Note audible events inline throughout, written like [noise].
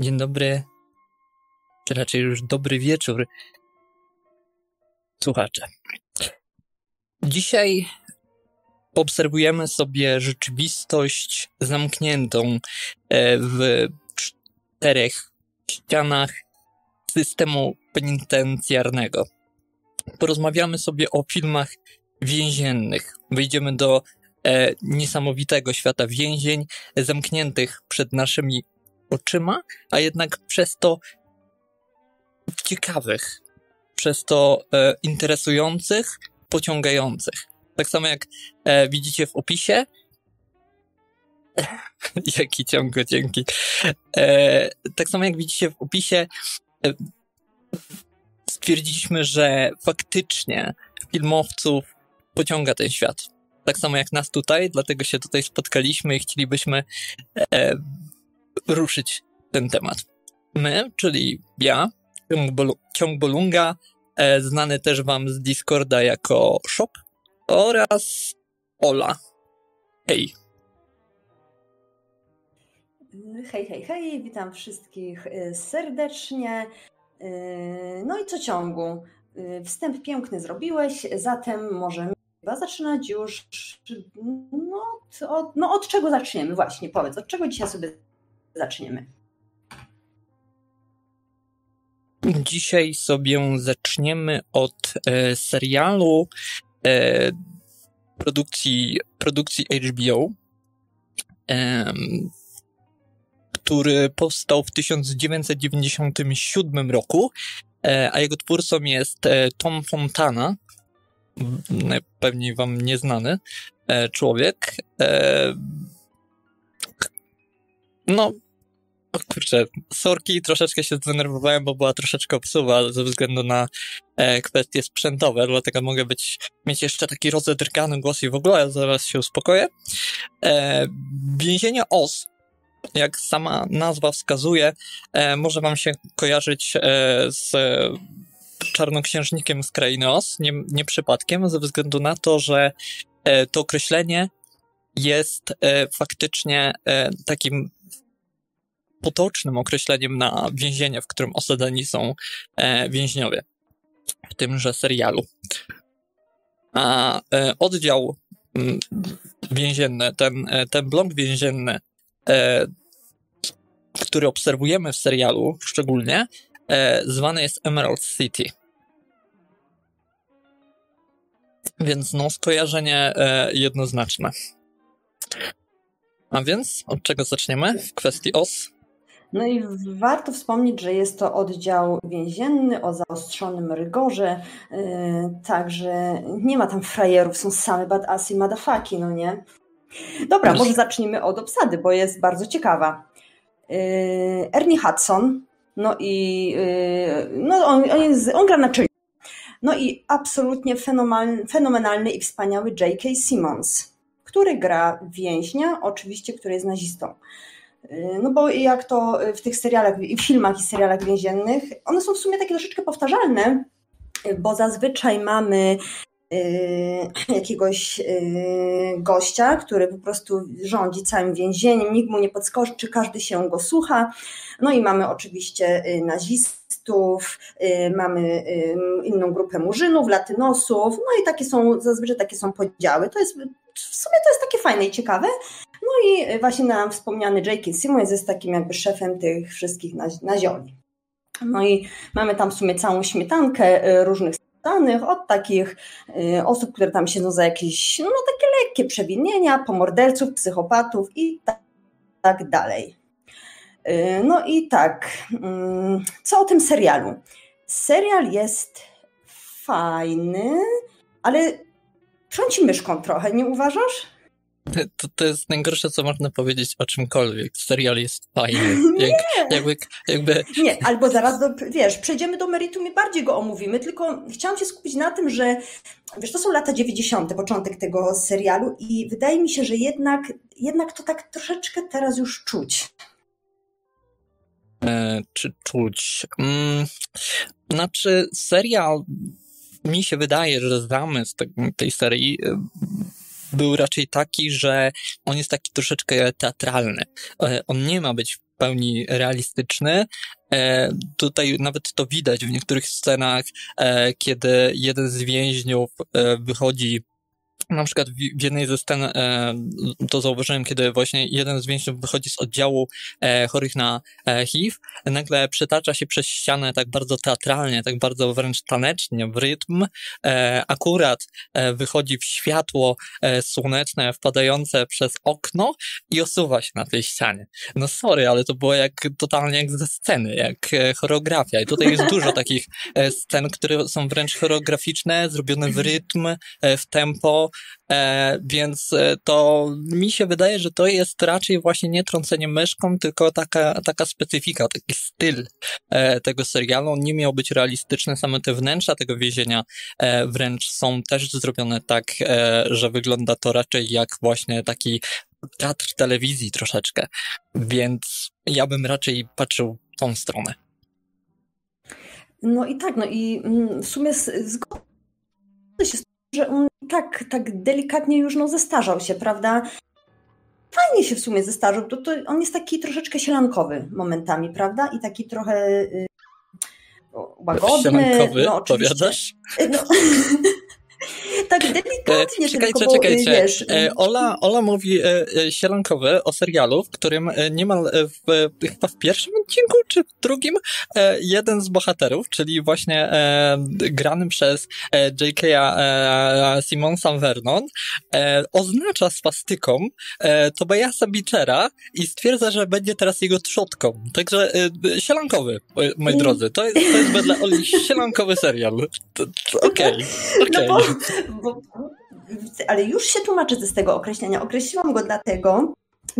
Dzień dobry, czy raczej już dobry wieczór, słuchacze. Dzisiaj obserwujemy sobie rzeczywistość zamkniętą e, w czterech ścianach systemu penitencjarnego. Porozmawiamy sobie o filmach więziennych. Wyjdziemy do e, niesamowitego świata więzień, zamkniętych przed naszymi oczyma, a jednak przez to ciekawych, przez to e, interesujących, pociągających. Tak samo jak e, widzicie w opisie. [laughs] Jaki ciągo, dzięki. E, tak samo jak widzicie w opisie, e, stwierdziliśmy, że faktycznie filmowców pociąga ten świat. Tak samo jak nas tutaj, dlatego się tutaj spotkaliśmy i chcielibyśmy e, ruszyć ten temat. My, czyli ja, Ciąg Bolunga, e, znany też wam z Discorda jako Shop oraz Ola. Hej. Hej, hej, hej, witam wszystkich e, serdecznie. E, no i co ciągu? Wstęp piękny zrobiłeś, zatem możemy chyba zaczynać już. No od, no od czego zaczniemy? Właśnie, powiedz, od czego dzisiaj sobie zaczniemy? Dzisiaj sobie zaczniemy od e, serialu e, produkcji, produkcji HBO, e, który powstał w 1997 roku, e, a jego twórcą jest e, Tom Fontana, najpewniej wam nieznany e, człowiek. No, o kurczę, sorki, troszeczkę się zdenerwowałem, bo była troszeczkę obsuwa ze względu na e, kwestie sprzętowe, dlatego mogę być, mieć jeszcze taki rozedrgany głos i w ogóle, zaraz się uspokoję. E, więzienie OS, jak sama nazwa wskazuje, e, może wam się kojarzyć e, z czarnoksiężnikiem z krainy OS, nie, nie przypadkiem, ze względu na to, że e, to określenie jest e, faktycznie e, takim potocznym określeniem na więzienie, w którym osadzeni są e, więźniowie w tymże serialu. A e, oddział mm, więzienny, ten, e, ten blok więzienny, który obserwujemy w serialu szczególnie, zwany jest Emerald City. Więc no, skojarzenie jednoznaczne. A więc od czego zaczniemy w kwestii OS? No i warto wspomnieć, że jest to oddział więzienny o zaostrzonym rygorze, yy, także nie ma tam frajerów, są same badassy i madafaki, no nie? Dobra, może zacznijmy od obsady, bo jest bardzo ciekawa. Yy, Ernie Hudson, no i yy, no on, on, jest, on gra na czym? No i absolutnie fenomenalny i wspaniały J.K. Simmons, który gra więźnia, oczywiście, który jest nazistą. Y, no bo jak to w tych serialach, i w filmach i serialach więziennych, one są w sumie takie troszeczkę powtarzalne, bo zazwyczaj mamy y, jakiegoś y, gościa, który po prostu rządzi całym więzieniem, nikt mu nie podskoczy, każdy się go słucha. No i mamy oczywiście nazistów, mamy inną grupę murzynów, latynosów, no i takie są, zazwyczaj takie są podziały. To jest, w sumie to jest takie fajne i ciekawe, no i właśnie nam wspomniany J.K. Simmons jest takim jakby szefem tych wszystkich nazioli. No i mamy tam w sumie całą śmietankę y, różnych danych, od takich y, osób, które tam siedzą za jakieś, no takie lekkie przewinienia, pomorderców, psychopatów i tak, tak dalej. Y, no i tak, mm, co o tym serialu? Serial jest fajny, ale trąci myszką trochę, nie uważasz? To, to jest najgorsze, co można powiedzieć o czymkolwiek. Serial jest fajny. [laughs] Nie. Jak, jakby, jakby... Nie, albo zaraz, do, wiesz, przejdziemy do meritum i bardziej go omówimy, tylko chciałam się skupić na tym, że wiesz, to są lata 90., początek tego serialu i wydaje mi się, że jednak, jednak to tak troszeczkę teraz już czuć. E, czy czuć? Mm, znaczy, serial mi się wydaje, że zamysł tej serii był raczej taki, że on jest taki troszeczkę teatralny. E, on nie ma być pełni realistyczny. E, tutaj nawet to widać w niektórych scenach, e, kiedy jeden z więźniów wychodzi na przykład w jednej ze scen e, to zauważyłem, kiedy właśnie jeden z więźniów wychodzi z oddziału e, chorych na e, HIV, nagle przetacza się przez ścianę tak bardzo teatralnie, tak bardzo wręcz tanecznie, w rytm. E, akurat e, wychodzi w światło e, słoneczne wpadające przez okno i osuwa się na tej ścianie. No sorry, ale to było jak totalnie jak ze sceny, jak e, choreografia. I tutaj jest dużo takich e, scen, które są wręcz choreograficzne, zrobione w rytm, e, w tempo, E, więc e, to mi się wydaje, że to jest raczej właśnie nie trącenie myszką, tylko taka, taka specyfika, taki styl e, tego serialu. On nie miał być realistyczny, same te wnętrza tego więzienia e, wręcz są też zrobione tak, e, że wygląda to raczej jak właśnie taki teatr telewizji troszeczkę. Więc ja bym raczej patrzył w tą stronę. No i tak, no i mm, w sumie zgodzę się z że on tak, tak delikatnie już no, zestarzał się, prawda? Fajnie się w sumie zestarzał. To, to on jest taki troszeczkę sielankowy momentami, prawda? I taki trochę y, łagodny. Sielankowy, no, oczywiście. powiadasz? No. [laughs] [laughs] tak delikatnie czekajcie, tylko, czekajcie. Wiesz, e, Ola, Ola mówi e, e, sielankowy o serialu, w którym niemal w, chyba w pierwszym odcinku, czy w drugim, jeden z bohaterów, czyli właśnie grany przez J.K. Simonsa Vernon, oznacza swastyką Tobiasa Beechera i stwierdza, że będzie teraz jego trzodką. Także sielankowy, moi drodzy. To jest, to jest wedle Oli sielankowy serial. Okej, okay, okay. no bo, ale już się tłumaczę z tego określenia. Określiłam go dlatego,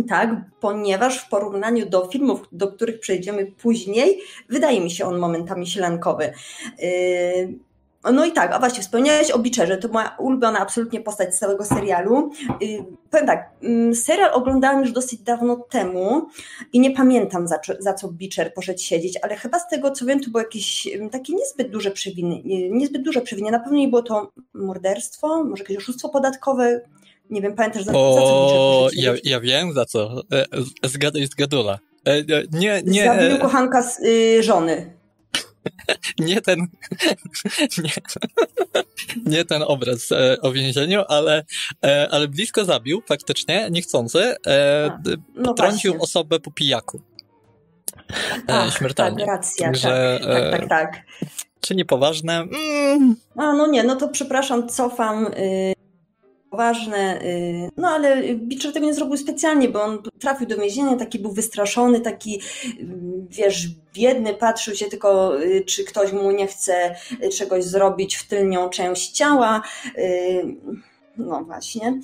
tak, ponieważ w porównaniu do filmów, do których przejdziemy później, wydaje mi się on momentami sielankowy. Yy, no i tak, a właśnie wspomniałeś o Beecherze, to moja ulubiona absolutnie postać z całego serialu. Yy, powiem tak, mm, serial oglądałam już dosyć dawno temu i nie pamiętam za, za co Beecher poszedł siedzieć, ale chyba z tego co wiem to było jakieś mm, takie niezbyt duże przewiny, niezbyt duże przewiny, na pewno nie było to morderstwo, może jakieś oszustwo podatkowe, nie wiem, pamiętasz za, o, za co poszedł ja, ja wiem za co, e, zgaduj zgadula. E, nie, nie. Zabił kochanka z, y, żony. [laughs] nie ten, [laughs] nie, nie ten obraz e, o więzieniu, ale, e, ale blisko zabił, faktycznie, niechcący, e, A, no potrącił właśnie. osobę po pijaku. E, Ach, śmiertelnie. Tak, racja, Także, tak, tak, tak, tak. Czy niepoważne? Mm. A, no nie, no to przepraszam, cofam. Y ważne, y, no ale Beecher tego nie zrobił specjalnie, bo on trafił do więzienia, taki był wystraszony, taki, wiesz, biedny, patrzył się tylko, y, czy ktoś mu nie chce czegoś zrobić w tylnią część ciała. Y, no właśnie.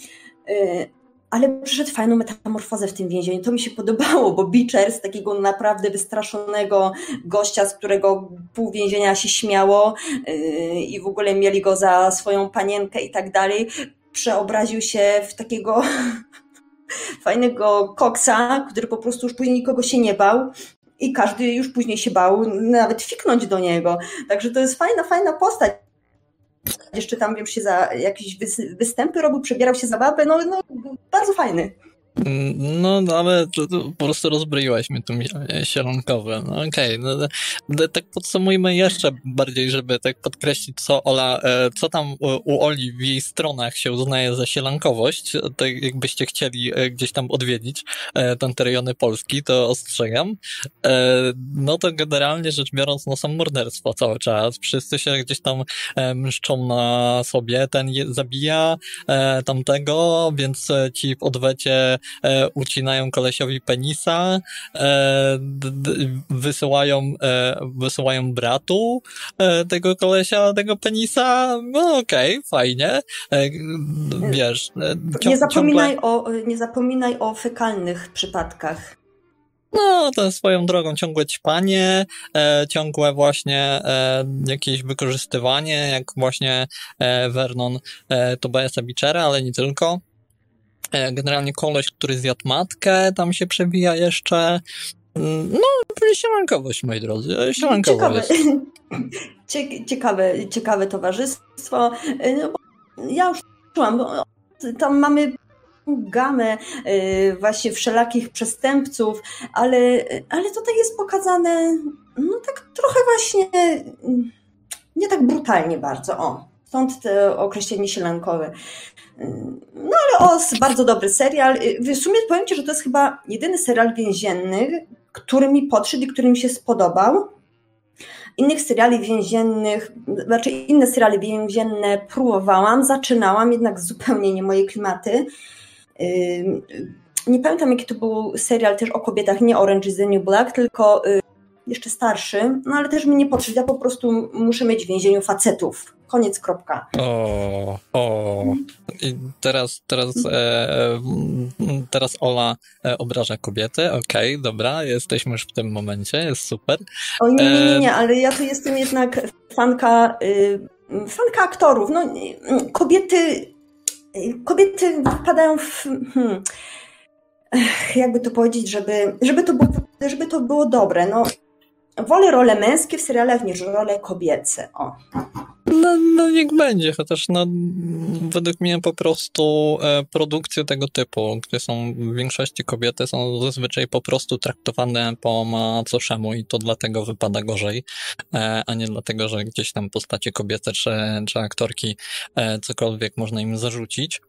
Ale przyszedł fajną metamorfozę w tym więzieniu. To mi się podobało, bo Beecher z takiego naprawdę wystraszonego gościa, z którego pół więzienia się śmiało i w ogóle mieli go za swoją panienkę i tak dalej, przeobraził się w takiego [laughs] fajnego koksa, który po prostu już później nikogo się nie bał i każdy już później się bał nawet fiknąć do niego. Także to jest fajna, fajna postać. Jeszcze tam, wiem, się za jakieś występy robił, przebierał się za babę, no, no bardzo fajny. No, no, ale to, to po prostu rozbroiłaś mnie tu sielonkowe. No okej, okay. no, no, tak podsumujmy jeszcze bardziej, żeby tak podkreślić, co Ola, e, co tam u Oli w jej stronach się uznaje za sielankowość. Tak jakbyście chcieli e, gdzieś tam odwiedzić e, te rejony Polski, to ostrzegam. No to generalnie rzecz biorąc, no są morderstwo cały czas. Wszyscy się gdzieś tam mszczą na sobie. Ten zabija tamtego, więc ci w odwecie e, ucinają kolesiowi penisa, e, wysyłają, e, wysyłają bratu e, tego kolesia, tego penisa, no okej, okay, fajnie, e, wiesz. E, nie, zapominaj ciągle... o, nie zapominaj o fekalnych przypadkach. No, to swoją drogą ciągłe ćpanie, e, ciągłe właśnie e, jakieś wykorzystywanie, jak właśnie e, Vernon e, Tobiasa Bichera, ale nie tylko. E, generalnie koleś, który zjadł matkę, tam się przewija jeszcze. Mm, no, sielankowość, moi drodzy. Sielankowość. Ciekawe, [laughs] ciekawe, ciekawe towarzystwo. E, no, ja już czułam, bo tam mamy gamę właśnie wszelakich przestępców, ale, ale tutaj jest pokazane no tak trochę właśnie mm, nie tak brutalnie bardzo, o. Stąd to określenie sielankowe. Y, no ale os, bardzo dobry serial. W sumie powiem Ci, że to jest chyba jedyny serial więzienny, który mi podszedł i który mi się spodobał. Innych seriali więziennych, znaczy inne seriale więzienne próbowałam, zaczynałam, jednak zupełnie nie moje klimaty. Nie pamiętam, jaki to był serial też o kobietach, nie Orange is the New Black, tylko y, jeszcze starszy, no ale też mi nie podszedł. Ja po prostu muszę mieć w więzieniu facetów. Koniec, kropka. O, o. I teraz, teraz, e, teraz Ola e, obraża kobiety. Okej, okay, dobra, jesteśmy już w tym momencie, jest super. O nie, nie, nie, nie ale ja tu jestem jednak fanka, y, fanka aktorów. No, kobiety, kobiety wpadają w... Hmm, jakby to powiedzieć, żeby, żeby, to było, żeby to było dobre. No, wolę role męskie w serialach niż role kobiece. O. No, no niech będzie, chociaż no, według mnie po prostu e, produkcje tego typu, gdzie są w większości kobiety, są zazwyczaj po prostu traktowane po macoszemu i to dlatego wypada gorzej, e, a nie dlatego, że gdzieś tam postacie kobiece czy, czy aktorki e, cokolwiek można im zarzucić.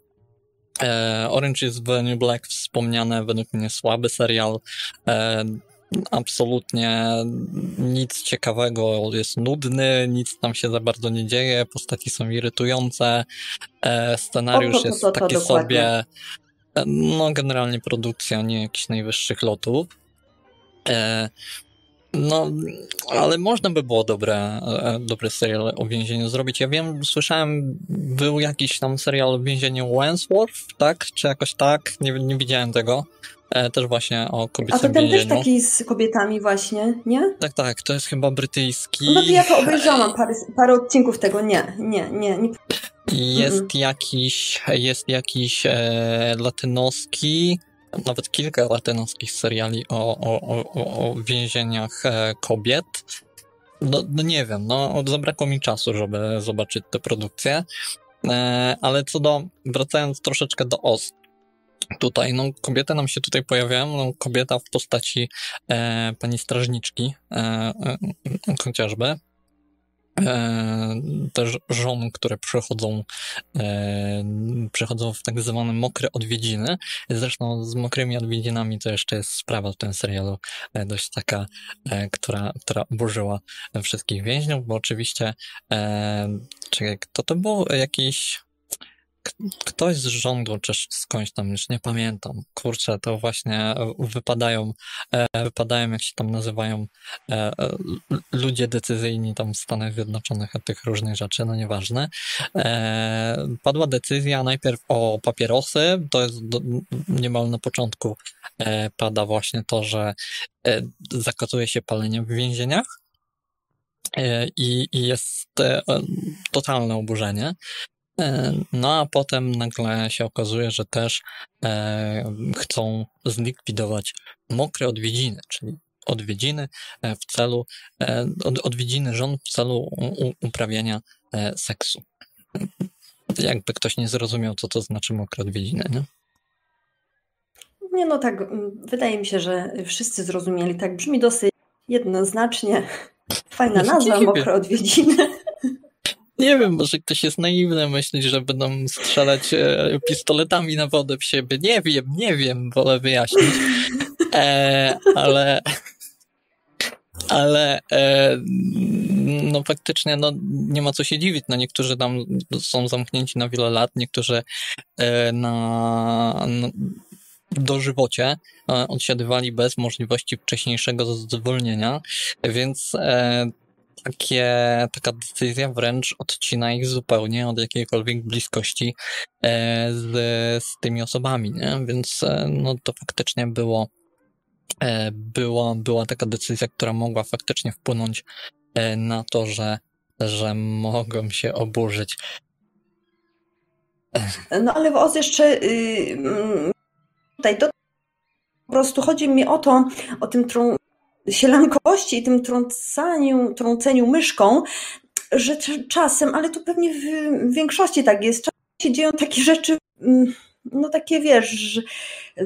Orange is the New Black wspomniane, według mnie słaby serial. Absolutnie nic ciekawego, jest nudny, nic tam się za bardzo nie dzieje, postaci są irytujące, e, scenariusz to, to, to, jest taki sobie. E, no, generalnie produkcja nie jakichś najwyższych lotów. E, no, ale można by było dobre, dobry serial o więzieniu zrobić. Ja wiem, słyszałem, był jakiś tam serial o więzieniu Wentworth, tak? Czy jakoś tak? Nie, nie widziałem tego. E, też właśnie o kobiecym A to ten też taki z kobietami właśnie, nie? Tak, tak, to jest chyba brytyjski. No to ja to obejrzałam, parę, parę odcinków tego, nie, nie, nie. nie. Jest mm -mm. jakiś, jest jakiś e, latynoski, nawet kilka latynoskich seriali o, o, o, o więzieniach e, kobiet. No, no, nie wiem, no zabrakło mi czasu, żeby zobaczyć tę produkcję. E, ale co do, wracając troszeczkę do OS, tutaj, no kobiety nam się tutaj pojawiają, no kobieta w postaci e, pani strażniczki e, e, chociażby, e, też żon, które przychodzą, e, przychodzą w tak zwane mokre odwiedziny. Zresztą z mokrymi odwiedzinami to jeszcze jest sprawa w tym serialu e, dość taka, która, która oburzyła wszystkich więźniów, bo oczywiście, czekaj, kto to był? Jakiś ktoś z rządu, czy skądś tam, już nie pamiętam. Kurczę, to właśnie wypadają, e, wypadają, jak się tam nazywają, e, ludzie decyzyjni tam w Stanach Zjednoczonych od tych różnych rzeczy, no nieważne. E, padła decyzja najpierw o papierosy, to jest niemal na początku pada właśnie to, że zakazuje się palenie w więzieniach. I, I, jest totalne oburzenie. E, no a potem nagle się okazuje, że też e, chcą zlikwidować mokre odwiedziny, czyli odwiedziny e, w celu, od, odwiedziny żon w celu uprawiania seksu. Jakby ktoś nie zrozumiał, co to znaczy mokre odwiedziny, nie? Nie, no tak, wydaje mi się, że wszyscy zrozumieli. Tak brzmi dosyć jednoznacznie. [laughs] Fajna nazwa, mokre odwiedziny. Nie wiem, może ktoś jest naiwny, myśli, że będą strzelać e, pistoletami na wodę w siebie. Nie wiem, nie wiem, wolę wyjaśnić. E, ale ale e, no faktycznie no, nie ma co się dziwić. No, niektórzy tam są zamknięci na wiele lat, niektórzy e, na, na dożywocie e, odsiadywali bez możliwości wcześniejszego zwolnienia, więc e, takie, taka decyzja wręcz odcina ich zupełnie od jakiejkolwiek bliskości e, z, z tymi osobami, nie? Więc e, no to faktycznie było, e, była, była taka decyzja, która mogła faktycznie wpłynąć na to, że, że mogą się oburzyć. No ale was jeszcze yy, tutaj to po prostu chodzi mi o to, o tym, którą sielankości i tym trącaniu, trąceniu myszką, że czasem, ale to pewnie w większości tak jest, czasem się dzieją takie rzeczy, mm, no takie wiesz,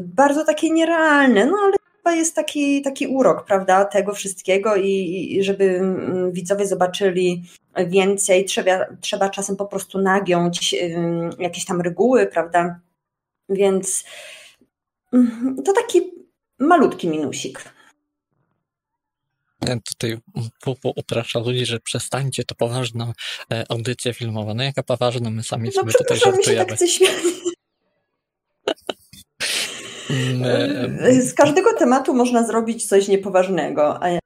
bardzo takie nierealne, no ale chyba jest taki, taki urok, prawda, tego wszystkiego i, i żeby mm, widzowie zobaczyli więcej, trzeba, trzeba czasem po prostu nagiąć jakieś tam reguły, prawda, więc mm, to taki malutki minusik. Tutaj Pupu uprasza ludzi, że przestańcie, to poważna e, audycja filmowa. No jaka poważna, my sami no, sobie tutaj żartujemy. Się tak śmieje. Z każdego tematu można zrobić coś niepoważnego, a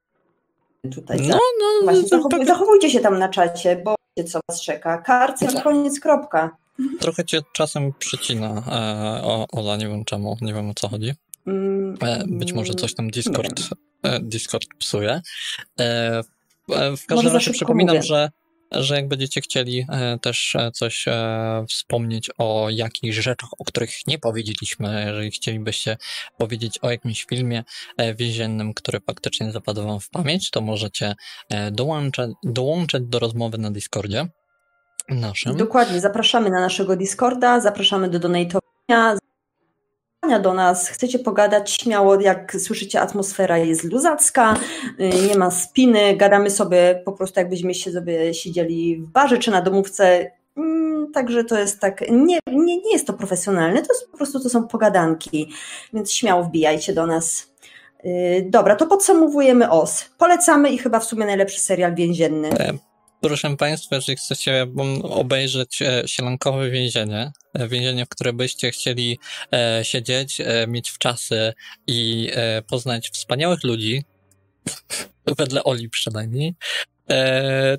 tutaj no, tak. no, Właśnie, zachowuj, tak... zachowujcie się tam na czacie, bo wiecie co was czeka. Karcja, no. koniec, kropka. Trochę cię czasem przycina e, o, Ola, nie wiem czemu, nie wiem o co chodzi. Mm, e, być może coś tam Discord, e, Discord psuje. E, w każdym razie przypominam, że że jak będziecie chcieli też coś wspomnieć o jakichś rzeczach, o których nie powiedzieliśmy, jeżeli chcielibyście powiedzieć o jakimś filmie więziennym, który faktycznie zapadł wam w pamięć, to możecie dołączać, dołączać do rozmowy na Discordzie naszym. Dokładnie, zapraszamy na naszego Discorda, zapraszamy do donatowania, do nas, chcecie pogadać śmiało, jak słyszycie, atmosfera jest luzacka, y, nie ma spiny, gadamy sobie po prostu jakbyśmy się sobie siedzieli w barze czy na domówce. Mm, także to jest tak, nie, nie, nie jest to profesjonalne, to jest po prostu to są pogadanki, więc śmiało wbijajcie do nas. Y, dobra, to podsumowujemy OS. Polecamy i chyba w sumie najlepszy serial więzienny. Proszę Państwa, jeżeli chcecie obejrzeć e, sielankowe więzienie, e, więzienie, w które byście chcieli e, siedzieć, mieć w czasy i poznać wspaniałych ludzi, [laughs] wedle Oli przynajmniej,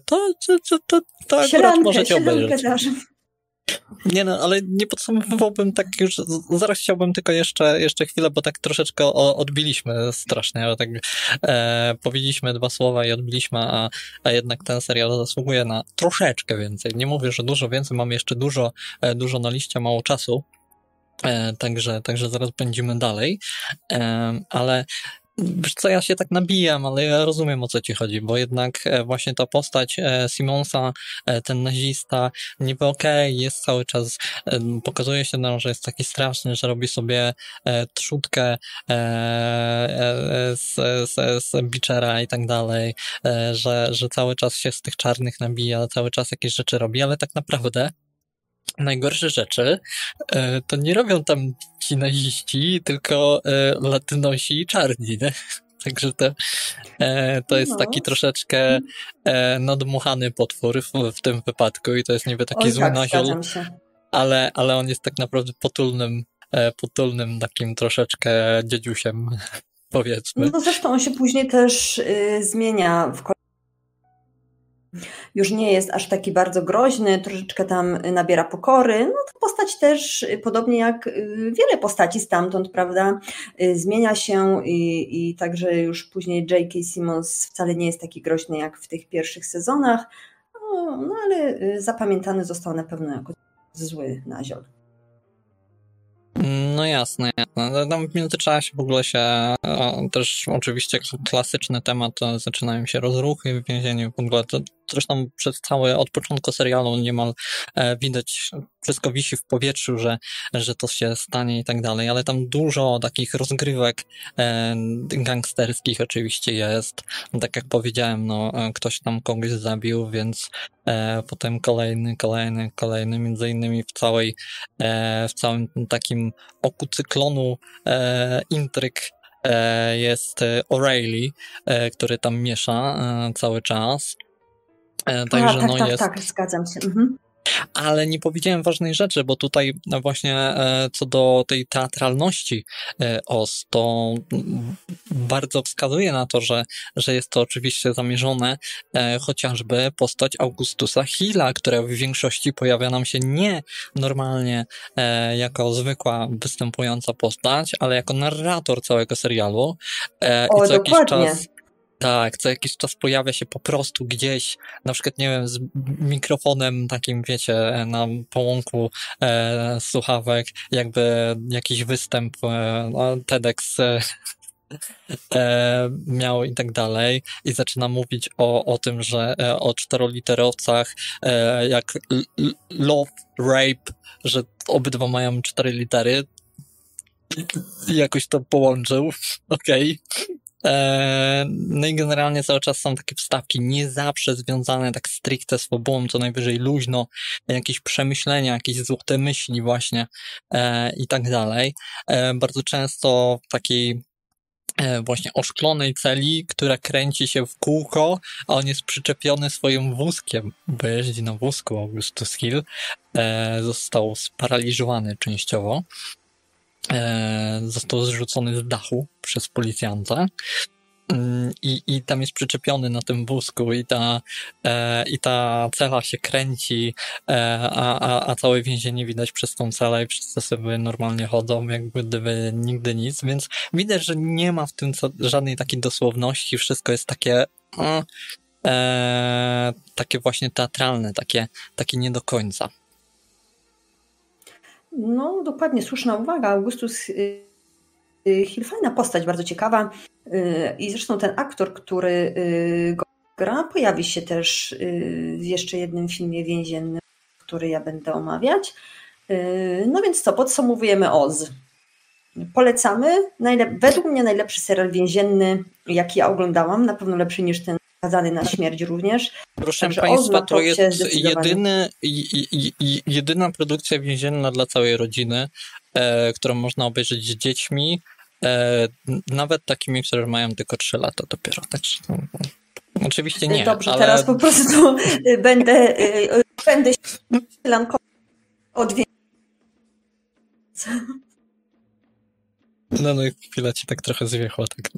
to, to, to, to, to akurat możecie obejrzeć. Nie no, ale nie podsumowałbym tak już, zaraz chciałbym tylko jeszcze, jeszcze chwilę, bo tak troszeczkę odbiliśmy strasznie, ale tak e, powiedzieliśmy dwa słowa i odbiliśmy, a, a jednak ten serial zasługuje na troszeczkę więcej. Nie mówię, że dużo więcej, mamy jeszcze dużo, e, dużo na liście, mało czasu, E, także, także zaraz będziemy dalej. E, ale co, ja się tak nabijam, ale ja rozumiem o co ci chodzi, bo jednak e, właśnie ta postać e, Simonsa, e, ten nazista, niby okej, okay, jest cały czas, pokazuje się nam, że jest taki straszny, że robi sobie trzutkę z, z, z Bichera i tak dalej, że, że cały czas się z tych czarnych nabija, cały czas jakieś rzeczy robi, ale tak naprawdę najgorsze rzeczy e, to nie robią tam ci naziści, tylko e, latynosi i czarni, nie? [laughs] Także to, e, to jest no. taki troszeczkę nadmuchany potwór w, w, tym wypadku i to jest niby taki Oj, zły tak, naziol, ale, ale on jest tak naprawdę potulnym, potulnym takim troszeczkę dziedziusiem, [laughs] powiedzmy. No zresztą on się później też y, zmienia w już nie jest aż taki bardzo groźny, troszeczkę tam nabiera pokory. No to postać też, podobnie jak y, wiele postaci stamtąd, prawda, y, zmienia się i, i także już później J.K. Simmons wcale nie jest taki groźny jak w tych pierwszych sezonach, no, no ale y, zapamiętany został na pewno jako zły naziol. No jasne, jasne. No, tam w międzyczasie w ogóle się o, też oczywiście klasyczny temat, zaczynają się rozruchy w więzieniu, w ogóle to zresztą przez cały, od początku serialu niemal e, widać, wszystko wisi w powietrzu, że, że to się stanie i tak dalej, ale tam dużo takich rozgrywek e, gangsterskich oczywiście jest. Tak jak powiedziałem, no, e, ktoś tam kogoś zabił, więc potem kolejny, kolejny, kolejny, między innymi w całej, w całym takim oku cyklonu intryg jest O'Reilly, który tam miesza cały czas. Także A, tak, no tak, jest. Tak, zgadzam się. Mhm. Ale nie powiedziałem ważnej rzeczy, bo tutaj właśnie e, co do tej teatralności e, OS, to bardzo wskazuje na to, że, że jest to oczywiście zamierzone e, chociażby postać Augustusa Hilla, która w większości pojawia nam się nie normalnie jako zwykła występująca postać, ale jako narrator całego serialu. O, I co dokładnie. jakiś czas tak, co jakiś czas pojawia się po prostu gdzieś, na przykład, nie wiem, z mikrofonem takim, wiecie, na połąku e, słuchawek, jakby jakiś występ, e, no, TEDx e, [laughs] e, miał i tak dalej. I zaczyna mówić o, o tym, że e, o czteroliterowcach, e, jak love, rape, że obydwa mają cztery litery. I jakoś to połączył. [laughs] Okej. Okay. E, no i generalnie cały czas są takie wstawki, nie zawsze związane tak stricte z fabułą, co najwyżej luźno, jakieś przemyślenia, jakieś złote myśli właśnie e, i tak dalej. E, bardzo często w takiej właśnie oszklonej celi, która kręci się w kółko, a on jest przyczepiony swoim wózkiem, bo jeździ na wózku Augustus Hill, został sparaliżowany częściowo e, został zrzucony z dachu przez policjanta. Mm, I, I tam jest przyczepiony na tym wózku, i ta, e, i ta cela się kręci, e, a, a, a całe więzienie widać przez tą celę i wszyscy sobie normalnie chodzą, jakby gdyby nigdy nic. Więc widać, że nie ma w tym żadnej takiej dosłowności, wszystko jest takie. E, takie właśnie teatralne, takie, takie nie do końca. No, dokładnie, słuszna uwaga. Augustus y, y, Hill, fajna postać, bardzo ciekawa. Y, I zresztą ten aktor, który go gra, pojawi się też w jeszcze jednym filmie więziennym, który ja będę omawiać. No więc co, podsumowujemy Oz. Polecamy. Według mnie najlepszy serial więzienny, jaki ja oglądałam, na pewno lepszy niż ten skazany na śmierć również. Proszę Także Państwa, to jest jedyny, jedyna produkcja więzienna dla całej rodziny, e, którą można obejrzeć z dziećmi, e, nawet takimi, które mają tylko 3 lata dopiero. Także, no, oczywiście nie. Dobrze, ale... teraz po prostu będę, e, będę się [laughs] od no, no chwila ci tak trochę zwiechła. Tak.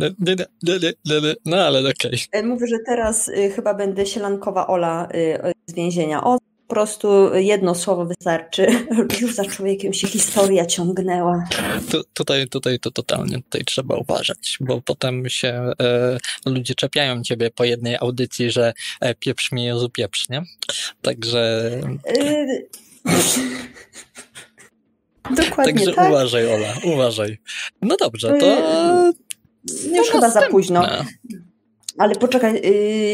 No ale okej. Okay. Mówię, że teraz y, chyba będę sielankowa Ola y, z więzienia. O, po prostu jedno słowo wystarczy. [laughs] Już za człowiekiem się historia ciągnęła. Tu, tutaj, tutaj to totalnie tutaj trzeba uważać, bo potem się e, ludzie czepiają ciebie po jednej audycji, że e, pieprz mnie Jezu pieprz, nie? Także... Y [laughs] Dokładnie Także tak. uważaj, Ola, uważaj. No dobrze, to. Yy, już chyba za późno. Ale poczekaj yy,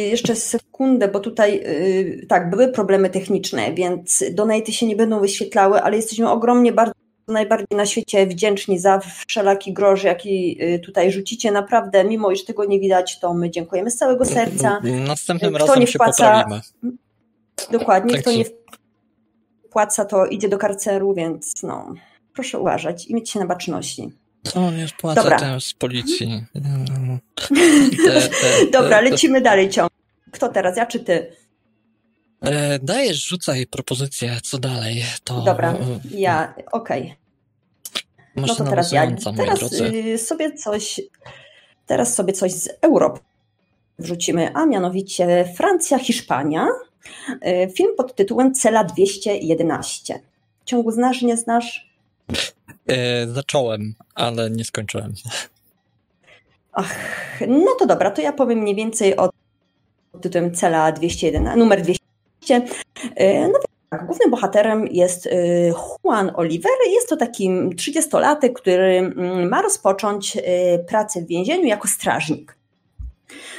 jeszcze sekundę, bo tutaj yy, tak, były problemy techniczne, więc donaty się nie będą wyświetlały, ale jesteśmy ogromnie bardzo najbardziej na świecie wdzięczni za wszelaki grosz, jaki tutaj rzucicie. Naprawdę, mimo iż tego nie widać, to my dziękujemy z całego serca. Następnym kto razem nie wpłaca, się poprawimy. Dokładnie, tak kto nie płaca, to idzie do karceru, więc no, proszę uważać i mieć się na baczności. Co on już płaca Dobra. z policji? [laughs] Dobra, lecimy dalej ciąg. Kto teraz, ja czy ty? E, dajesz, rzucaj propozycję, co dalej. To... Dobra, ja, okej. Okay. No to teraz ja. Teraz y, sobie coś, teraz sobie coś z Europy wrzucimy, a mianowicie Francja, Hiszpania. Y, film pod tytułem Cela 211. Ciągu znasz, nie znasz? E, zacząłem, ale nie skończyłem. Ach, no to dobra, to ja powiem mniej więcej o tytułem Cela 211, numer 200. E, no tak, głównym bohaterem jest e, Juan Oliver. Jest to taki 30-latek, który mm, ma rozpocząć pracę w więzieniu jako strażnik.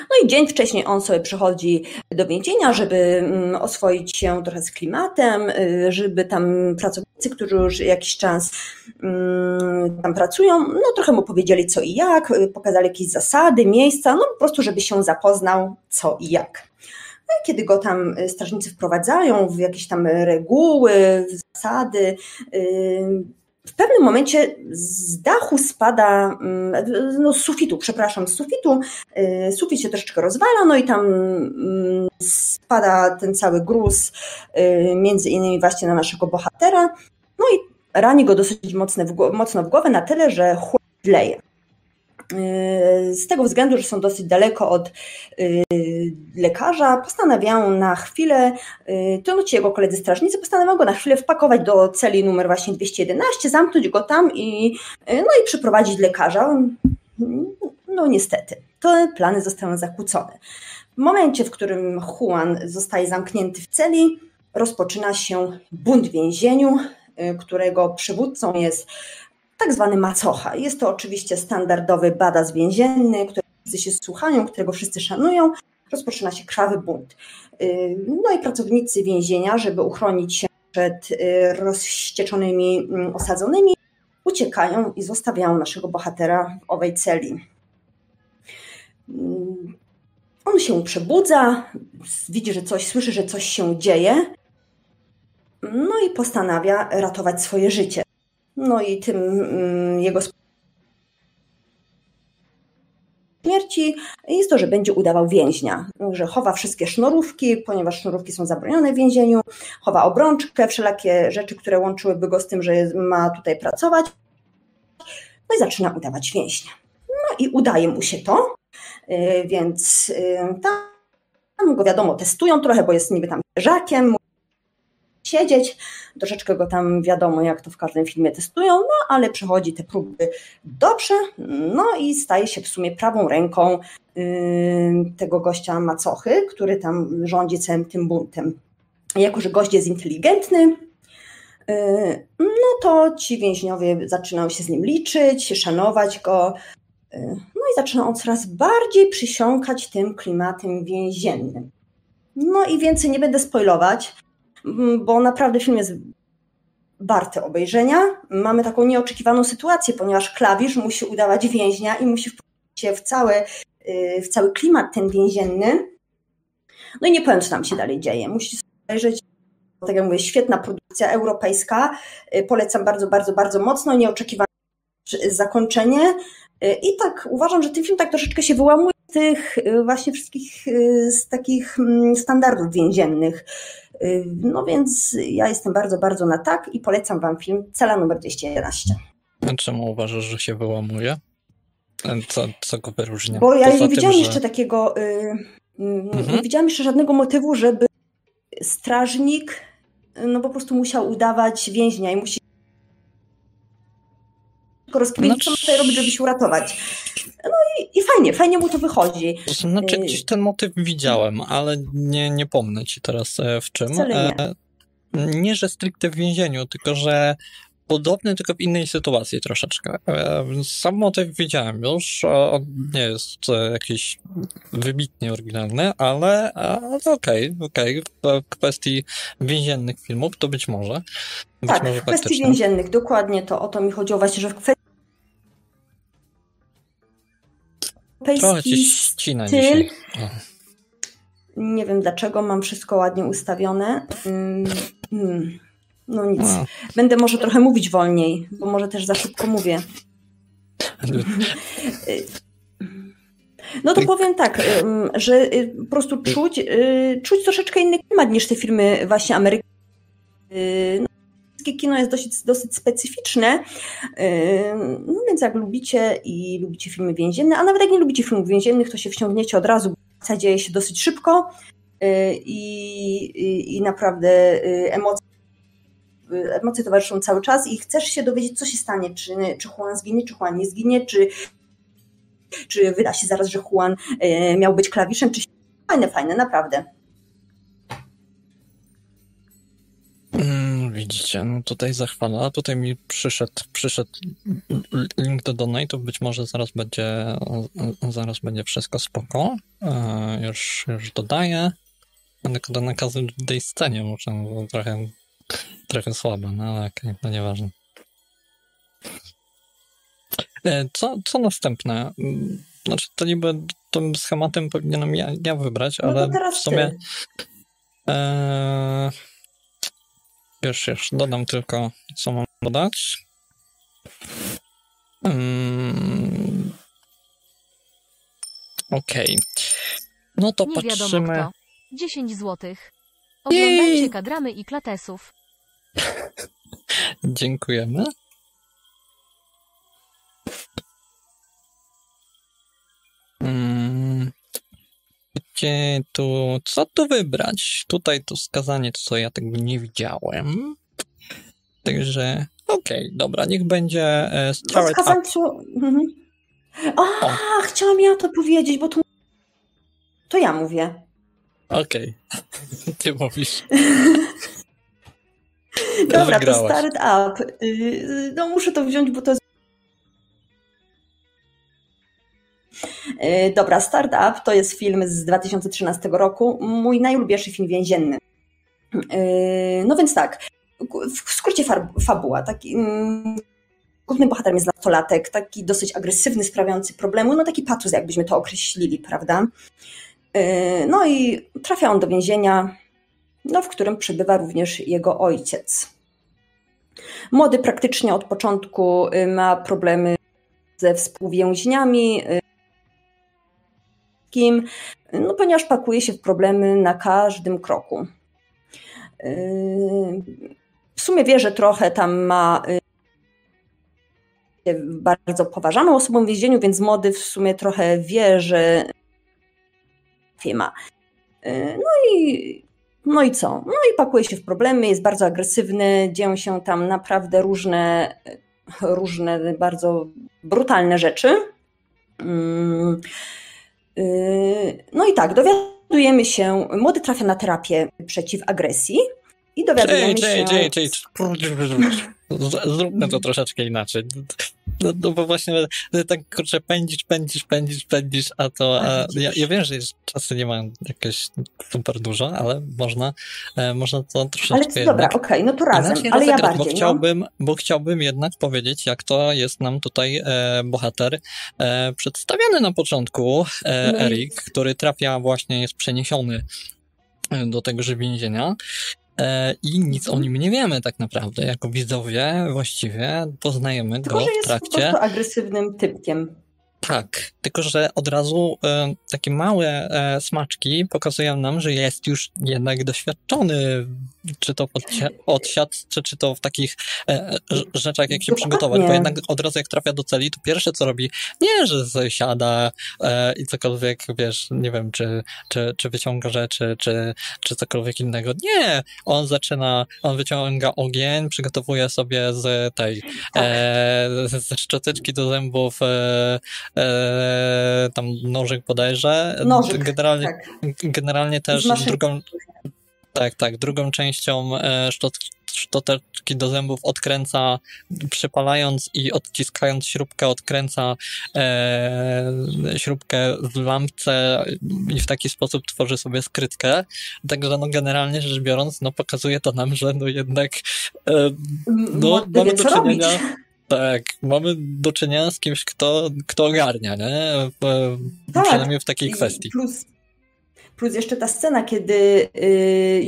No i dzień wcześniej on sobie przychodzi do więzienia, żeby mm, oswoić się trochę z klimatem, y, żeby tam pracownicy, którzy już jakiś czas mm, tam pracują, no trochę mu powiedzieli co i jak, y, pokazali jakieś zasady, miejsca, no po prostu, żeby się zapoznał co i jak. No i kiedy go tam y, strażnicy wprowadzają w jakieś tam reguły, zasady, w pewnym momencie z dachu spada, mm, no z sufitu, przepraszam, z sufitu, y, sufit się troszeczkę rozwala, no i tam mm, spada ten cały gruz, y, między innymi właśnie na naszego bohatera, no i rani go dosyć mocno w, mocno w głowę na tyle, że chłop leje. Y, z tego względu, że są dosyć daleko od y, lekarza, postanawiają na chwilę, y, to ci jego koledzy strażnicy postanawiają go na chwilę wpakować do celi numer właśnie 211, zamknąć go tam i, no i przyprowadzić lekarza. No niestety, te plany zostały zakłócone. W momencie, w którym Juan zostaje zamknięty w celi, rozpoczyna się bunt w więzieniu, którego przywódcą jest tak zwany macocha. Jest to oczywiście standardowy badac więzienny, którego wszyscy się słuchają, którego wszyscy szanują. Rozpoczyna się krwawy bunt. No i pracownicy więzienia, żeby uchronić się przed rozścieczonymi mm, osadzonymi, uciekają i zostawiają naszego bohatera w owej celi. Mm, on się przebudza, widzi, że coś, słyszy, że coś się dzieje, no i postanawia ratować swoje życie. No i tym mm, jego śmierci jest to, że będzie udawał więźnia, że chowa wszystkie sznurówki, ponieważ sznurówki są zabronione w więzieniu, chowa obrączkę, wszelakie rzeczy, które łączyłyby go z tym, że ma tutaj pracować. No i zaczyna udawać więźnia. No i udaje mu się to, y, więc y, tam go wiadomo testują trochę, bo jest niby tam żakiem, siedzieć. Troszeczkę go tam wiadomo, jak to w każdym filmie testują, no ale przechodzi te próby dobrze, no i staje się w sumie prawą ręką yy, tego gościa macochy, który tam rządzi całym tym buntem. Jako, że gość jest inteligentny, yy, no to ci więźniowie zaczynają się z nim liczyć, szanować go. Yy, no i zaczyna on coraz bardziej przysiąkać tym klimatem więziennym. No i więcej nie będę spoilować, bo naprawdę film jest warty obejrzenia. Mamy taką nieoczekiwaną sytuację, ponieważ klawisz musi udawać więźnia i musi wprowadzić się w, całe, y, w cały klimat ten więzienny. No i nie powiem, co tam się dalej dzieje. Musicie obejrzeć. Tak jak mówię, świetna produkcja europejska. Y, polecam bardzo, bardzo, bardzo mocno. Nieoczekiwane zakończenie. Y, I tak uważam, że ten film tak troszeczkę się wyłamuje z tych właśnie wszystkich z takich mm, standardów więziennych. Y, no więc ja jestem bardzo, bardzo na tak i polecam Wam film Cela numer 211. A czemu uważasz, że się wyłamuje? Co, co go wyróżnia? Bo ja nie widziałam jeszcze takiego, y, mhm. nie widziałam jeszcze żadnego motywu, żeby strażnik no po prostu musiał udawać więźnia i musi rozkminić, znaczy... co tutaj robić, żeby się uratować. No i, i, fajnie, fajnie mu to wychodzi. Znaczy, gdzieś ten motyw widziałem, ale nie, nie pomnę ci teraz e, w czym. Wcale nie. E, nie, że stricte w więzieniu, tylko że podobny, tylko w innej sytuacji troszeczkę. E, sam motyw widziałem już, on nie jest jakiś wybitnie oryginalny, ale, ale okej, okay, okej, okay. w kwestii więziennych filmów to być może. Być tak, w kwestii więziennych, dokładnie to o to mi chodziło właśnie, że w kwestii europejski styl. Nie wiem dlaczego, mam wszystko ładnie ustawione. Mm, mm. No nic. Będę może trochę mówić wolniej, bo może też za szybko mówię. No to powiem tak, że y, po prostu czuć, y, czuć troszeczkę inny klimat niż te filmy właśnie amerykańskie. No, kino jest dosyć, dosyć specyficzne, no więc jak lubicie i lubicie filmy więzienne, a nawet jak nie lubicie filmów więziennych, to się wciągniecie od razu, bo dzieje się dosyć szybko y, i, i, i naprawdę y, emocje emocje towarzyszą cały czas i chcesz się dowiedzieć, co się stanie, czy, czy Juan zginie, czy Juan nie zginie, czy, czy wyda się zaraz, że Juan y, miał być klawiszem, czy fajne, fajne, naprawdę. Widzicie, no tutaj zachwala, tutaj mi przyszedł, przyszedł link do donate, być może zaraz będzie, zaraz będzie wszystko spoko. E, już, już dodaję. Tylko do nakazu w tej scenie muszę, bo trochę, trochę słabe, no ale okej, okay, no nieważne. E, co, co następne? Znaczy, to niby tym schematem powinienem ja, ja wybrać, no ale w sumie... E, już, już, dodam tylko, co mam dodać. Hmm. Okej. Okay. No to Nie patrzymy. Wiadomo kto. 10 złotych. Oglądajcie Jej. kadramy i klatesów. [laughs] Dziękujemy. Hmm gdzie tu, co tu wybrać? Tutaj to skazanie, co ja tego nie widziałem. Także, okej, okay, dobra, niech będzie e, Started Up. Mhm. A, chciałam ja to powiedzieć, bo tu to ja mówię. Okej, okay. [laughs] ty mówisz. Dobra, to Started Up. Y, no muszę to wziąć, bo to jest Dobra, Startup to jest film z 2013 roku, mój najulubieńszy film więzienny. No więc tak, w skrócie fabuła. Taki, mm, głównym bohaterem jest nastolatek, taki dosyć agresywny, sprawiający problemu, no taki patus, jakbyśmy to określili, prawda? No i trafia on do więzienia, no, w którym przebywa również jego ojciec. Młody praktycznie od początku y, ma problemy ze współwięźniami, y, no, ponieważ pakuje się w problemy na każdym kroku. Y, w sumie wie, że trochę tam ma bardzo poważaną osobą w więzieniu, więc młody w sumie trochę wie, że ma. No i no i co? No i pakuje się w problemy, jest bardzo agresywny, dzieją się tam naprawdę różne, różne bardzo brutalne rzeczy. Mm, y, no i tak, dowiadujemy się, młody trafia na terapię przeciw agresji i dowiadujemy się... Cześć, cześć, cześć. [laughs] Zróbmy to troszeczkę inaczej. No, no bo właśnie tak kurczę, pędzisz, pędzisz, pędzisz, pędzisz, a to a ja, ja, wiem, że czasy nie mam jakieś super dużo, ale można, e, można to troszeczkę Ale dobra, okej, okay, no to razem, ale ja bardziej. Bo chciałbym, no? bo chciałbym jednak powiedzieć, jak to jest nam tutaj e, bohater e, przedstawiony na początku, e, no Erik, który trafia właśnie, jest przeniesiony e, do tegoże więzienia i nic o nim nie wiemy tak naprawdę. Jako widzowie właściwie poznajemy Tylko, go w trakcie. Jest po prostu agresywnym typkiem. Tak, tylko że od razu e, takie małe e, smaczki pokazują nam, że jest już jednak doświadczony, czy to od siatce, czy to w takich e, rzeczach, jak się Dokładnie. przygotować, bo jednak od razu jak trafia do celi, to pierwsze co robi, nie, że siada e, i cokolwiek, wiesz, nie wiem, czy, czy, czy wyciąga rzeczy, czy, czy cokolwiek innego. Nie, on zaczyna, on wyciąga ogień, przygotowuje sobie z tej, tak. e, ze szczoteczki do zębów e, tam nożyk bodajże. Nożyk, generalnie, tak. generalnie też drugą, tak, tak, drugą częścią e, szczoteczki do zębów odkręca, przypalając i odciskając śrubkę, odkręca e, śrubkę w lampce i w taki sposób tworzy sobie skrytkę. Także no generalnie rzecz biorąc, no pokazuje to nam, że no jednak e, no, mamy do czynienia... Robić. Tak, mamy do czynienia z kimś, kto, kto ogarnia, nie? Tak. Przynajmniej w takiej kwestii. Plus, plus jeszcze ta scena, kiedy yy,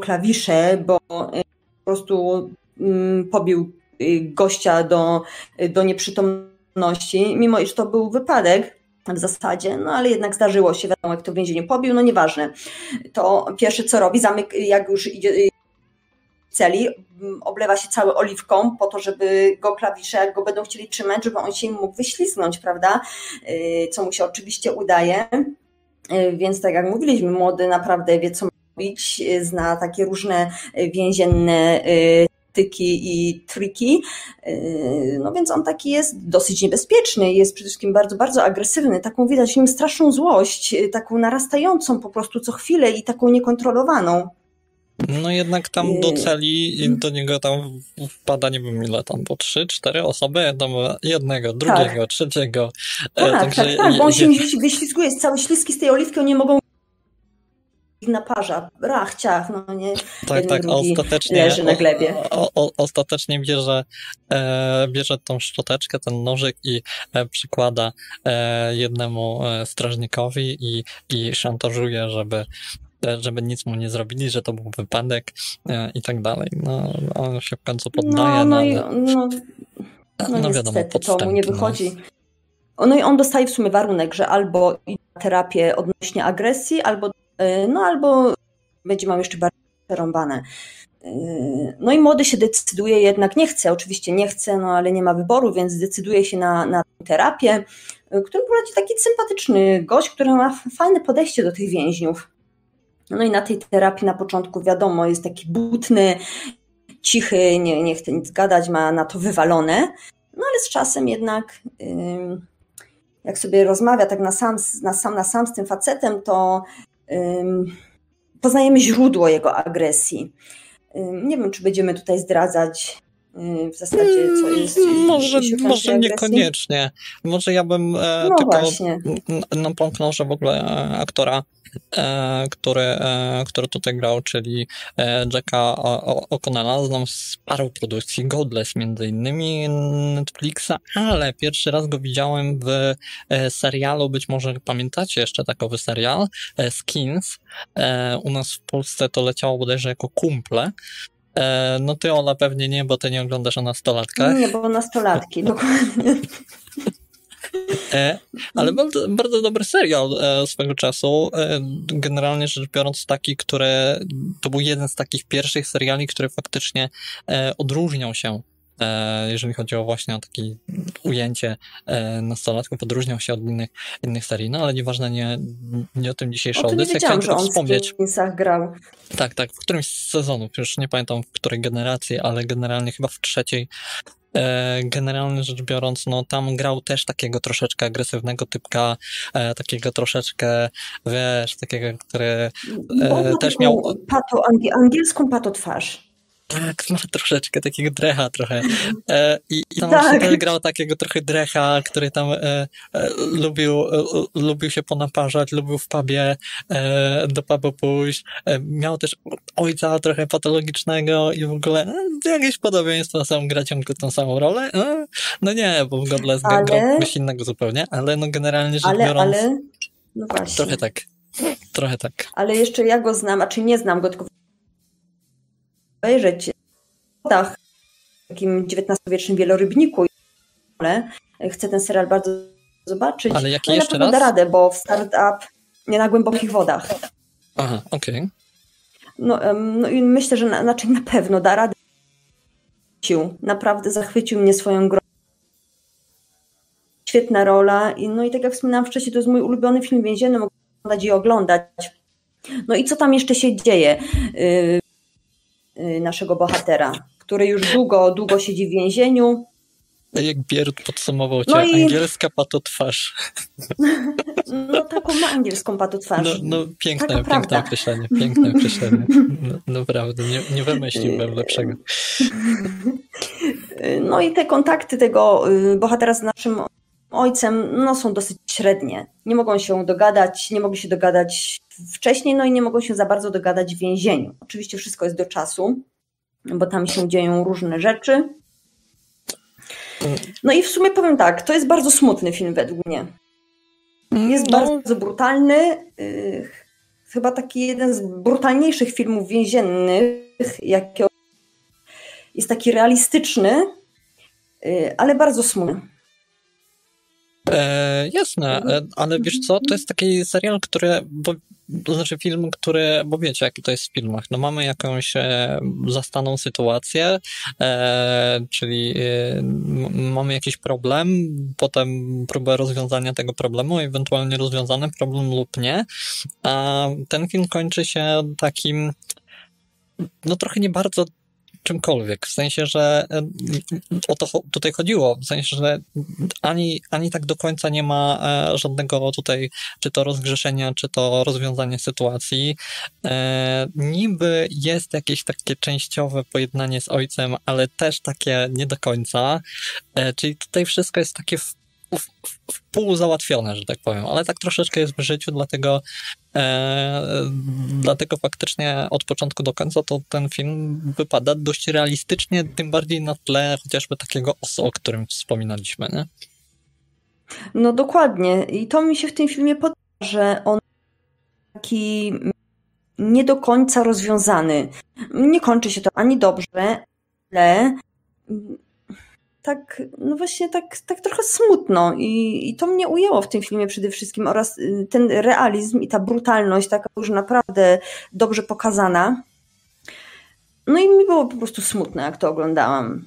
klawisze, bo yy, po prostu yy, pobił y, gościa do, do nieprzytomności, mimo iż to był wypadek, w zasadzie, no ale jednak zdarzyło się, wiadomo, jak to w więzieniu pobił, no nieważne. To pierwsze co robi, zamyk, jak już idzie, celi, mm, oblewa się cały oliwką po to, żeby go klawisze, jak go będą chcieli trzymać, żeby on się im mógł wyślizgnąć, prawda? Y, co mu się oczywiście udaje. Y, więc tak jak mówiliśmy, młody naprawdę wie, co robić, y, zna takie różne więzienne i triki. No więc on taki jest dosyć niebezpieczny, jest przede wszystkim bardzo, bardzo agresywny. Taką widać w nim straszną złość, taką narastającą po prostu co chwilę i taką niekontrolowaną. No jednak tam do celi do niego tam wpada nie wiem ile tam, bo trzy, cztery osoby, tam jednego, drugiego, tak. trzeciego. E, tak, Także tak, tak, bo on się wyślizguje, jest cały śliski z tej oliwki, oni nie mogą na parza, rach, ciach, no nie. Tak, tak, ostatecznie, leży na glebie. O, o, ostatecznie bierze, e, bierze tą szczoteczkę, ten nożyk i e, przykłada e, jednemu e, strażnikowi i, i szantażuje, żeby żeby nic mu nie zrobili, że to był wypadek e, i tak dalej. No, on się w końcu poddaje. No, no, i, no, no, no, no wiadomo, to mu nie no. wychodzi. No i on dostaje w sumie warunek, że albo terapię odnośnie agresji, albo, e, no, albo będzie miał jeszcze bardziej przerąbane. E, no i młody się decyduje jednak, nie chce, oczywiście nie chce, no ale nie ma wyboru, więc decyduje się na, na terapię, którą prowadzi taki sympatyczny gość, który ma fajne podejście do tych więźniów. No i na tej terapii na początku wiadomo, jest taki butny, cichy, nie, nie chce nic gadać, ma na to wywalone. No ale z czasem jednak, jak sobie rozmawia tak na sam na sam, na sam z tym facetem, to poznajemy źródło jego agresji. Nie wiem, czy będziemy tutaj zdradzać y, w zasadzie, co jest. Może, może niekoniecznie. Może ja bym e, no tylko właśnie. napomknął, że w ogóle e, aktora który, e, który tutaj grał, czyli e, Jacka O'Connella. Znam z paru produkcji, Godless między innymi Netflixa, ale pierwszy raz go widziałem w serialu, być może pamiętacie jeszcze takowy serial, Skins. U nas w Polsce to leciało bodajże jako kumple. No ty Ola pewnie nie, bo ty nie oglądasz o nastolatkach. Nie, bo nastolatki, dokładnie. [laughs] E, ale bardzo, bardzo dobry serial e, swego czasu. E, generalnie rzecz biorąc, taki, który to był jeden z takich pierwszych seriali, który faktycznie odróżniał się jeżeli chodzi o właśnie o takie ujęcie nastolatków, odróżniał się od innych, innych serii, no ale nieważne, nie, nie o tym dzisiejsza o audycja. Chciałem tylko wspomnieć. W grał. Tak, tak, w którymś z sezonów, już nie pamiętam w której generacji, ale generalnie chyba w trzeciej generalnie rzecz biorąc, no tam grał też takiego troszeczkę agresywnego typka, e, takiego troszeczkę, wiesz, takiego, który e, też miał... Pato, angielską pato twarz. Tak, ma troszeczkę takiego drecha trochę. E, i, I tam tak. też grał takiego trochę drecha, który tam e, e, lubił, e, lubił się ponaparzać, lubił w pubie e, do pubu pójść. E, miał też ojca trochę patologicznego i w ogóle jakieś podobieństwo sam gra ciągle tą samą rolę. No nie, bo w Godless ale... grał coś innego zupełnie, ale no generalnie rzecz ale, biorąc... Ale... No właśnie. Trochę tak. Trochę tak. Ale jeszcze ja go znam, a czy nie znam go, tylko obejrzeć w takim XIX-wiecznym wielorybniku. Ale chcę ten serial bardzo zobaczyć. Ale jaki no jeszcze raz? da radę, bo w startup nie na głębokich wodach. Aha, okej. Okay. No, no i myślę, że na, znaczy na pewno da radę. Naprawdę zachwycił mnie swoją grą. Świetna rola. I, no i tak jak wspominałam wcześniej, to jest mój ulubiony film więzienny, mogę oglądać i oglądać. No i co tam jeszcze się dzieje? Yy, naszego bohatera, który już długo, długo siedzi w więzieniu. Jak Bierut podsumował cię, no i... angielska patotwarz. [laughs] No taką ma angielską patotwarz. No, no piękne, Taka piękne prawda. określenie, piękne określenie. No, naprawdę, nie, nie wymyśliłbym lepszego. [laughs] No i te kontakty tego y, bohatera z naszym ojcem no, są dosyć średnie. Nie mogą się dogadać, nie mogli się dogadać wcześniej, no i nie mogą się za bardzo dogadać w więzieniu. Oczywiście wszystko jest do czasu, bo tam się dzieją różne rzeczy. No i w sumie powiem tak, to jest bardzo smutny film według mnie. Jest no. bardzo brutalny. Y, chyba taki jeden z brutalniejszych filmów więziennych, jakie jest taki realistyczny, y, ale bardzo smutny. E, jasne, e, ale wiesz co, to jest taki serial, który, bo, to znaczy film, który, bo wiecie, jaki to jest w filmach, no mamy jakąś e, zastaną sytuację, e, czyli e, mamy jakiś problem, potem próbę rozwiązania tego problemu, ewentualnie rozwiązany problem lub nie, a ten film kończy się takim, no trochę nie bardzo czymkolwiek. W sensie, że e, o to tutaj chodziło. W sensie, że ani, ani tak do końca nie ma e, żadnego tutaj, czy to rozgrzeszenia, czy to rozwiązania sytuacji. E, niby jest jakieś takie częściowe pojednanie z ojcem, ale też takie nie do końca. Czyli tutaj wszystko jest takie w w, w pół załatwione, że tak powiem, ale tak troszeczkę jest w życiu, dlatego, e, dlatego faktycznie od początku do końca to ten film wypada dość realistycznie, tym bardziej na tle chociażby takiego osu, o którym wspominaliśmy, nie? No dokładnie i to mi się w tym filmie podoba, że on taki nie do końca rozwiązany. Nie kończy się to ani dobrze, ale tak, no właśnie tak, tak trochę smutno I, i to mnie ujęło w tym filmie przede wszystkim oraz y, ten realizm i ta brutalność taka już naprawdę dobrze pokazana. No i mi było po prostu smutno, jak to oglądałam.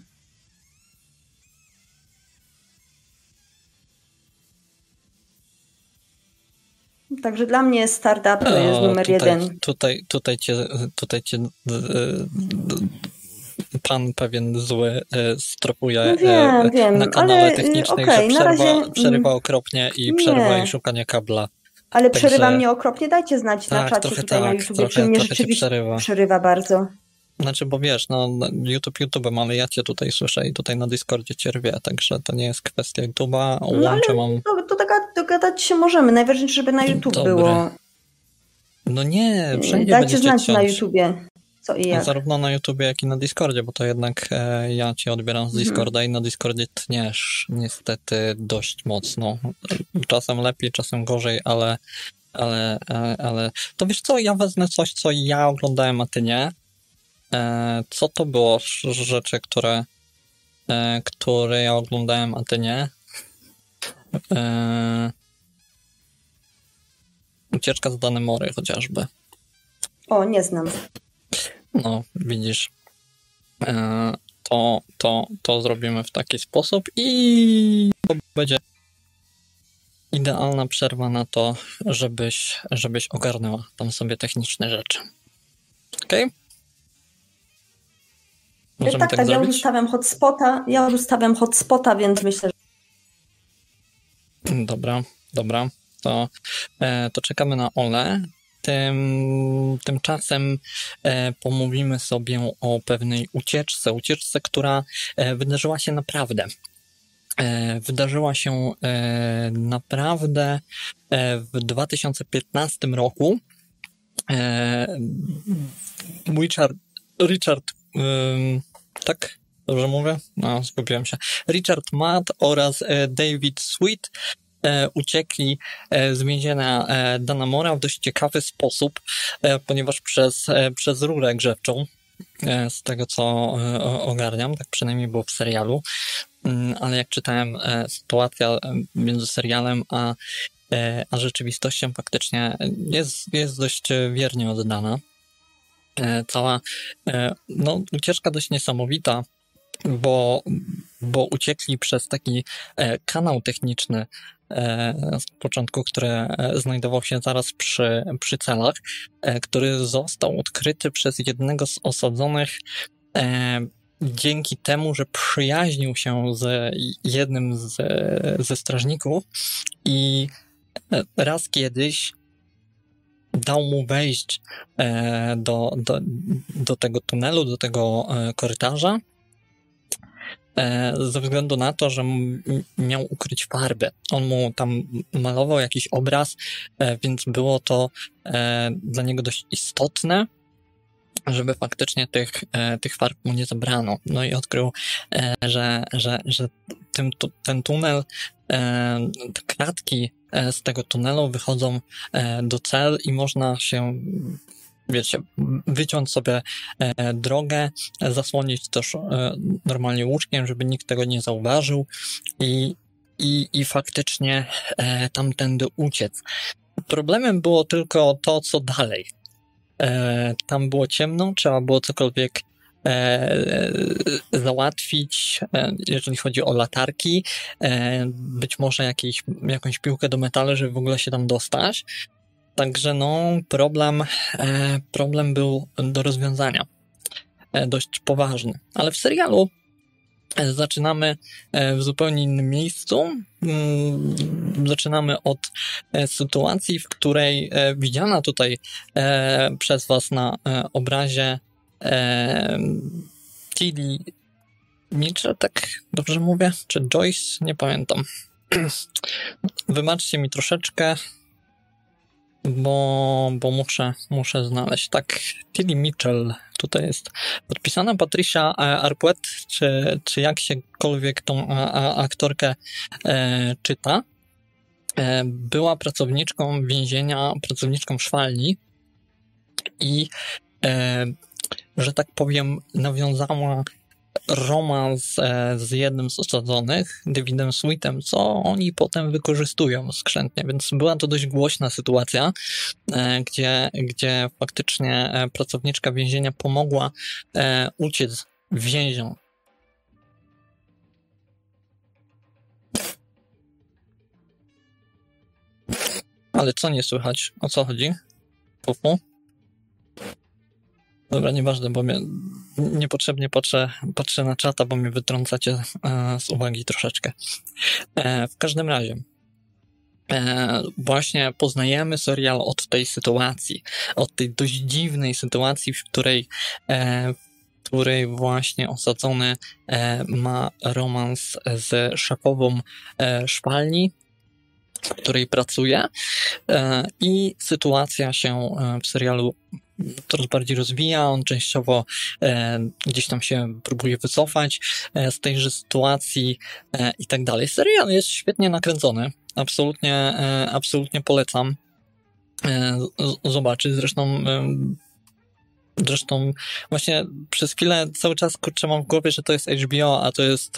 Także dla mnie startup to jest numer tutaj, jeden. Tutaj, tutaj cię, tutaj cię pan pewien zły e, stropuje no wiem, wiem, na kanale ale, y, technicznej, okay, że przerwa, razie... przerywa okropnie i nie. przerwa i szukanie kabla. Ale Także... przerywa mnie okropnie, dajcie znać tak, na czacie tutaj tak, na YouTube, trochę, czy mnie rzeczywiście przerywa. przerywa bardzo. Znaczy, bo wiesz, no YouTube YouTube'em, ale ja cię tutaj słyszę i tutaj na Discordzie cię rwie, także to nie jest kwestia YouTube'a. No, ale mam... to, to dogadać się możemy. Najważniejsze, żeby na YouTube Dobre. było. No nie, wszędzie Dajcie znać na YouTubie. Co i jak. Zarówno na YouTubie, jak i na Discordzie, bo to jednak e, ja cię odbieram z mhm. Discorda i na Discordzie tniesz niestety dość mocno. Czasem lepiej, czasem gorzej, ale ale, ale, ale to wiesz co, ja wezmę coś, co ja oglądałem, a ty nie. E, co to było rzeczy, które, e, które ja oglądałem, a ty nie? E, ucieczka z Danemory chociażby. O, nie znam. No, widzisz. E, to, to, to zrobimy w taki sposób i to będzie idealna przerwa na to, żebyś, żebyś ogarnęła tam sobie techniczne rzeczy. Okej? Okay? Możemy tak, tak, tak ja już ustawiam hotspota, ja już ustawiam hotspota, więc myślę, że... Dobra, dobra. To, e, to czekamy na Ole. Tym, tymczasem e, pomówimy sobie o pewnej ucieczce, ucieczce, która e, wydarzyła się naprawdę. E, wydarzyła się e, naprawdę e, w 2015 roku. Richard, Richard tak? Dobrze mówię? No, zgubiłem się. Richard Matt oraz David Sweet uciekli z więzienia Danamora w dość ciekawy sposób, ponieważ przez, przez rurę grzewczą, z tego co ogarniam, tak przynajmniej było w serialu, Mm, ale jak czytałem, e, sytuacja e, między serialem a, e, a rzeczywistością faktycznie jest, jest dość wiernie oddana. Cała no, ucieczka dość niesamowita, bo, bo uciekli przez taki kanał techniczny z początku, który znajdował się zaraz przy, przy celach, który został odkryty przez jednego z osadzonych dzięki temu, że przyjaźnił się z jednym z, ze strażników i raz kiedyś dał mu wejść e, do, do, do tego tunelu, do tego e, korytarza, e, ze względu na to, że miał ukryć farbę. On mu tam malował jakiś obraz, więc było to dla niego dość istotne, żeby faktycznie tych, e, tych farb mu nie zabrano. No i odkrył, e, że, że, że tym, ten tunel, e, te kratki z tego tunelu wychodzą do cel i można się wiecie, wyciąć sobie drogę, zasłonić też normalnie łóżkiem, żeby nikt tego nie zauważył i, i, i faktycznie tamtędy uciec. Problemem było tylko to, co dalej e, tam było ciemno, trzeba było cokolwiek e, e, załatwić, e, jeżeli chodzi o latarki, e, być może jakiś, jakąś piłkę do metalu, żeby w ogóle się tam dostać. Także no, problem, e, problem był do rozwiązania. dość poważny. Ale w serialu Zaczynamy e, w zupełnie innym miejscu. Mm, zaczynamy od e, sytuacji, w której e, widziana tutaj przez Was na obrazie Tilly Mitchell, tak dobrze mówię? Czy Joyce? Nie pamiętam. [clears throat] Wybaczcie mi troszeczkę, bo, bo muszę, muszę znaleźć. Tak, Tilly Mitchell tutaj jest podpisana. Patricia e, Arquet, czy, czy jak siekolwiek tą a, a, aktorkę e, czyta, e, była pracowniczką więzienia, pracowniczką szwalni i, e, że tak powiem, nawiązała romans e, z jednym z osadzonych, Davidem Sweetem, co oni potem wykorzystują skrzętnie, więc była to dość głośna sytuacja, e, gdzie, gdzie faktycznie e, pracowniczka więzienia pomogła uciec więziom. Ale co nie słychać? O co chodzi? Pufu? Dobra, nieważne, bo mnie niepotrzebnie patrzę, patrzę na czata, bo mnie wytrącacie e, z uwagi troszeczkę. E, w każdym razie, e, właśnie poznajemy serial od tej sytuacji, od tej dość dziwnej sytuacji, w której który właśnie osadzony ma romans z szefową szwalni, w której pracuje i sytuacja się w serialu coraz bardziej rozwija, on częściowo e, gdzieś tam się próbuje wycofać e, z tejże sytuacji e, i tak dalej. Serial jest świetnie nakręcony, absolutnie, e, absolutnie polecam e, zobaczyć, zresztą e, Zresztą właśnie przez chwilę cały czas kurczę mam w głowie, że to jest HBO, a to jest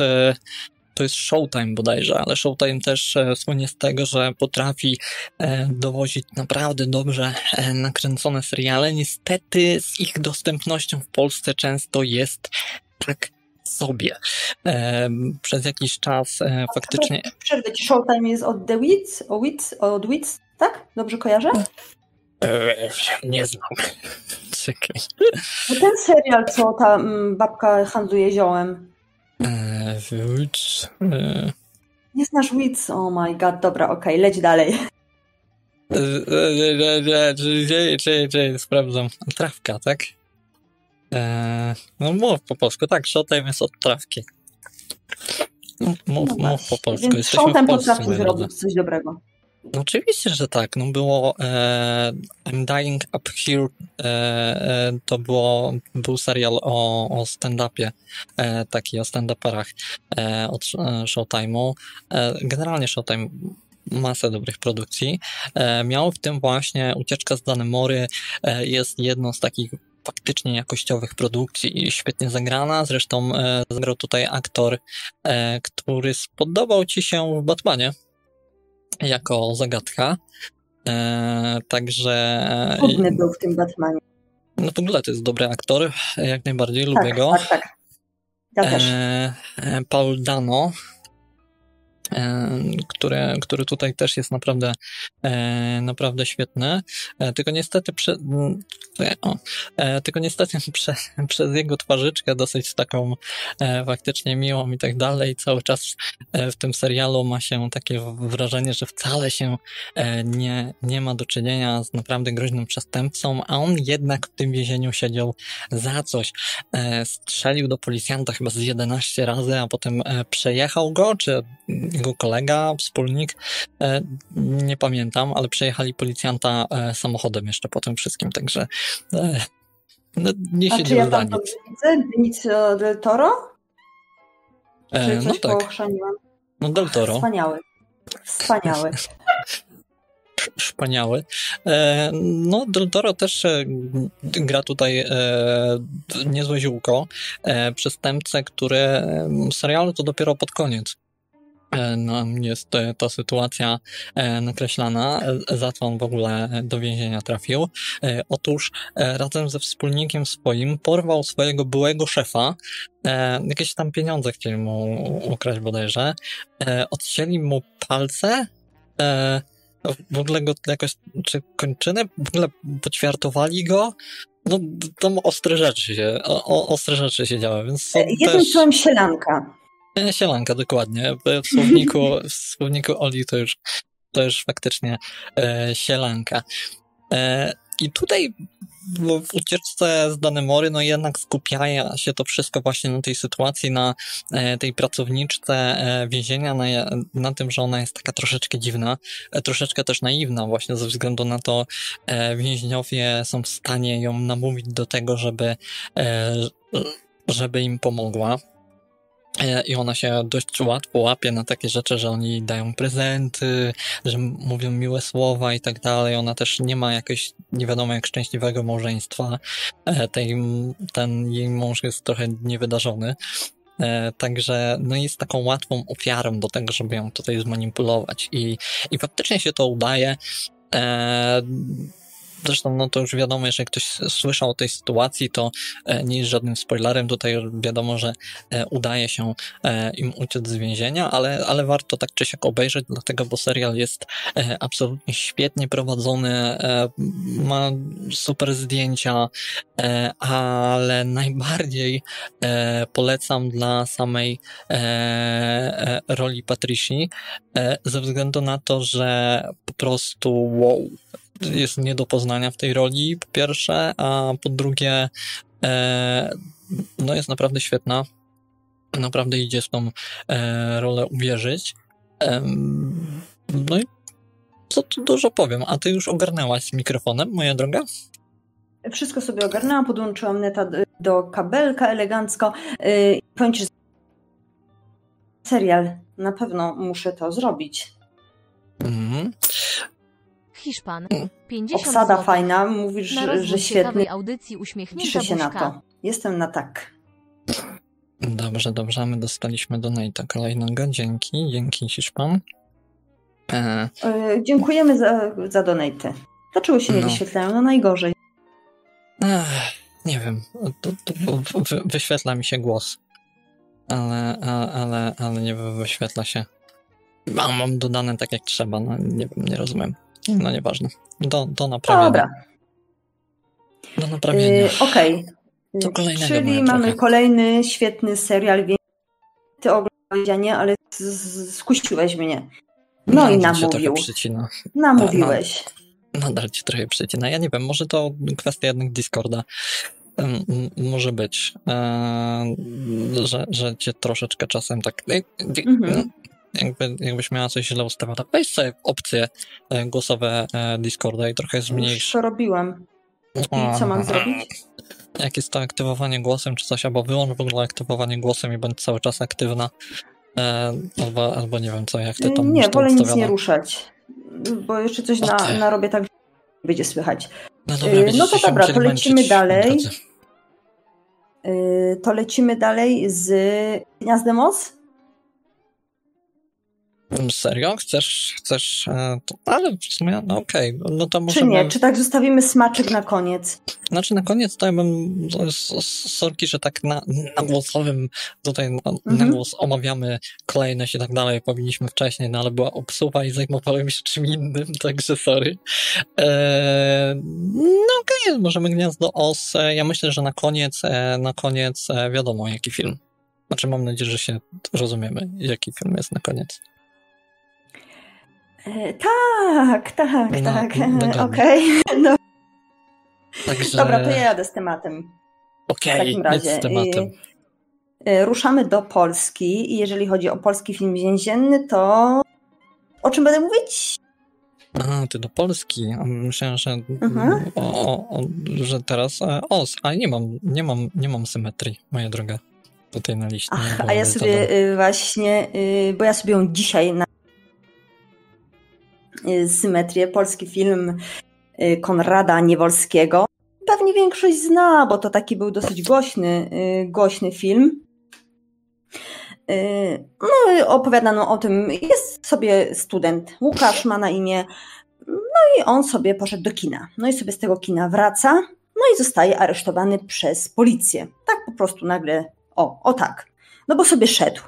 to jest Showtime bodajże, ale Showtime też e, słynie z tego, że potrafi e, dowozić naprawdę dobrze e, nakręcone seriale. Niestety z ich dostępnością w Polsce często jest tak sobie. Przez jakiś czas faktycznie... Przerwę ci, Showtime jest od The Wits, o Wits, od Wits, tak? Dobrze kojarzę? Nie znam. [laughs] Czekaj. Ten serial, co ta mm, babka handluje ziołem. Witch. E, Nie znasz Wits? Oh my god, dobra, okej, okay, leć dalej. Sprawdzam. Trawka, tak? Eee, no mów po polsku, tak, Showtime jest od trawki. Mów, no mów po polsku. Więc Showtime potrafi zrobić coś dobrego. Oczywiście, że tak. No było e, I'm Dying Up Here, e, e, to było, był serial o, o stand-upie, e, taki o stand-uperach e, od e, Showtime'u. generalnie Showtime masę dobrych produkcji. miał w tym właśnie Ucieczka z Danemory jest jedną z takich faktycznie jakościowych produkcji i świetnie zagrana. Zresztą zagrał tutaj aktor, który spodobał ci się w Batmanie jako zagadka. E, także. Trudny był w tym Batmanie. No w ogóle to jest dobry aktor, jak najbardziej, lubię tak, go. Tak, tak. Ja też. E, Paul Dano, który, który tutaj też jest naprawdę, e, naprawdę świetny. E, tylko niestety, prze, o, e, tylko niestety [laughs] prze, przez jego twarzyczkę dosyć taką faktycznie miłą i tak dalej, cały czas w tym serialu ma się takie wrażenie, że wcale się nie, nie ma do czynienia z naprawdę groźnym przestępcą, a on jednak w tym więzieniu siedział za coś. Strzelił do policjanta chyba z 11 razy, a potem przejechał go, czy jego kolega, wspólnik, e, nie pamiętam, ale przejechali policjanta e, samochodem jeszcze po tym wszystkim, także e, no, nie A czy ja tam nic. widzę? Benicio del Toro? Czy no tak. No del Toro. Wspaniały. Wspaniały. [laughs] Wspaniały. No, Del Toro też gra tutaj niezłe ziółko. Przestępcę, który serialu to dopiero pod koniec nam jest e, ta sytuacja e, nakreślana, za co on w ogóle do więzienia trafił. Otóż razem ze wspólnikiem swoim porwał swojego byłego szefa, jakieś tam pieniądze chcieli mu ukraść bodajże, odcięli mu palce, w ogóle go jakoś, czy kończyny, w ogóle poćwiartowali go, no tam ostre rzeczy się, o, ostre rzeczy się działy, więc... Jednym też... słowem sielanka. Sielanka, dokładnie. W słowniku, w słowniku Oli to już, to już faktycznie e, sielanka. E, I tutaj w ucieczce z Danemory, no jednak skupia się to wszystko właśnie na tej sytuacji, na e, tej pracowniczce e, więzienia, na, na tym, że ona jest taka troszeczkę dziwna, e, troszeczkę też naiwna właśnie ze względu na to więźniowie są w stanie ją namówić do tego, żeby żeby im pomogła. E, I ona się dość łatwo łapie na takie rzeczy, że oni dają prezenty, że mówią miłe słowa i tak dalej. Ona też nie ma jakiegoś, nie wiadomo jak szczęśliwego małżeństwa. E, tej, ten jej mąż jest trochę niewydarzony. E, także no jest taką łatwą ofiarą do tego, żeby ją tutaj zmanipulować. I, i faktycznie się to udaje. Zresztą, no to już wiadomo, jeżeli ktoś słyszał o tej sytuacji, to e, nie jest żadnym spoilerem. Tutaj wiadomo, że e, udaje się e, im uciec z więzienia, ale, ale warto tak czy siak obejrzeć, dlatego, bo serial jest absolutnie świetnie prowadzony, ma super zdjęcia, ale najbardziej polecam dla samej roli Patrici, ze względu na to, że po prostu wow, jest nie do poznania w tej roli, po pierwsze, a po drugie e, no jest naprawdę świetna. Naprawdę idzie w tą e, rolę uwierzyć. E, no i co tu dużo powiem. A ty już ogarnęłaś z mikrofonem, moja droga? Wszystko sobie ogarnęłam, podłączyłam neta do kabelka elegancko. Yy, powiem ci, serial, na pewno muszę to zrobić. Mhm. Hiszpan. Mm. 50 Obsada złotych. fajna, mówisz, Na że, że świetnie. audycji uśmiechnięta się na to. Jestem na tak. Dobrze, dobrze. My dostaliśmy donate'a kolejnego. Dzięki, dzięki Hiszpan. E, Yy, dziękujemy za, za donate. Dlaczego się nie No. wyświetlają? No najgorzej. ech, nie wiem, to, to, wy, wyświetla mi się głos. Ale, ale, ale nie wy- wyświetla się. A mam dodane tak jak trzeba, no nie nie rozumiem. No nieważne. Do, do naprawienia. Dobra. Do naprawienia. Yy, Okej. Kolejnego, Czyli mamy droga? kolejny świetny serial. Wie- Ty oglądałeś, a nie, ale skusiłeś mnie. No i cię trochę namówił. Namówiłeś. Nadal cię trochę przycina. Ja nie wiem, może to kwestia jednak Discorda. Może być, e, że, że cię troszeczkę czasem tak. e, Mhm. Jakby, jakbyś miała coś źle ustawione, weź sobie opcje e, głosowe e, Discorda i trochę zmniejsz. to robiłam. I co mam zrobić? Jak jest to aktywowanie głosem czy coś, albo wyłącz w ogóle aktywowanie głosem i bądź cały czas aktywna. E, albo, albo nie wiem co, jak ty tam Nie, to wolę nic nie ruszać. Bo jeszcze coś na, narobię tak, będzie słychać. No dobra, no to dobra, to lecimy dalej. to lecimy dalej z Gniazdem Moc. Serio? Chcesz, chcesz, e, ale w sumie, no okej, no to Czy nie? Czy tak zostawimy smaczek na koniec? znaczy na koniec to ja bym, sorki, że tak na, na głosowym, tutaj na, na Mhm. głos omawiamy kolejność i tak dalej, powinniśmy wcześniej, no ale była obsuwa i zajmowałem się czym innym, [laughs] także sorry. E, no okej, możemy Gniazdo Os, e, ja myślę, że na koniec, e, na koniec wiadomo jaki film. Znaczy mam nadzieję, że się rozumiemy, jaki film jest na koniec. E, tak, tak, No, tak. dokładnie. Okej. [laughs] No, Także... dobra, to ja jadę z tematem. W Okej, takim okay, razie. z tematem. I- e, Ruszamy do Polski i jeżeli chodzi o polski film więzienny, to o czym będę mówić? Aha, ty do Polski. A Myślałem, że, Mhm. o, o, że teraz e, OS, ale nie mam, nie mam, nie mam symetrii, moja droga. Tutaj na liście. Ach, a ja sobie do- y, właśnie, y, bo ja sobie ją dzisiaj na y, symetrię, polski film y, Konrada Niewolskiego. Pewnie większość zna, bo to taki był dosyć głośny, y, głośny film. Y, No opowiadano o tym, jest sobie student, Łukasz ma na imię, no i on sobie poszedł do kina. No i sobie z tego kina wraca, no i zostaje aresztowany przez policję. Tak po prostu nagle, o, o tak. No bo sobie szedł.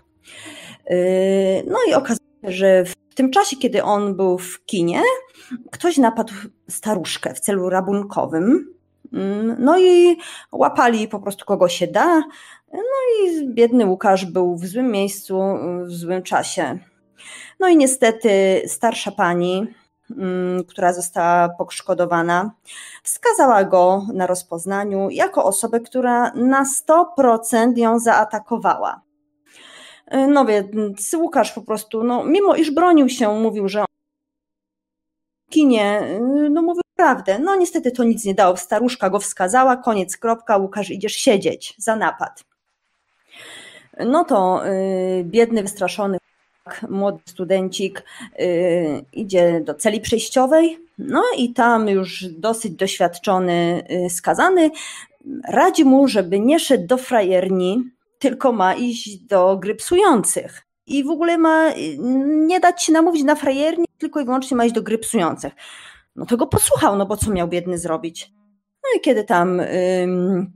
No i okazuje się, że w tym czasie, kiedy on był w kinie, ktoś napadł staruszkę w celu rabunkowym. Mm, No i łapali po prostu kogo się da. No i biedny Łukasz był w złym miejscu, w złym czasie. No i niestety starsza pani, mm, która została poszkodowana, wskazała go na rozpoznaniu jako osobę, która na 100% ją zaatakowała. No więc Łukasz po prostu, no, mimo iż bronił się, mówił, że kinie, no mówił prawdę. No niestety to nic nie dało. Staruszka go wskazała, koniec, kropka, Łukasz idziesz siedzieć za napad. No to y, biedny, wystraszony młody studencik y, idzie do celi przejściowej, no i tam już dosyć doświadczony y, skazany radzi mu, żeby nie szedł do frajerni, tylko ma iść do gry psujących. I w ogóle ma nie dać się namówić na frajerni, tylko i wyłącznie ma iść do gry psujących. No to go posłuchał, no bo co miał biedny zrobić? No i kiedy tam ym,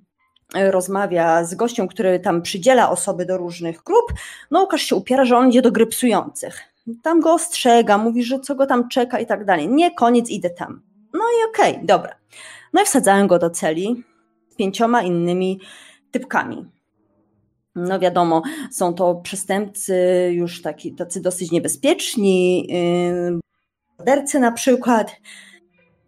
rozmawia z gościem, który tam przydziela osoby do różnych grup, no Łukasz się upiera, że on idzie do gry psujących. Tam go ostrzega, mówi, że co go tam czeka i tak dalej. Nie, koniec, idę tam. No i okej, okay, dobra. No i wsadzałem go do celi z pięcioma innymi typkami. No wiadomo, są to przestępcy już taki, tacy dosyć niebezpieczni, yy, mordercy na przykład.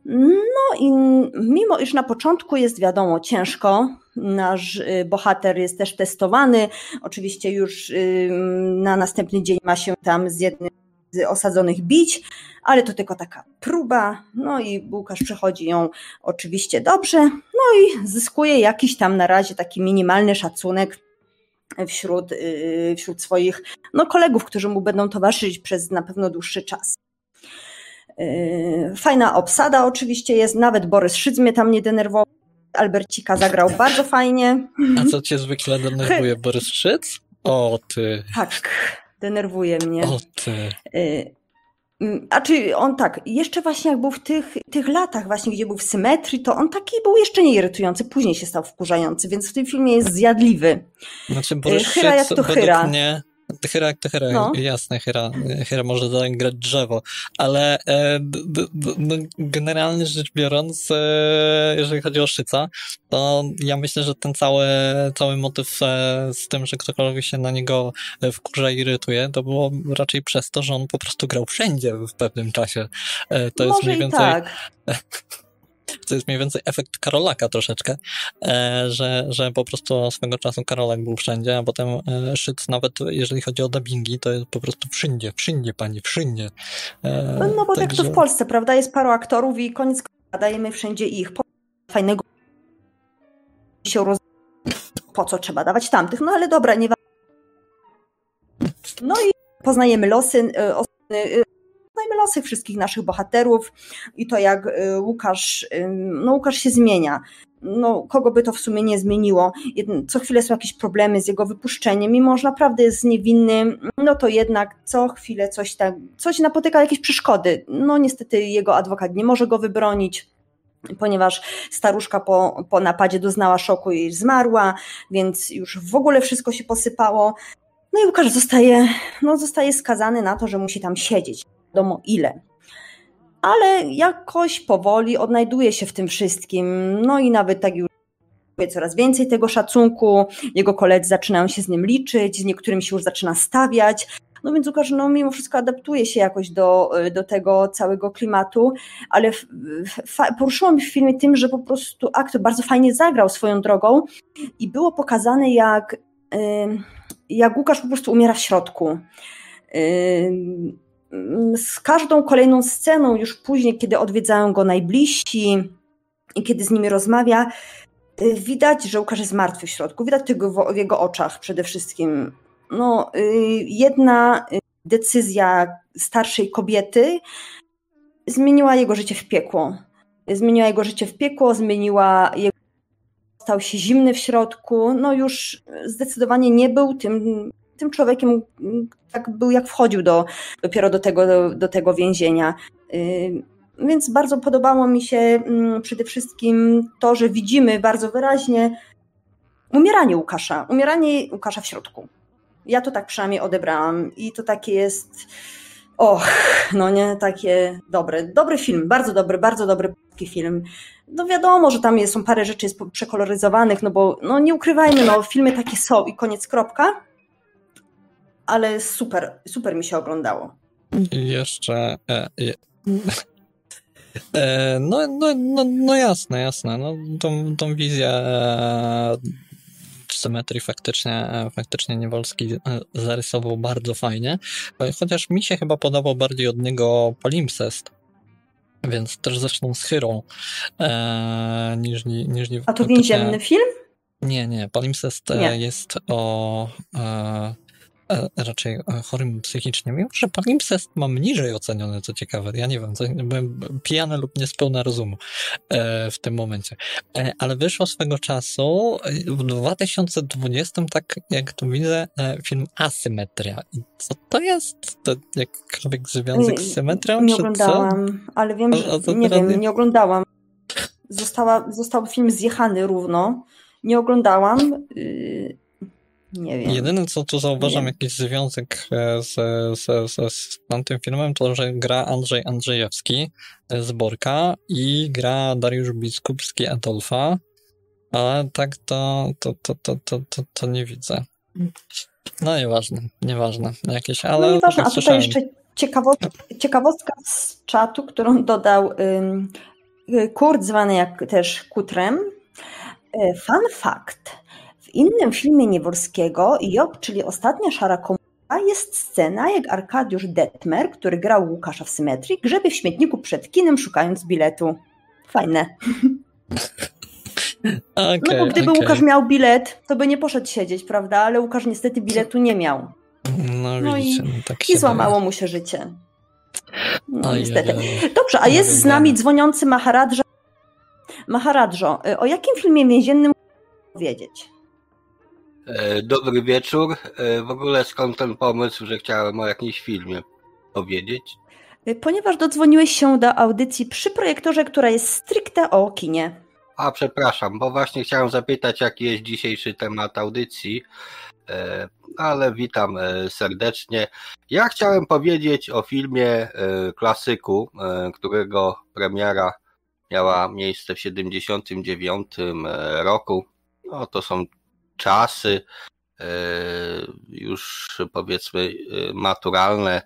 No i mimo iż na początku jest wiadomo ciężko, nasz y, bohater jest też testowany. Oczywiście już y, na następny dzień ma się tam z jednym z osadzonych bić, ale to tylko taka próba. No i Łukasz przechodzi ją oczywiście dobrze, no i zyskuje jakiś tam na razie taki minimalny szacunek wśród, y, wśród swoich no, kolegów, którzy mu będą towarzyszyć przez na pewno dłuższy czas. Fajna obsada oczywiście jest, nawet Borys Szyc mnie tam nie denerwował. Albercika zagrał [laughs] bardzo fajnie. A co cię zwykle denerwuje, Borys Szyc? O ty. Tak, denerwuje mnie. O ty. Mm, a czy on tak, jeszcze właśnie jak był w tych, tych latach właśnie, gdzie był w symetrii, to on taki był jeszcze nie irytujący, później się stał wkurzający, więc w tym filmie jest zjadliwy. Znaczy y, Hyra jak to Hyra. Mnie Jak to Hyra, no. jasne, Hyra, Hyra może zagrać drzewo, ale e, no, generalnie rzecz biorąc, e, jeżeli chodzi o Szyca, to ja myślę, że ten cały, cały motyw e, z tym, że ktokolwiek się na niego wkurza i irytuje, to było raczej przez to, że on po prostu grał wszędzie w pewnym czasie. E, to może jest mniej więcej... tak. [laughs] to jest mniej więcej efekt Karolaka troszeczkę, e, że, że po prostu swego czasu Karolak był wszędzie, a potem e, Szyc nawet jeżeli chodzi o dubbingi, to jest po prostu wszędzie, wszędzie pani, wszędzie. E, no, no bo tak to w Polsce, prawda, jest paru aktorów i koniec dajemy wszędzie ich. Fajnego się roz... po co trzeba dawać tamtych, no ale dobra, nie No i poznajemy losy, poznajmy losy wszystkich naszych bohaterów i to jak y, Łukasz, no Łukasz się zmienia. No, kogo by to w sumie nie zmieniło. Co chwilę są jakieś problemy z jego wypuszczeniem, mimo że naprawdę jest niewinny, no to jednak co chwilę coś tak, coś napotyka jakieś przeszkody. No niestety jego adwokat nie może go wybronić ponieważ staruszka po, po napadzie doznała szoku i zmarła, więc już w ogóle wszystko się posypało. No i Łukasz zostaje, no zostaje skazany na to, że musi tam siedzieć wiadomo ile. Ale jakoś powoli odnajduje się w tym wszystkim. No i nawet tak już coraz więcej tego szacunku. Jego koledzy zaczynają się z nim liczyć, z niektórymi się już zaczyna stawiać. No więc Łukasz no, mimo wszystko adaptuje się jakoś do, do tego całego klimatu, ale poruszyło mnie w filmie tym, że po prostu aktor bardzo fajnie zagrał swoją drogą i było pokazane jak, jak Łukasz po prostu umiera w środku z każdą kolejną sceną, już później, kiedy odwiedzają go najbliżsi i kiedy z nimi rozmawia, y, widać, że Łukasz jest martwy w środku. Widać tego w jego oczach przede wszystkim. No, y, jedna decyzja starszej kobiety zmieniła jego życie w piekło. Zmieniła jego życie w piekło, zmieniła jego. Stał się zimny w środku. No, już zdecydowanie nie był tym tym człowiekiem tak był, jak wchodził do, dopiero do tego, do, do tego więzienia. Y, więc bardzo podobało mi się mm, przede wszystkim to, że widzimy bardzo wyraźnie umieranie Łukasza, umieranie Łukasza w środku. Ja to tak przynajmniej odebrałam i to takie jest, och, no nie, takie dobre, dobry film, bardzo dobry, bardzo dobry film. No wiadomo, że tam jest, są parę rzeczy jest przekoloryzowanych, no bo no nie ukrywajmy, no filmy takie są i koniec kropka, ale super, super mi się oglądało. Jeszcze. E, e, no, no, no, no jasne, jasne. No, tą, tą wizję e, symetrii faktycznie, e, faktycznie Niewolski e, zarysował bardzo fajnie, chociaż mi się chyba podobał bardziej od niego Palimpsest. Więc też zresztą z Chyrą e, niż, niż, niż A to więzienny film? Nie, nie. Palimpsest nie. jest o E, raczej e, chorym psychicznie, mimo że palimpsest mam niżej oceniony, co ciekawe. Ja nie wiem, byłem pijany lub niespełna rozumu e, w tym momencie. Ale wyszło swego czasu w 2020, tak jak to widzę, film Asymetria. I co to jest? To jakkolwiek związek z symetrią? Nie oglądałam, ale wiem, że nie wiem, nie oglądałam. Została, został film zjechany równo. Nie oglądałam. Y, nie wiem. Jedyne, co tu zauważam, jakiś związek e, z, z, z, z tamtym filmem, to że gra Andrzej Andrzejewski z Borka i gra Dariusz Biskupski Adolfa, ale tak to, to, to, to, to, to, to nie widzę. No nieważne, nieważne. Jakieś, ale no nieważne, a tutaj jeszcze ciekawostka, ciekawostka z czatu, którą dodał ym, Kurt, zwany jak też Kutrem. E, fun fact. W innym filmie Nieworskiego, Job, czyli Ostatnia Szara Komuna, jest scena, jak Arkadiusz Detmer, który grał Łukasza w Symetrii, grzebie w śmietniku przed kinem, szukając biletu. Fajne. [laughs] Okay, no bo gdyby okay. Łukasz miał bilet, to by nie poszedł siedzieć, prawda? Ale Łukasz niestety biletu nie miał. No, No widzicie, i- no tak I się złamało mu się życie. No Ojej, niestety. ojej. Dobrze, a jest z nami dzwoniący Maharadża. Maharadżo, y, o jakim filmie więziennym powiedzieć? E, Dobry wieczór. E, W ogóle skąd ten pomysł, że chciałem o jakimś filmie powiedzieć? Y, Ponieważ dodzwoniłeś się do audycji przy projektorze, która jest stricte o kinie. A przepraszam, bo właśnie chciałem zapytać, jaki jest dzisiejszy temat audycji, E, ale witam e, serdecznie. Ja chciałem powiedzieć o filmie e, klasyku, e, którego premiera miała miejsce w 79 e, roku. No to są czasy e, już powiedzmy e, maturalne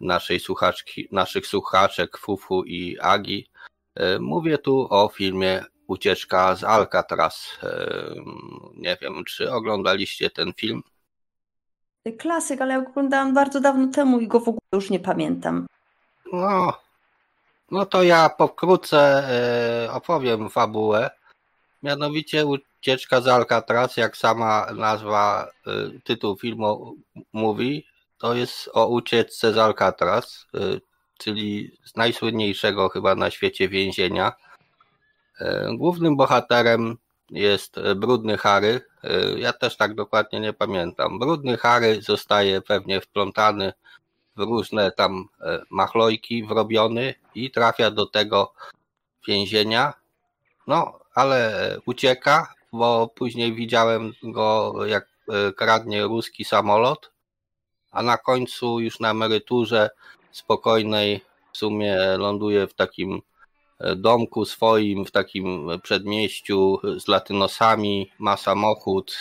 naszej słuchaczki, naszych słuchaczek Fufu i Agi. E, Mówię tu o filmie Ucieczka z Alcatraz. Nie wiem, czy oglądaliście ten film? Klasyk, ale ja oglądałam bardzo dawno temu i go w ogóle już nie pamiętam. No, no to ja pokrótce opowiem fabułę. Mianowicie Ucieczka z Alcatraz, jak sama nazwa, e, tytuł filmu mówi, to jest o ucieczce z Alcatraz, e, czyli z najsłynniejszego chyba na świecie więzienia. E, Głównym bohaterem jest Brudny Harry. Ja też tak dokładnie nie pamiętam. Brudny Harry zostaje pewnie wplątany w różne tam machlojki wrobiony i trafia do tego więzienia. No, ale ucieka, bo później widziałem go, jak e, kradnie ruski samolot, a na końcu już na emeryturze spokojnej w sumie ląduje w takim e, domku swoim, w takim przedmieściu z latynosami, ma samochód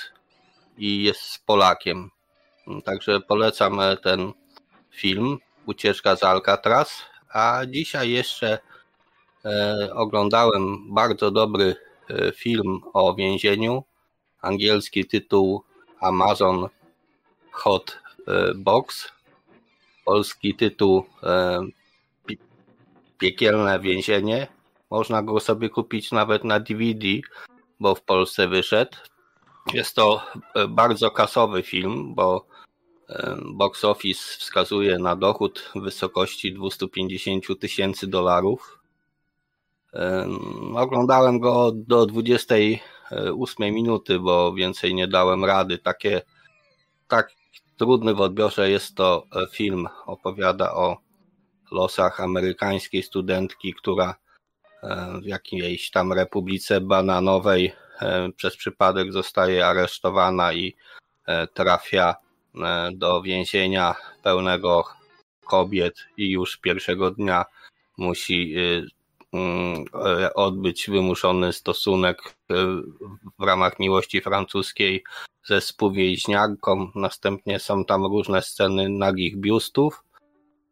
i jest z Polakiem. Także polecam e, ten film Ucieczka z Alcatraz, a dzisiaj jeszcze oglądałem bardzo dobry film o więzieniu. Angielski tytuł Amazon Hot e, Box. Polski tytuł Pi- Piekielne więzienie. Można go sobie kupić nawet na DVD, bo w Polsce wyszedł. Jest to bardzo kasowy film, bo box office wskazuje na dochód w wysokości 250 tysięcy dolarów. Oglądałem go do 28 minuty, bo więcej nie dałem rady. Takie, tak trudny w odbiorze jest to e, film. Opowiada o losach amerykańskiej studentki, która e, w jakiejś tam republice bananowej e, przez przypadek zostaje aresztowana i trafia do więzienia pełnego kobiet i już pierwszego dnia musi odbyć wymuszony stosunek e, w ramach miłości francuskiej ze współwięźniarką. Następnie są tam różne sceny nagich biustów.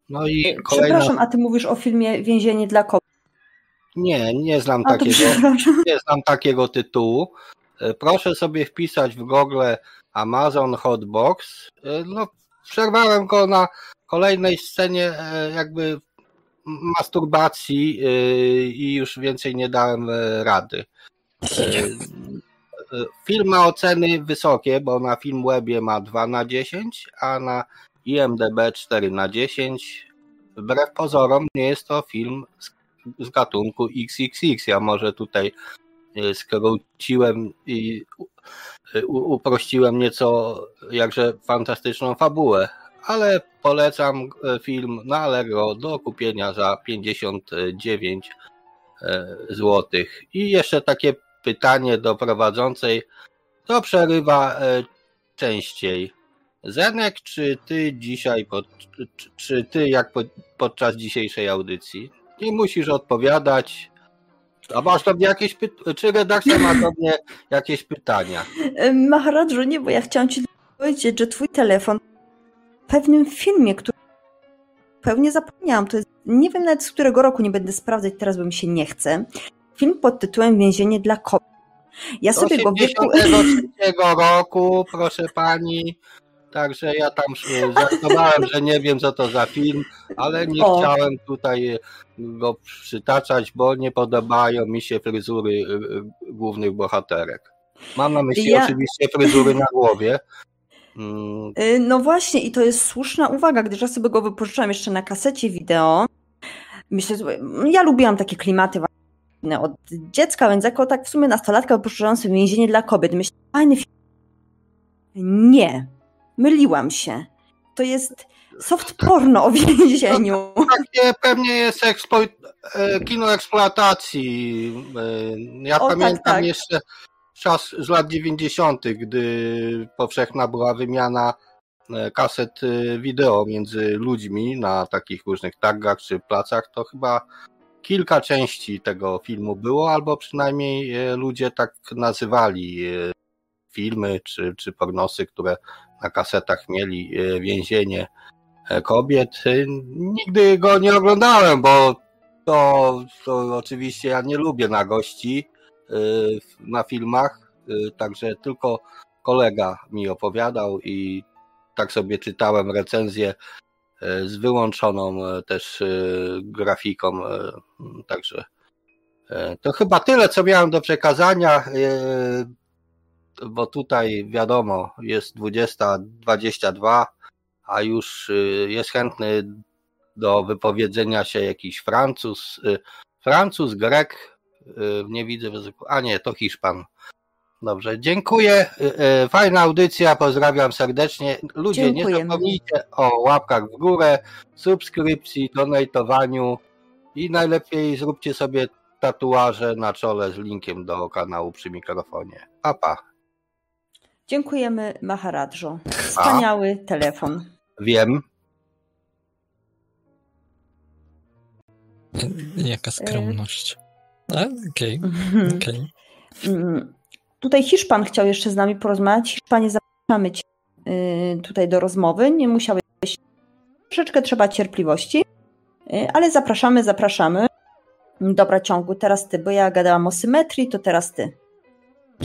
No i kolejna... Przepraszam, a ty mówisz o filmie Więzienie dla kobiet. Nie, nie znam A takiego nie znam takiego tytułu. E, Proszę sobie wpisać w Google Amazon Hotbox. E, No, przerwałem go na kolejnej scenie e, jakby masturbacji e, i już więcej nie dałem e, rady. E, e, Film ma oceny wysokie, bo na Filmwebie ma 2 na 10, a na IMDB 4 na 10. Wbrew pozorom nie jest to film z, z gatunku XXX. Ja może tutaj skróciłem i uprościłem nieco jakże fantastyczną fabułę, ale polecam e, film na Allegro do kupienia za 59 zł. I jeszcze takie pytanie do prowadzącej, kto przerywa e, częściej? Zenek, czy ty dzisiaj, pod, czy, czy ty jak pod, podczas dzisiejszej audycji? Nie musisz odpowiadać. A masz do mnie jakieś pytania? Czy redakcja ma do mnie jakieś pytania? E, Maharadżu, nie, bo ja chciałam ci powiedzieć, że twój telefon pewnym filmie, który pewnie zapomniałam, to jest, nie wiem nawet z którego roku, nie będę sprawdzać, teraz bo mi się nie chce. film pod tytułem Więzienie dla kobiet. Ja sobie go wieku... 83 roku, proszę pani. Także ja tam żartowałem, że nie wiem co to za film, ale nie o. chciałem tutaj go przytaczać, bo nie podobają mi się fryzury e, e, głównych bohaterek. Mam na myśli ja... oczywiście fryzury na głowie. Mm. No właśnie, i to jest słuszna uwaga, gdyż ja sobie go wypożyczyłam jeszcze na kasecie wideo. Myślę, ja lubiłam takie klimaty od dziecka, więc jako tak w sumie nastolatka wypożyczyłam sobie więzienie dla kobiet. Myślę, fajny film. Nie, myliłam się. To jest soft porno o więzieniu. [laughs] Takie pewnie jest e, kino eksploatacji. E, ja o, tak, pamiętam tak, tak. jeszcze czas z lat 90., gdy powszechna była wymiana e, kaset wideo między ludźmi na takich różnych tagach czy placach, to chyba kilka części tego filmu było, albo przynajmniej ludzie tak nazywali filmy czy, czy pornosy, które na kasetach mieli e, więzienie e, kobiet. E, nigdy go nie oglądałem, bo to, to oczywiście ja nie lubię nagości na filmach, także tylko kolega mi opowiadał i tak sobie czytałem recenzję z wyłączoną też grafiką, także to chyba tyle, co miałem do przekazania bo tutaj wiadomo, jest 20.22, a już y, jest chętny do wypowiedzenia się jakiś Francuz, y, Francuz, Grek, y, nie widzę w języku, a nie, to Hiszpan. Dobrze, dziękuję. Fajna audycja, pozdrawiam serdecznie. Ludzie, nie zapomnijcie o łapkach w górę, subskrypcji, donatowaniu i najlepiej zróbcie sobie tatuaże na czole z linkiem do kanału przy mikrofonie. Papa. Dziękujemy Maharadżo. Wspaniały A. telefon. Wiem. Jaka skromność. Okej, okay. okay. Mm, tutaj Hiszpan chciał jeszcze z nami porozmawiać. Hiszpanie, zapraszamy Cię y, tutaj do rozmowy. Nie musiałeś. Troszeczkę trzeba cierpliwości, y, ale zapraszamy, zapraszamy. Dobra, ciągu, teraz Ty, bo ja gadałam o symetrii, to teraz Ty.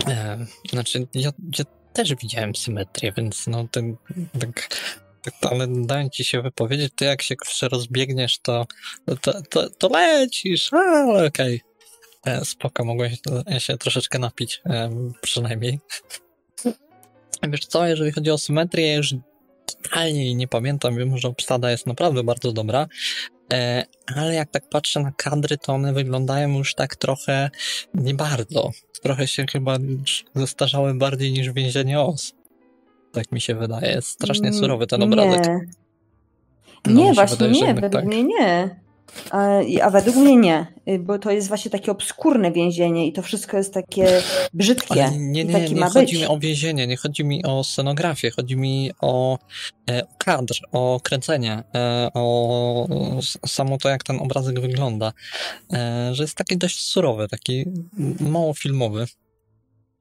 E, znaczy, ja, ja też widziałem symetrię, więc no ten, tak, tak, ale dałem ci się wypowiedzieć, ty jak się kurczę rozbiegniesz, to, to, to, to lecisz, ale okej. Okay. E, spoko, mogłeś się troszeczkę napić, e, przynajmniej. [laughs] Wiesz co, jeżeli chodzi o symetrię, już totalnie nie pamiętam, wiem, że obsada jest naprawdę bardzo dobra, e, ale jak tak patrzę na kadry, to one wyglądają już tak trochę nie bardzo trochę się chyba zestarzały bardziej niż więzienie os. Tak mi się wydaje. Jest strasznie mm, surowy ten obrazek. Nie, no, nie właśnie wydaje, nie, według tak. mnie nie. A, a, według mnie nie, y, bo to jest właśnie takie obskurne więzienie i to wszystko jest takie brzydkie. Ale nie, nie, nie, nie chodzi być. mi o więzienie, nie chodzi mi o scenografię, chodzi mi o, e, kadr, o kręcenie, e, o, samo to, jak ten obrazek wygląda. E, że jest taki dość surowy, taki mało filmowy.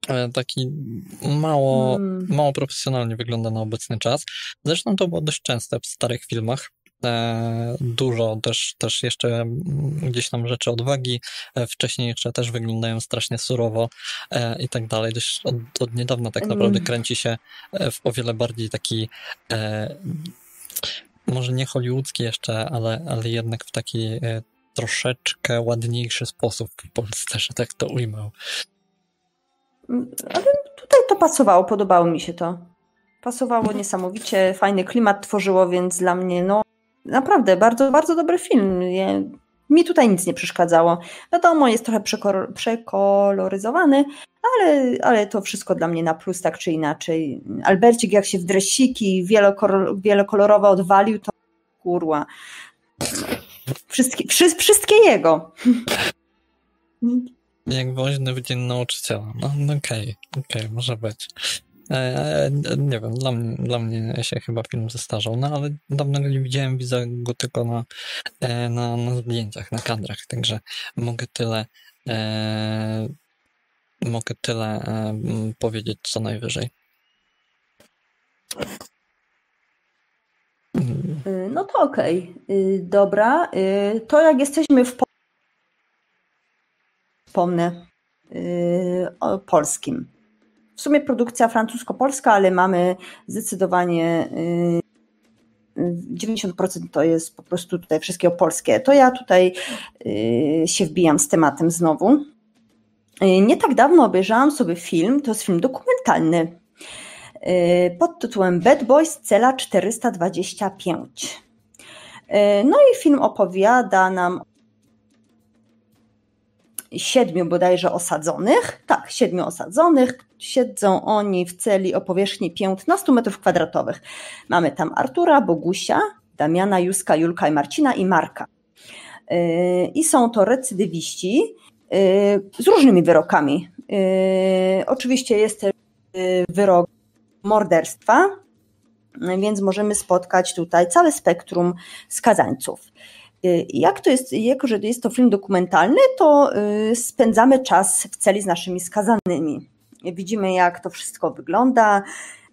E, taki mało, hmm. mało profesjonalnie wygląda na obecny czas. Zresztą to było dość częste w starych filmach. E, dużo też, też jeszcze mm, gdzieś tam rzeczy odwagi, e, wcześniej jeszcze też wyglądają strasznie surowo i tak dalej. Dość od, od niedawna tak naprawdę mm. kręci się w o wiele bardziej taki może nie hollywoodzki jeszcze, ale, ale jednak w taki troszeczkę ładniejszy sposób w Polsce, że tak to ujmę. Ale tutaj to pasowało, podobało mi się to. Pasowało niesamowicie, fajny klimat tworzyło, więc dla mnie, no naprawdę, bardzo, bardzo dobry film. Mi tutaj nic nie przeszkadzało. Wiadomo, jest trochę przekoloryzowany, ale, ale to wszystko dla mnie na plus, tak czy inaczej. Albercik jak się w dresiki wielokolorowo odwalił, to kurwa. Wszystkie, wszy, wszystkie jego. Jak woźny w dzień nauczyciela. No, no okej, okay, okej, okay, może być. E, e, nie wiem, dla mnie, dla mnie się chyba film zestarzał, no ale dawno go nie widziałem, widzę go tylko na, e, na, na zdjęciach, na kadrach, także mogę tyle e, mogę tyle e, powiedzieć co najwyżej. Y, no to okej. Okay. Dobra. Y, to jak jesteśmy w wspomnę, o polskim. W sumie produkcja francusko-polska, ale mamy zdecydowanie 90% to jest po prostu tutaj wszystkiego polskie. To ja tutaj się wbijam z tematem znowu. Nie tak dawno obejrzałam sobie film, to jest film dokumentalny pod tytułem Bad Boys Cela 425. No i film opowiada nam siedmiu bodajże osadzonych, tak, siedmiu osadzonych, siedzą oni w celi o powierzchni 15 metrów kwadratowych. Mamy tam Artura, Bogusia, Damiana, Juska, Julka i Marcina i Marka. Yy, I są to recydywiści yy, z różnymi wyrokami. Yy, oczywiście jest też wyrok morderstwa, więc możemy spotkać tutaj całe spektrum skazańców. Y, jak to jest, jako że jest to film dokumentalny, to y, spędzamy czas w celi z naszymi skazanymi. Widzimy, jak to wszystko wygląda,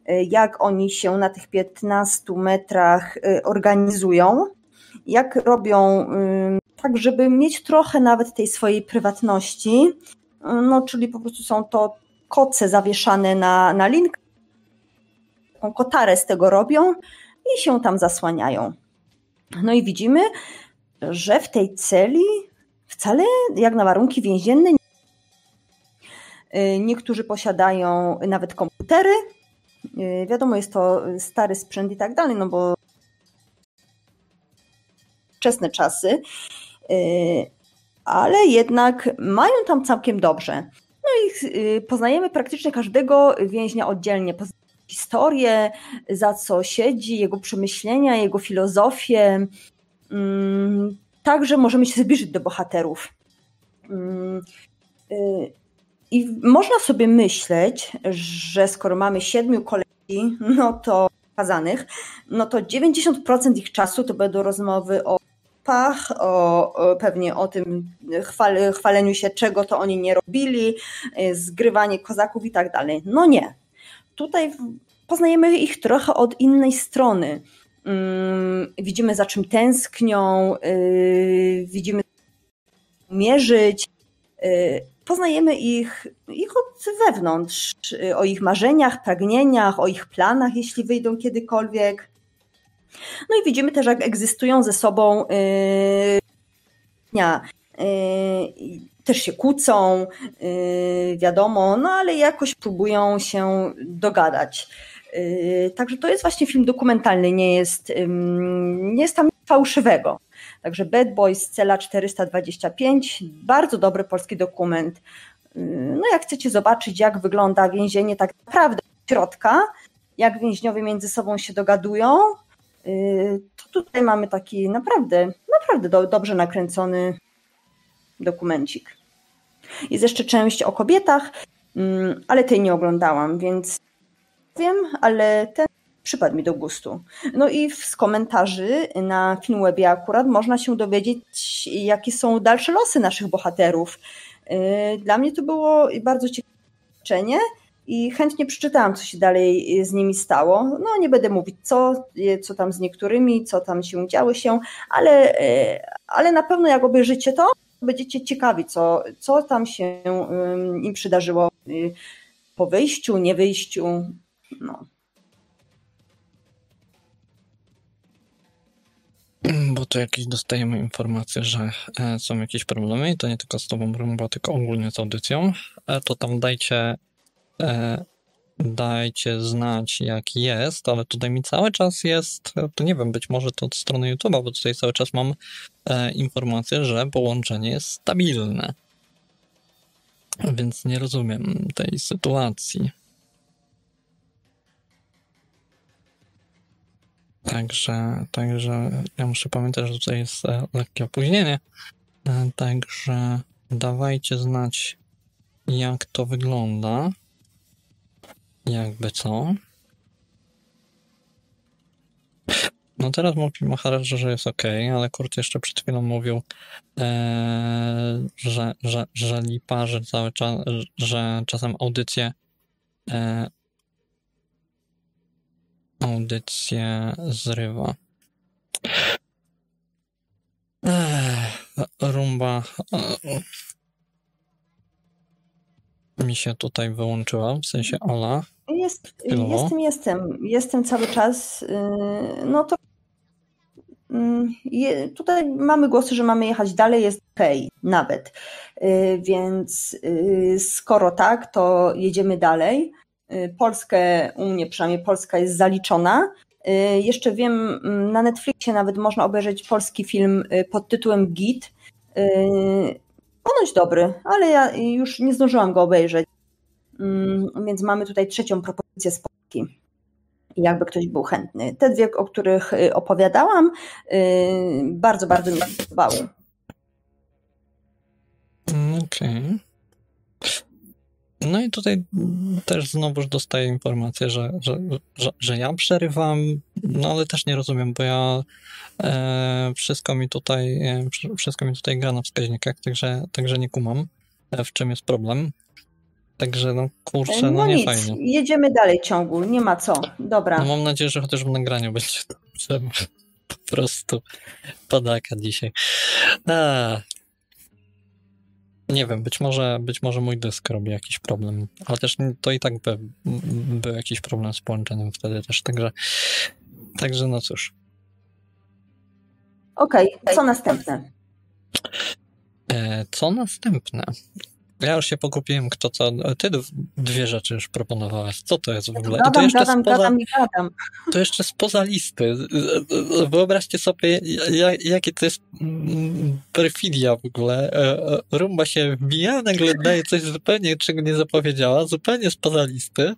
y, jak oni się na tych 15 metrach organizują, jak robią tak, żeby mieć trochę nawet tej swojej prywatności. No, czyli po prostu są to koce zawieszane na, na link, kotarę z tego robią i się tam zasłaniają. No i widzimy, że w tej celi wcale jak na warunki więzienne y, niektórzy posiadają nawet komputery. Y, wiadomo, jest to stary sprzęt i tak dalej, no bo wczesne czasy, y, ale jednak mają tam całkiem dobrze. No i poznajemy praktycznie każdego więźnia oddzielnie. Poznajemy historię, za co siedzi, jego przemyślenia, jego filozofię, także możemy się zbliżyć do bohaterów. Mm, y, I można sobie myśleć, że skoro mamy siedmiu kolegi, no to kazanych, no to 90% ich czasu to będą rozmowy o pach, o, o, pewnie o tym chwal, chwaleniu się, czego to oni nie robili, y, zgrywanie kozaków i tak dalej. No nie. Tutaj poznajemy ich trochę od innej strony. Widzimy za czym tęsknią, y, widzimy mierzyć, y, poznajemy ich, ich od wewnątrz, o ich marzeniach, pragnieniach, o ich planach, jeśli wyjdą kiedykolwiek. No i widzimy też, jak egzystują ze sobą y, też się kłócą, wiadomo, no ale jakoś próbują się dogadać. Yy, także to jest właśnie film dokumentalny, nie jest, nie jest tam fałszywego. Także Bad Boys, Cela 425, bardzo dobry polski dokument. Yy, no jak chcecie zobaczyć, jak wygląda więzienie tak naprawdę od środka, jak więźniowie między sobą się dogadują, yy, to tutaj mamy taki naprawdę, naprawdę do, dobrze nakręcony dokumencik. Jest jeszcze część o kobietach, ale tej nie oglądałam, więc wiem, ale ten przypadł mi do gustu. No i z komentarzy na Filmwebie akurat można się dowiedzieć, jakie są dalsze losy naszych bohaterów. Y, dla mnie to było bardzo ciekawe i chętnie przeczytałam, co się dalej z nimi stało. No nie będę mówić co, co tam z niektórymi, co tam się działo się, ale, y, ale na pewno jak obejrzycie to, będziecie ciekawi, co, co tam się im przydarzyło y, po wyjściu, nie wyjściu, no. Bo tu jakieś dostajemy informacje, że e, są jakieś problemy i to nie tylko z tobą rumba, tylko ogólnie z audycją, e, to tam dajcie e, dajcie znać jak jest, ale tutaj mi cały czas jest, to nie wiem, być może to od strony YouTube'a, bo tutaj cały czas mam informację, że połączenie jest stabilne. Więc nie rozumiem tej sytuacji. Także, także ja muszę pamiętać, że tutaj jest e, lekkie opóźnienie. E, także dawajcie znać, jak to wygląda. Jakby co. No teraz mówi Maharaj, że jest ok, ale Kurt jeszcze przed chwilą mówił, e, że, że, że cały czas, że czasem audycje e, audycję zrywa. Ech, rumba. mi się tutaj wyłączyła, w sensie Ola. Jest, jestem, jestem. Jestem cały czas. yy, No to mm, je, tutaj mamy głosy, że mamy jechać dalej, jest okej, nawet. Yy, Więc yy, skoro tak, to jedziemy dalej. Yy, Polskę, u mnie przynajmniej Polska jest zaliczona. Yy, Jeszcze wiem, mm, na Netflixie nawet można obejrzeć polski film yy, pod tytułem Git. Ponoć dobry, ale ja już nie zdążyłam go obejrzeć. Mm, Więc mamy tutaj trzecią propozycję z Polski. Jakby ktoś był chętny. Te dwie, o których y, opowiadałam, y, bardzo, bardzo mi się podobały. Mm, Okej. No i tutaj też znowuż dostaję informację, że, że, że, że ja przerywam, no ale też nie rozumiem, bo ja e, wszystko mi tutaj e, wszy- wszystko mi tutaj gra na wskaźnikach, także, także nie kumam, e, w czym jest problem. Także no kurczę, no, No nie nic, fajnie. jedziemy dalej ciągu, nie ma co. Dobra. No mam nadzieję, że chociaż w nagraniu będzie [laughs] dobrze. Po prostu padaka dzisiaj. A. Nie wiem, być może, być może mój dysk robi jakiś problem, ale też to i tak by, był jakiś problem z połączeniem wtedy też, także, także no cóż. Okej, co następne? E, co następne? Ja już się pogubiłem, kto co. Ty dwie rzeczy już proponowałaś. Co to jest w ogóle? I to Gadam, jeszcze gadam, spoza, gadam i gadam. To jeszcze spoza listy. Wyobraźcie sobie, ja- jakie to jest mm, perfidia w ogóle. E, e, Rumba się wbija, nagle daje coś zupełnie, czego nie zapowiedziała, zupełnie spoza listy.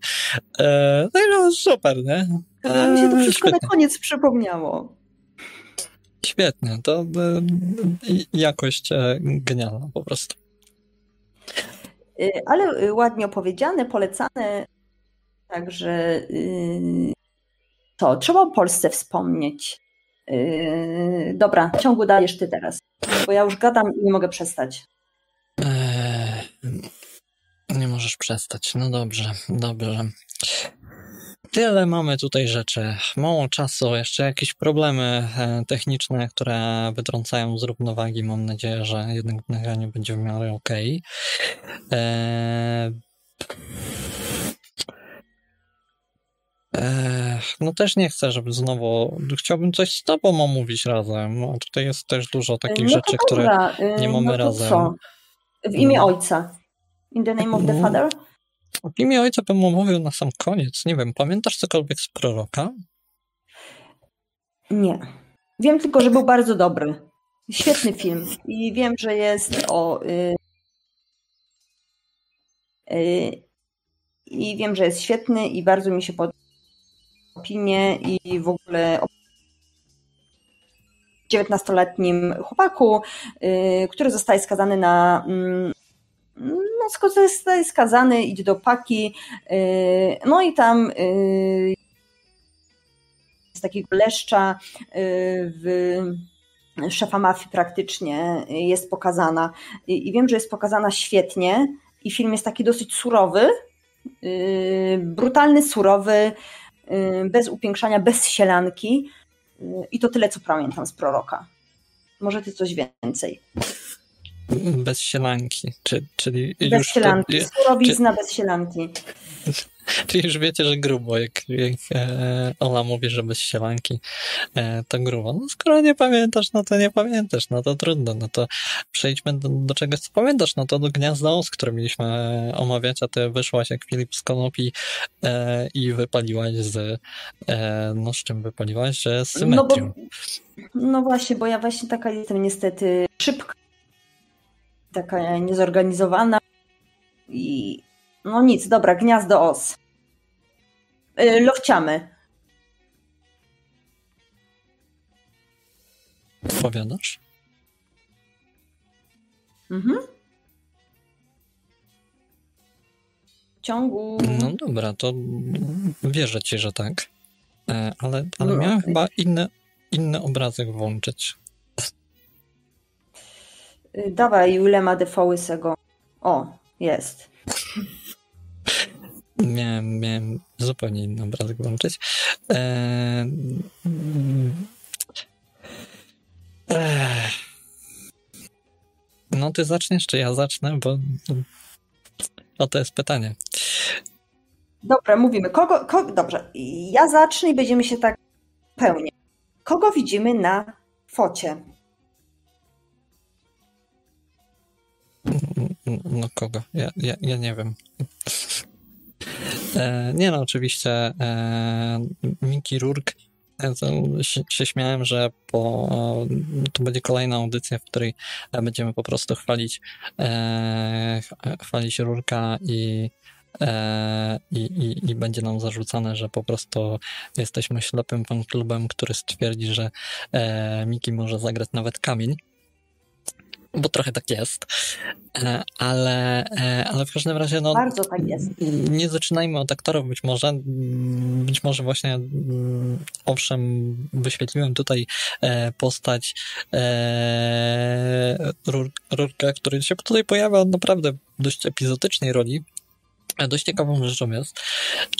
E, No i no super, nie? Mi się to wszystko na Świetnie, koniec przypomniało. świetnie. To jakość genialna po prostu. Y, Ale y, ładnie opowiedziane, polecane. Także y, to trzeba o Polsce wspomnieć. Dobra, ciągu dajesz ty teraz, bo ja już gadam i nie mogę przestać. Eee, nie możesz przestać. No dobrze, dobrze. Tyle mamy tutaj rzeczy. Mało czasu, jeszcze jakieś problemy e, techniczne, które wytrącają z równowagi. Mam nadzieję, że jednak w nagraniu będzie w miarę okej. Eee, eee, no też nie chcę, żeby znowu... Chciałbym coś z tobą omówić razem. A tutaj jest też dużo takich no rzeczy, to które... dobra, y, nie mamy no razem. Co? W imię No. ojca. In the name of the No. father? W imię ojca bym omówił na sam koniec. Nie wiem, pamiętasz cokolwiek z proroka? Nie. Wiem tylko, że był bardzo dobry. Świetny film. I wiem, że jest o. Y, y, I wiem, że jest świetny i bardzo mi się podoba opinie i w ogóle o 19-letnim chłopaku, y, który zostaje skazany na. Zostaje skazany, idzie do paki. y, No i tam y, z takiego leszcza y, w szefa mafii praktycznie jest pokazana. I wiem, że jest pokazana świetnie i film jest taki dosyć surowy, y, brutalny, surowy, y, bez upiększania, bez sielanki. Y, I to tyle, co pamiętam z proroka. Może ty coś więcej. Bez sielanki, czy, czyli Bez już to, sielanki. Surowizna bez sielanki. [laughs] czyli już wiecie, że grubo, jak, jak e, Ola mówi, że bez sielanki e, to grubo. No skoro nie pamiętasz, no to nie pamiętasz, no to trudno, no to przejdźmy do, do czegoś, co pamiętasz, no to do Gniazda Os, które mieliśmy e, omawiać, a ty wyszłaś jak Filip z Konopi e, i wypaliłaś z, e, no z czym wypaliłaś? Że z No, bo, symetrią. no właśnie, bo ja właśnie taka jestem niestety szybka, taka niezorganizowana i no nic, dobra, gniazdo os. Yy, Lowciamy. Powiadasz? Mhm. W ciągu... No dobra, to wierzę ci, że tak. E, Ale, ale No, miałem okej. chyba inny, inny obrazek włączyć. Dawaj Willema Defoe'ysego. O, jest. Miałem, miałem zupełnie inny obrazek włączyć. E, mm, Ech. No ty zaczniesz, czy ja zacznę, bo Oto jest pytanie. Dobra, mówimy. Kogo, kogo, dobrze, ja zacznę i będziemy się tak pełnić. Kogo widzimy na focie? No kogo? Ja, ja, ja nie wiem. E, nie no, oczywiście e, Mickey Rourke ja się, śmiałem, że po, to będzie kolejna audycja, w której będziemy po prostu chwalić, e, chwalić Rurka i, e, i, i, będzie nam zarzucane, że po prostu jesteśmy ślepym fanklubem, który stwierdzi, że e, Miki może zagrać nawet kamień bo trochę tak jest, e, ale, e, ale w każdym razie no, bardzo tak jest. Nie zaczynajmy od aktorów, być może być może właśnie owszem, wyświetliłem tutaj e, postać Rurka, który się tutaj pojawia naprawdę w dość epizodycznej roli, Dość ciekawą rzeczą jest,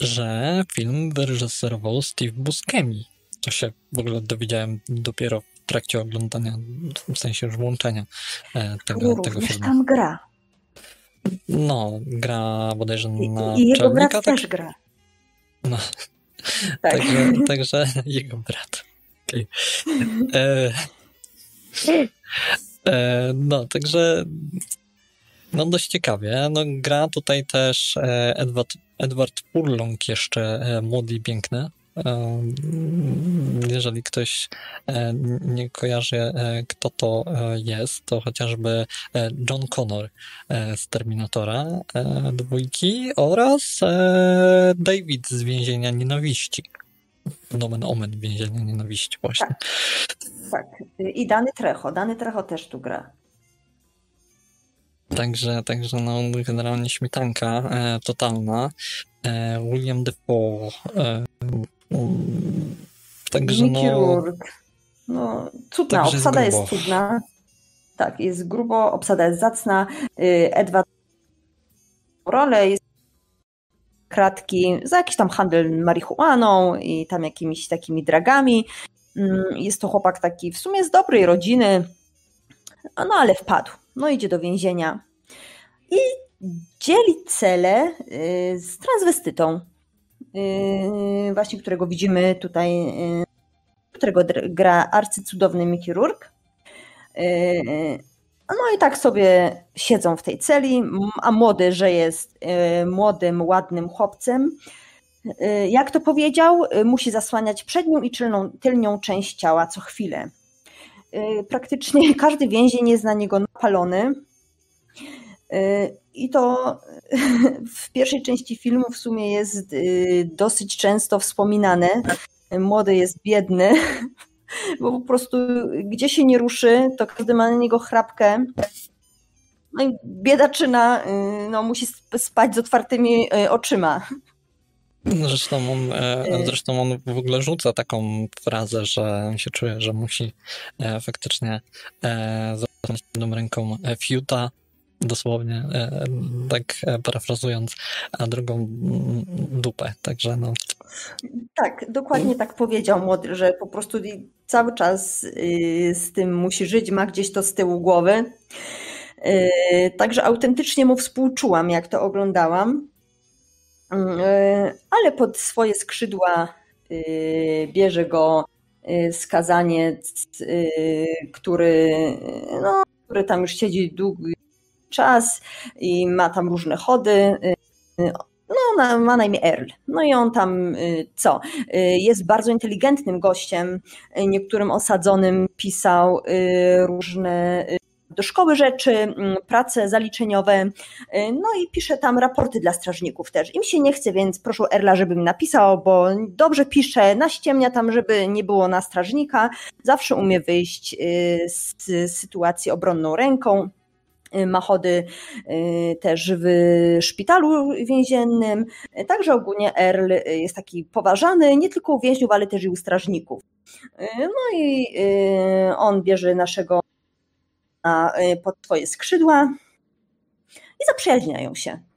że film wyreżyserował Steve Buscemi. To się w ogóle dowiedziałem dopiero trakcie oglądania, w sensie już włączenia e, tego, tego filmu. tam gra. No, gra bodajże na I, i jego brat tak? też gra. No. [laughs] Tak. Także, także jego brat. Okay. E, e, no, także no dość ciekawie. No, gra tutaj też e, Edward, Edward Furlong jeszcze e, młody i piękny. Jeżeli ktoś e, nie kojarzy, e, kto to e, jest, to chociażby John Connor z Terminatora dwójki oraz David z Więzienia Nienawiści. Nomen omen Więzienia Nienawiści właśnie. Tak. tak. I Dany Trecho. Dany Trecho też tu gra. Także, także no, generalnie śmietanka totalna. William Defoe, e, Także no... No, cudna, obsada jest, jest cudna. Tak, jest grubo, obsada jest zacna. Y, Edward rolę jest kratki za jakiś tam handel marihuaną i tam jakimiś takimi dragami. Mm, jest to chłopak taki w sumie z dobrej rodziny, no ale wpadł. No idzie do więzienia i dzieli cele y, z transwestytą. Yy, właśnie którego widzimy tutaj, yy, którego gra arcycudowny Mickey. Yy, no i tak sobie siedzą w tej celi, a młody, że jest młodym, ładnym chłopcem. Jak to powiedział, musi zasłaniać przednią i tylną, tylnią część ciała co chwilę. Praktycznie [laughs] każdy więzień jest na niego napalony. I to [laughs] w pierwszej części filmu w sumie jest y, dosyć często wspominane. Młody jest biedny, [laughs] bo po prostu gdzie się nie ruszy, to każdy ma na niego chrapkę. No i biedaczyna y, no, musi spać z otwartymi y, oczyma. Zresztą on, e, zresztą on w ogóle rzuca taką frazę, że się czuje, że musi e, faktycznie e, zacząć jedną ręką fiuta, dosłownie, e, tak e, parafrazując, a drugą dupę, także no. Tak, dokładnie tak powiedział młody, że po prostu cały czas y, z tym musi żyć, ma gdzieś to z tyłu głowy. Y, także autentycznie mu współczułam, jak to oglądałam. Y, ale pod swoje skrzydła bierze go skazaniec, który, no, który tam już siedzi długi, czas i ma tam różne chody. Y, y, no, ma na imię Earl. No i on tam y, co? Jest bardzo inteligentnym gościem. Niektórym osadzonym pisał różne do szkoły rzeczy, mm, prace zaliczeniowe, no i pisze tam raporty dla strażników też. Im się nie chce, więc proszę Erla, żeby mi napisał, bo dobrze pisze, naściemnia tam, żeby nie było na strażnika, zawsze umie wyjść z sytuacji obronną ręką. Y, ma chody y, też w szpitalu więziennym. Także ogólnie Earl jest taki poważany nie tylko u więźniów, ale też i u strażników. Y, no i on bierze naszego pod swoje skrzydła i zaprzyjaźniają się.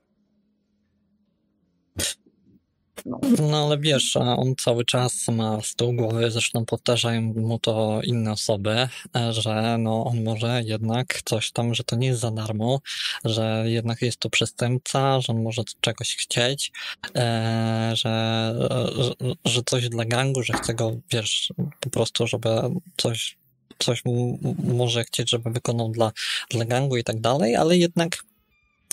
No. No ale wiesz, on cały czas ma z tyłu głowy, zresztą powtarzają mu to inne osoby, e, że no on może jednak coś tam, że to nie jest za darmo, że jednak jest to przestępca, że on może czegoś chcieć, e, że, że, że coś dla gangu, że chce go, wiesz, po prostu, żeby coś, coś mu może chcieć, żeby wykonał dla, dla gangu i tak dalej, ale jednak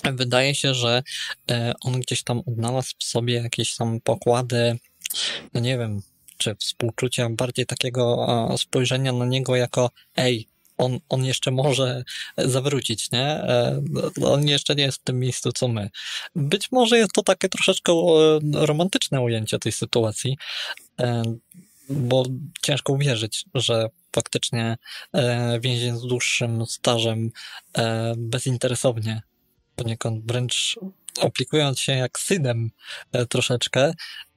wydaje się, że e, on gdzieś tam odnalazł w sobie jakieś tam pokłady, no nie wiem, czy współczucia, bardziej takiego spojrzenia na niego jako ej, on, on jeszcze może zawrócić, nie? E, on jeszcze nie jest w tym miejscu, co my. Być może jest to takie troszeczkę e, romantyczne ujęcie tej sytuacji, bo ciężko uwierzyć, że faktycznie więzień z dłuższym stażem bezinteresownie poniekąd wręcz opiekując się jak synem e, troszeczkę,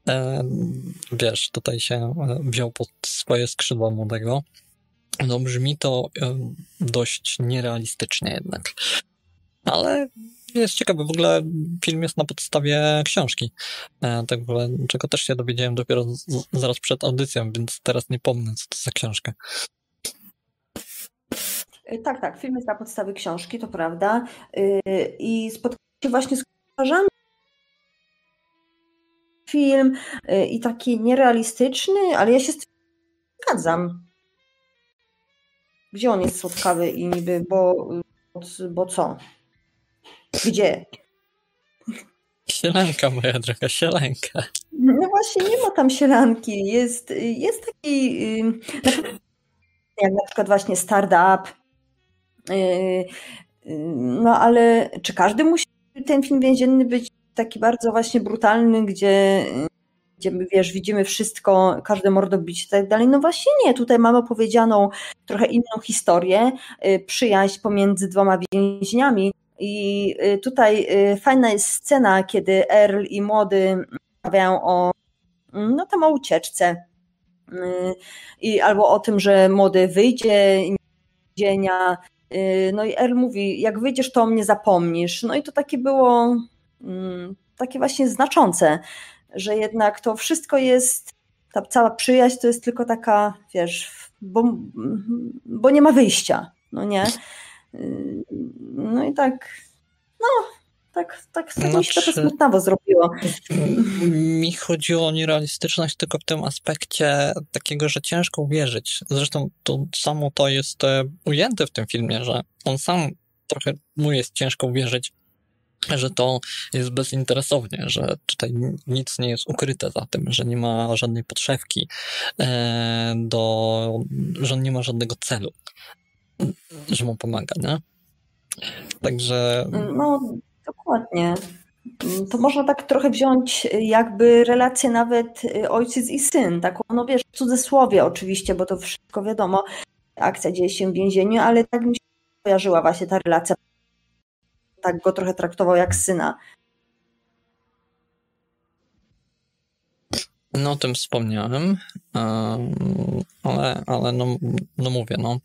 e, wiesz, tutaj się e, wziął pod swoje skrzydła młodego. No brzmi to dość nierealistycznie jednak. Ale jest ciekawe, w ogóle film jest na podstawie książki. Tak w ogóle, czego też się dowiedziałem dopiero zaraz przed audycją, więc teraz nie pomnę, co to za książka. Y, tak, tak, film jest na podstawie książki, to prawda. Y, I spotkałem się właśnie z komentarzami. Film y, i taki nierealistyczny, ale ja się z tym zgadzam. Gdzie on jest słodkawy i niby, bo, bo co? Gdzie? Sielanka, moja droga, sielanka. No właśnie, nie ma tam sielanki. Jest, jest taki, jak na przykład właśnie startup, no ale czy każdy musi ten film więzienny być taki bardzo właśnie brutalny, gdzie, gdzie wiesz, widzimy wszystko, każde mordobicie i tak dalej? No właśnie nie, tutaj mamy opowiedzianą trochę inną historię, yy, przyjaźń pomiędzy dwoma więźniami. I tutaj fajna jest scena, kiedy Earl i młody rozmawiają o no tam o ucieczce. I albo o tym, że młody wyjdzie z więzienia, no i R mówi, jak wyjdziesz, to mnie zapomnisz. No i to takie było mm, takie właśnie znaczące, że jednak to wszystko jest, ta cała przyjaźń to jest tylko taka, wiesz, bo, bo nie ma wyjścia, no nie? Y, no i tak, no, tak, tak, tak mi się trochę smutnawo zrobiło. Mi chodziło o nierealistyczność tylko w tym aspekcie takiego, że ciężko uwierzyć. Zresztą to samo to jest e, ujęte w tym filmie, że on sam trochę mu jest ciężko uwierzyć, że to jest bezinteresownie, że tutaj nic nie jest ukryte za tym, że nie ma żadnej podszewki, e, do, że on nie ma żadnego celu, że mu pomaga, nie? Także. No, Dokładnie. To można tak trochę wziąć jakby relację nawet y, ojciec i syn, taką, no wiesz, w cudzysłowie oczywiście, bo to wszystko wiadomo, akcja dzieje się w więzieniu, ale tak mi się kojarzyła właśnie ta relacja. Tak go trochę traktował jak syna. No o tym wspomniałem, ale, ale no, no mówię, no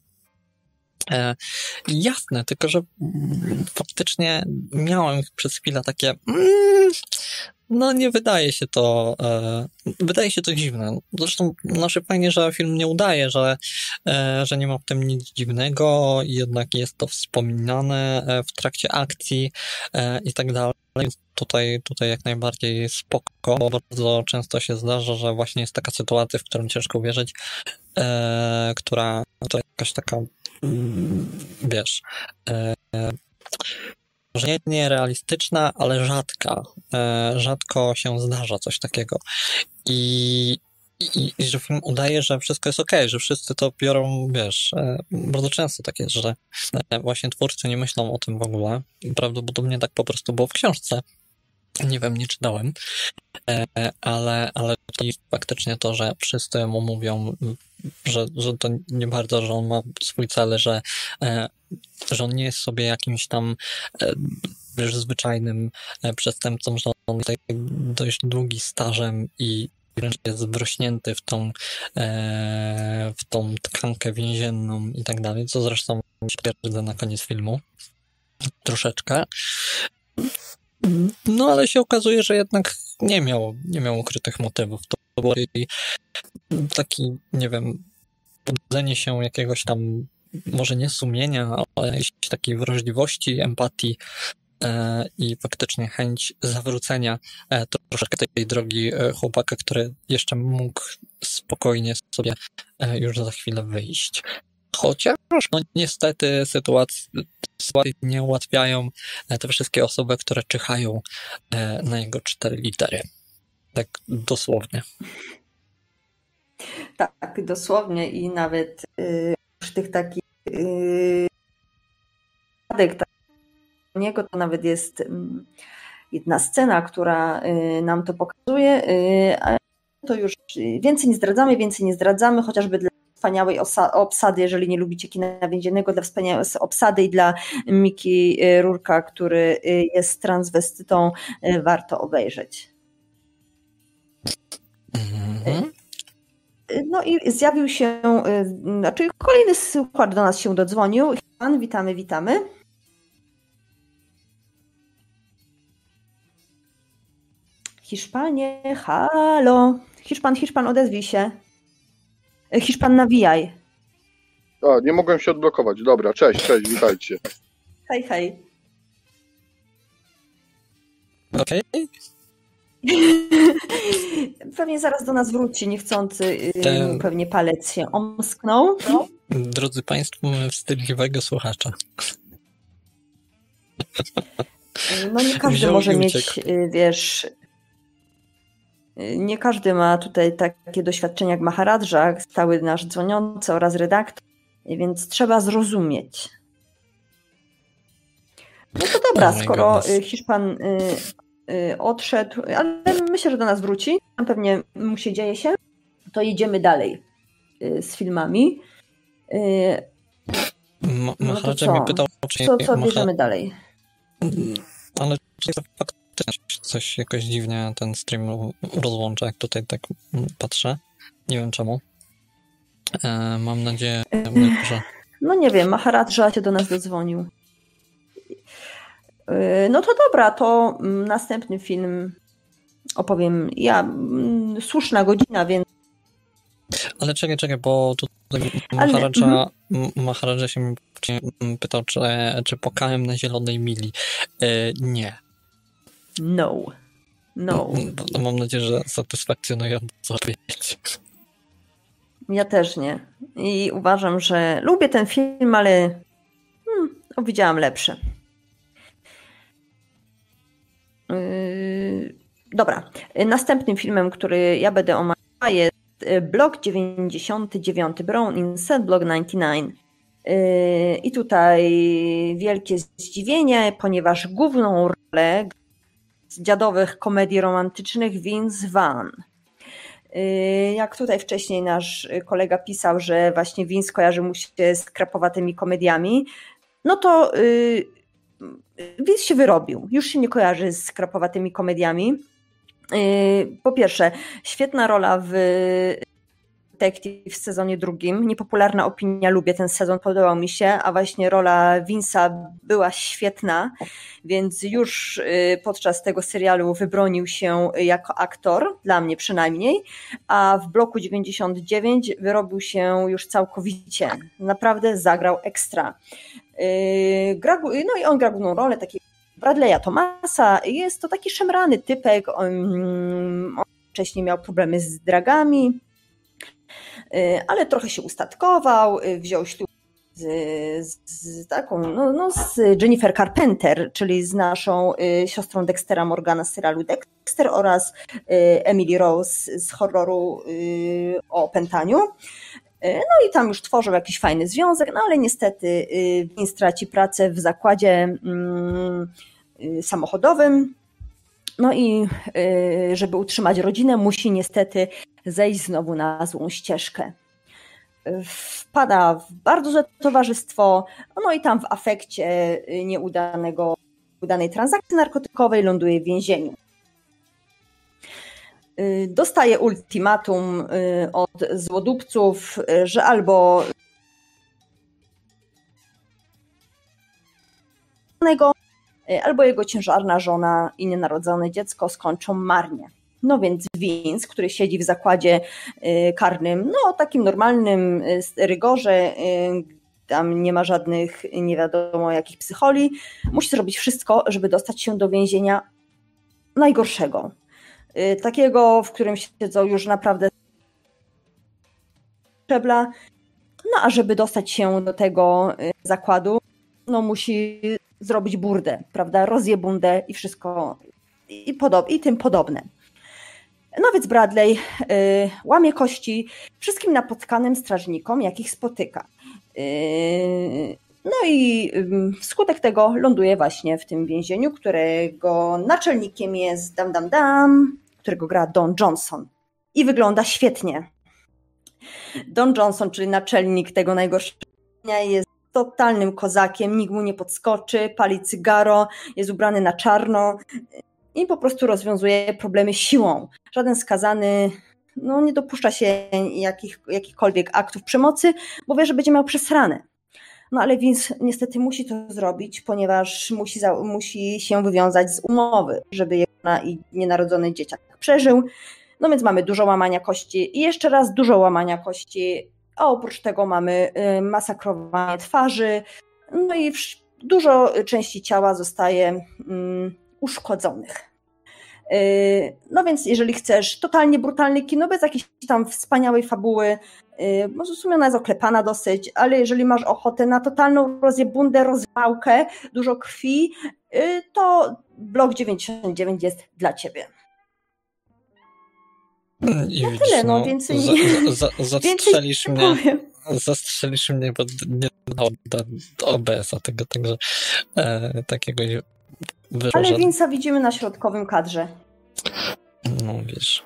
jasne, tylko że faktycznie miałem przez chwilę takie. Mm, no nie wydaje się to, e, wydaje się to dziwne. Zresztą znaczy fajnie, że film nie udaje, że, e, że nie ma w tym nic dziwnego, jednak jest to wspominane e, w trakcie akcji e, i tak dalej. Tutaj, tutaj jak najbardziej spoko, bo bardzo często się zdarza, że właśnie jest taka sytuacja, w którą ciężko uwierzyć, e, która to jakaś taka wiesz, e, może nie nierealistyczna, ale rzadka. E, rzadko się zdarza coś takiego. I, i, i że film udaje, że wszystko jest ok, że wszyscy to biorą, wiesz, e, bardzo często tak jest, że właśnie twórcy nie myślą o tym w ogóle. Prawdopodobnie tak po prostu było w książce. Nie wiem, nie czytałem, ale, ale to faktycznie to, że wszyscy mu mówią, że, że to nie bardzo, że on ma swój cel, że, e, że on nie jest sobie jakimś tam e, wiesz, zwyczajnym e, przestępcą, że on jest dość długi stażem i wręcz jest wrośnięty w tą, w tą tkankę więzienną i tak dalej, co zresztą potwierdzę na koniec filmu troszeczkę. No ale się okazuje, że jednak nie miał, nie miał ukrytych motywów. To był taki, nie wiem, pobudzenie się jakiegoś tam, może nie sumienia, ale jakiejś takiej wrażliwości, empatii e, i faktycznie chęć zawrócenia e, troszeczkę tej drogi e, chłopaka, który jeszcze mógł spokojnie sobie e, już za chwilę wyjść. Chociaż, no niestety sytuacje, nie ułatwiają e, te wszystkie osoby, które czyhają e, na jego cztery litery. Tak dosłownie. Tak, dosłownie i nawet y, przy tych takich tak, niego to nawet jest y, jedna scena, która y, nam to pokazuje, y, to już więcej nie zdradzamy, więcej nie zdradzamy, chociażby dla wspaniałej obsady, jeżeli nie lubicie kina więziennego, dla wspaniałej obsady i dla Miki y, Rurka, który jest transwestytą, warto obejrzeć. Mhm. No i zjawił się, znaczy kolejny słuchacz do nas się dodzwonił. Pan, witamy, witamy. Hiszpanie, halo. Hiszpan, Hiszpan, odezwij się. Hiszpan, nawijaj. A, nie mogłem się odblokować. Dobra, cześć, cześć, witajcie. Hej, hej. Okej. Okay. [laughs] Pewnie zaraz do nas wróci niechcący, Ten... pewnie palec się omsknął. No. Drodzy Państwo, mamy wstydliwego słuchacza. No nie każdy Wziął może mieć, y, wiesz, nie każdy ma tutaj takie doświadczenia jak Maharadża, stały nasz dzwoniący oraz redaktor, więc trzeba zrozumieć. No to dobra, oh skoro y, Hiszpan y, y, odszedł, ale myślę, że do nas wróci, tam pewnie mu się dzieje się, to jedziemy dalej z filmami. Y, Ma no Maharadża mnie pytał, czy... Co, co bierzemy dalej? Ale czy to coś jakoś dziwnie ten stream rozłącza, jak tutaj tak patrzę. Nie wiem czemu. E, mam nadzieję, że... No nie wiem, Maharadża się do nas dodzwonił. E, no to dobra, to następny film opowiem ja. Słuszna godzina, więc ale czekaj, czekaj, bo tutaj Maharadża, Ale... Maharadża się pytał, czy, czy pokałem na zielonej mili. E, nie. No. No. no. Mam nadzieję, że satysfakcjonująco odpowiedź. Ja też nie. I uważam, że lubię ten film, ale hmm, widziałam lepsze. Yy, dobra. Następnym filmem, który ja będę omawiała jest y, Blok 99, Brown in Set Block 99. Yy, I tutaj wielkie zdziwienie, ponieważ główną rolę dziadowych komedii romantycznych Vince Vaughn. Y, jak tutaj wcześniej nasz kolega pisał, że właśnie Vince kojarzy mu się z krapowatymi komediami, no to y, Vince się wyrobił. Już się nie kojarzy z krapowatymi komediami. Y, po pierwsze, świetna rola w Detective w sezonie drugim. Niepopularna opinia, lubię ten sezon, podobał mi się, a właśnie rola Vince'a była świetna, więc już y, podczas tego serialu wybronił się jako aktor, dla mnie przynajmniej, a w bloku 99 wyrobił się już całkowicie. Naprawdę zagrał ekstra. Y, no i on gra główną rolę takiego Bradley'a Thomasa. Jest to taki szemrany typek. On, on wcześniej miał problemy z dragami, ale trochę się ustatkował, y, wziął ślub z, z, taką, no, no, z Jennifer Carpenter, czyli z naszą y, siostrą Dextera Morgana z serialu Dexter oraz Emily Rose z horroru o pętaniu. No i tam już tworzył jakiś fajny związek, no ale niestety Vince straci pracę w zakładzie mm, samochodowym. No i żeby utrzymać rodzinę, musi niestety zejść znowu na złą ścieżkę. Wpada w bardzo złe towarzystwo, no i tam w afekcie nieudanego, udanej transakcji narkotykowej ląduje w więzieniu. Dostaje ultimatum y, od złodupców, że albo y, albo jego ciężarna żona i nienarodzone dziecko skończą marnie. No więc Vince, który siedzi w zakładzie y, karnym, no takim normalnym y, rygorze, tam nie ma żadnych nie wiadomo jakich psycholi, musi zrobić wszystko, żeby dostać się do więzienia najgorszego. Takiego, w którym siedzą już naprawdę szczebla. No a żeby dostać się do tego zakładu, no musi zrobić burdę, prawda? Rozjebundę i wszystko i, podob, i tym podobne. No więc Bradley y, łamie kości wszystkim napotkanym strażnikom, jakich spotyka. Y, no i y, wskutek tego ląduje właśnie w tym więzieniu, którego naczelnikiem jest Dam Dam Dam, którego gra Don Johnson. I wygląda świetnie. Don Johnson, czyli naczelnik tego najgorszego, jest totalnym kozakiem, nikt mu nie podskoczy, pali cygaro, jest ubrany na czarno i po prostu rozwiązuje problemy siłą. Żaden skazany no, nie dopuszcza się jakich, jakichkolwiek aktów przemocy, bo wie, że będzie miał przesrane. No ale Vince niestety musi to zrobić, ponieważ musi, za, musi się wywiązać z umowy, żeby jego i nienarodzony dzieciak przeżył. No więc mamy dużo łamania kości i jeszcze raz dużo łamania kości, a oprócz tego mamy y, masakrowanie twarzy, no i dużo części ciała zostaje mm, uszkodzonych. Y, no więc jeżeli chcesz totalnie brutalny kino, bez jakiejś tam wspaniałej fabuły, y, może w sumie ona jest oklepana dosyć, ale jeżeli masz ochotę na totalną rozjebundę, rozwałkę, dużo krwi, to Blok 99 jest dla ciebie. I no widzisz, tyle, no, no więcej za, za, [laughs] zastrzelisz mnie. Zastrzelisz mnie, bo nie do, do OBS-a tego, także e, takiego wyszło, Ale że... Vince'a widzimy na środkowym kadrze. No wiesz.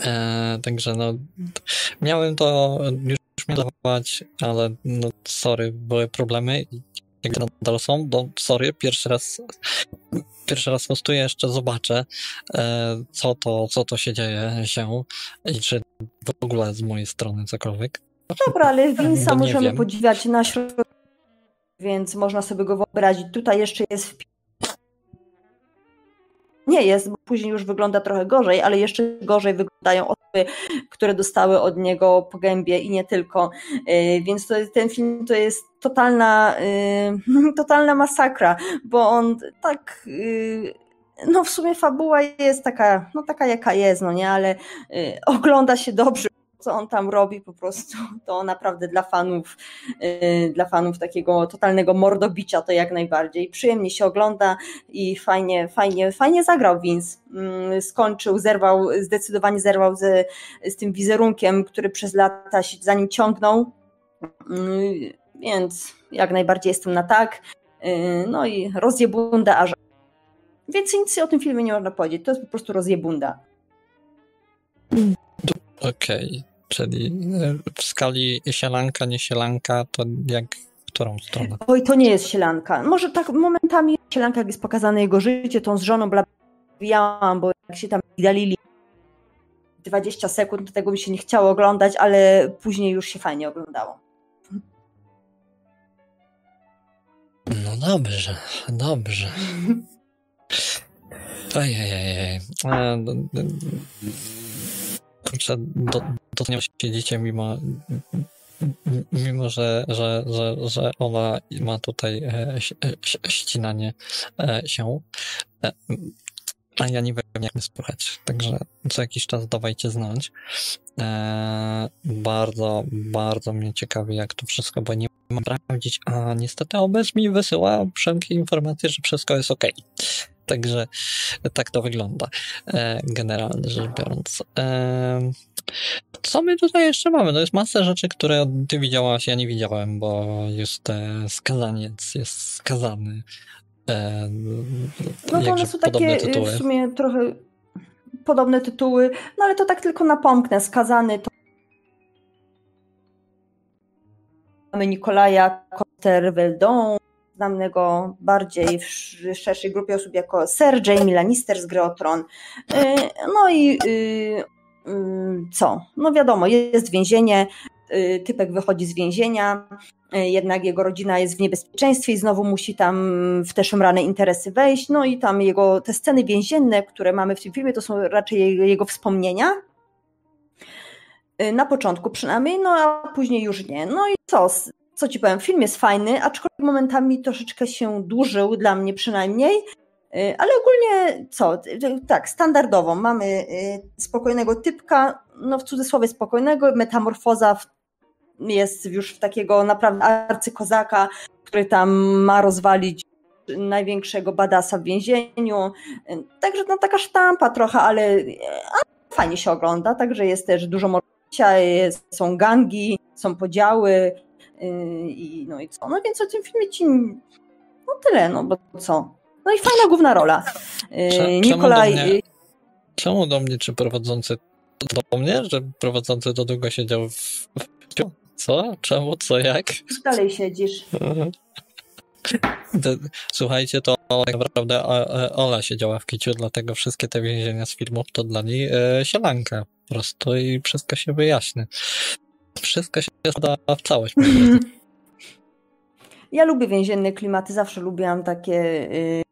E, także no miałem to już mieć, ale no sorry, były problemy jak nadal są, bo sorry, pierwszy raz pierwszy raz hostuję, jeszcze zobaczę, e, co to, co to się dzieje się i czy w ogóle z mojej strony cokolwiek. Dobra, ale [laughs] Winsa możemy wiem. podziwiać na środku, więc można sobie go wyobrazić. Tutaj jeszcze jest w nie jest, bo później już wygląda trochę gorzej, ale jeszcze gorzej wyglądają osoby, które dostały od niego po gębie i nie tylko. Y, więc to, ten film to jest totalna, y, [laughs] totalna masakra, bo on tak y, no w sumie fabuła jest taka, no taka jaka jest, no nie, ale ogląda się dobrze co on tam robi, po prostu to naprawdę dla fanów, yy, dla fanów takiego totalnego mordobicia to jak najbardziej. Przyjemnie się ogląda i fajnie, fajnie, fajnie zagrał Vince. Yy, skończył, zerwał, zdecydowanie zerwał z, z tym wizerunkiem, który przez lata się za nim ciągnął. Yy, więc jak najbardziej jestem na tak. Yy, no i rozjebunda aż. Więcej nic o tym filmie nie można powiedzieć. To jest po prostu rozjebunda. Okej. Okay. Czyli e, w skali sielanka, nie sielanka, to jak którą stronę? Oj, to nie jest sielanka. Może tak momentami sielanka, jak jest pokazane jego życie, tą z żoną blawijałam, bo jak się tam dalili 20 sekund, to tego mi się nie chciało oglądać, ale później już się fajnie oglądało. No dobrze, dobrze. [laughs] Ojej. E, kurczę, do, do nią siedzicie mimo mimo, że, że, że, że ona ma tutaj e, e, ścinanie e, się, a ja nie wiem, jak mnie słuchać. Także co jakiś czas dawajcie znać. Bardzo, bardzo mnie ciekawi, jak to wszystko, bo nie mam sprawdzić, a niestety OBS mi wysyła wszelkie informacje, że wszystko jest ok. Także tak to wygląda, e, generalnie rzecz biorąc. E, co my tutaj jeszcze mamy? No jest masa rzeczy, które ty widziałaś, ja nie widziałem, bo jest e, skazaniec, jest skazany. No to one są takie tytuły. w sumie trochę podobne tytuły, no ale to tak tylko napomknę. Skazany to mamy Nikolaja Coster-Veldon, znanego bardziej w szerszej grupie osób jako Sir Jamie Lannister z gry o Tron. Y, no i y, y, co? No wiadomo, jest więzienie, y, typek wychodzi z więzienia, jednak jego rodzina jest w niebezpieczeństwie i znowu musi tam w te szemrane interesy wejść. No i tam jego, te sceny więzienne, które mamy w tym filmie, to są raczej jego wspomnienia. Na początku przynajmniej, no a później już nie. No i co? Co ci powiem, film jest fajny, aczkolwiek momentami troszeczkę się dłużył, dla mnie przynajmniej. Y, ale ogólnie co? Tak, standardowo. Mamy y, spokojnego typka, no w cudzysłowie spokojnego, metamorfoza jest już w takiego naprawdę arcykozaka, który tam ma rozwalić największego badasa w więzieniu. Także no taka sztampa trochę, ale, ale fajnie się ogląda. Także jest też dużo morcia, są gangi, są podziały y, i no i co. No więc o tym filmie ci no tyle, no bo co. No i fajna główna rola. Nikolaj... Czemu do, mnie, czemu do mnie, czy prowadzący do mnie, że prowadzący do długo siedział w... Co? Czemu? Co? Jak? Dalej siedzisz. Słuchajcie, to tak naprawdę Ola siedziała w kiciu, dlatego wszystkie te więzienia z filmów to dla niej e, sielanka po prostu i wszystko się wyjaśni. Wszystko się składa w całość. [laughs] Ja lubię więzienne klimaty, zawsze lubiłam takie y,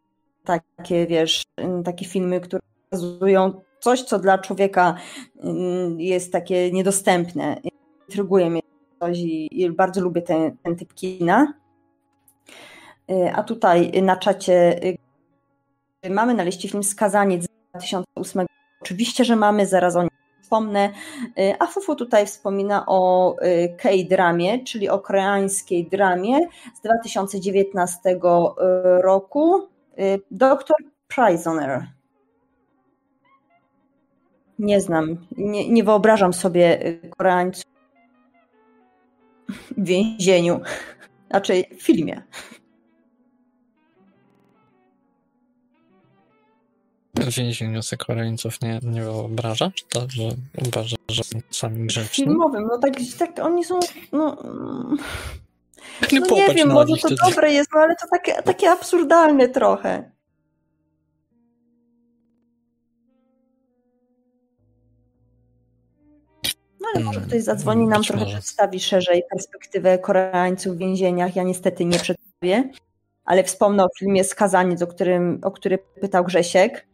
takie, wiesz, takie filmy, które pokazują coś, co dla człowieka mm, jest takie niedostępne. Intryguje mnie coś i, bardzo lubię ten, ten typ kina. Y, a tutaj na czacie y, mamy na liście film Skazaniec z 2008. Oczywiście, że mamy, zaraz o nim wspomnę. Y, a Fufu tutaj wspomina o K-dramie, czyli o koreańskiej dramie z 2019 roku. Y, doktor Prisoner. Nie znam, nie, nie wyobrażam sobie y, Koreańców w więzieniu, znaczy w filmie. W więzieniu sobie Koreańców nie, nie wyobrażasz? To, że uważasz, że są sami grzeczni? Filmowym, no tak, tak oni są, no... No nie wiem, może to dobre jest, no ale to takie, takie absurdalne trochę. No ale może mm, ktoś zadzwoni nam, trochę może. przedstawi szerzej perspektywę Koreańców w więzieniach. Ja niestety nie przedstawię, ale wspomnę o filmie Skazaniec, o którym, o który pytał Grzesiek.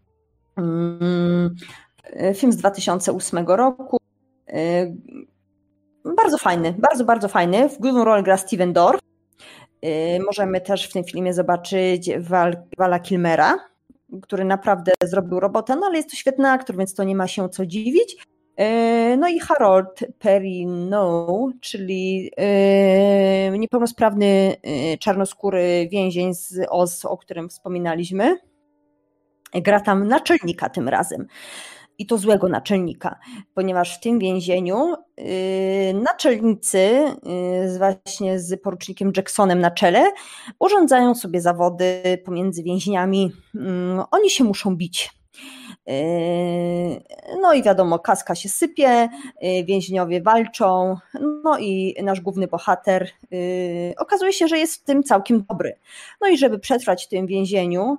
Mm, film z 2008 roku. Y, bardzo fajny, bardzo, bardzo fajny. W główną rolę gra Steven Dorff. Y, możemy też w tym filmie zobaczyć Vala Kilmera, który naprawdę zrobił robotę, no ale jest to świetny aktor, więc to nie ma się co dziwić. Y, no i Harold Perrineau, czyli niepełnosprawny czarnoskóry więzień z o którym wspominaliśmy. Gra tam naczelnika tym razem i to złego naczelnika, ponieważ w tym więzieniu yy, naczelnicy yy, właśnie z porucznikiem Jacksonem na czele urządzają sobie zawody pomiędzy więźniami. Yy, oni się muszą bić. Yy, no i wiadomo, kaska się sypie, yy, więźniowie walczą, no i nasz główny bohater yy, okazuje się, że jest w tym całkiem dobry. No i żeby przetrwać w tym więzieniu,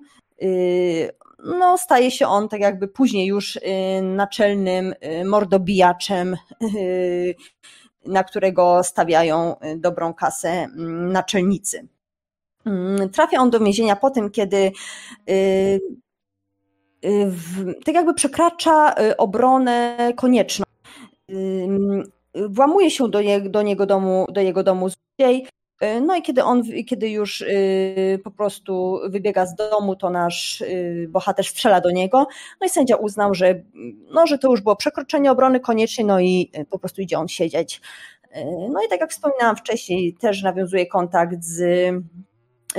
no, staje się on tak jakby później już y, naczelnym y, mordobijaczem, y, na którego stawiają dobrą kasę mm, naczelnicy. Mm, trafia on do więzienia po tym, kiedy tak jakby przekracza obronę konieczną. Włamuje się do, je, do niego domu, do jego domu złodziej, no i kiedy on, kiedy już y, po prostu wybiega z domu, to nasz y, bohater strzela do niego. No i sędzia uznał, że, no, że to już było przekroczenie obrony koniecznie, no i y, po prostu idzie on siedzieć. E, no i tak jak wspominałam wcześniej, też nawiązuje kontakt z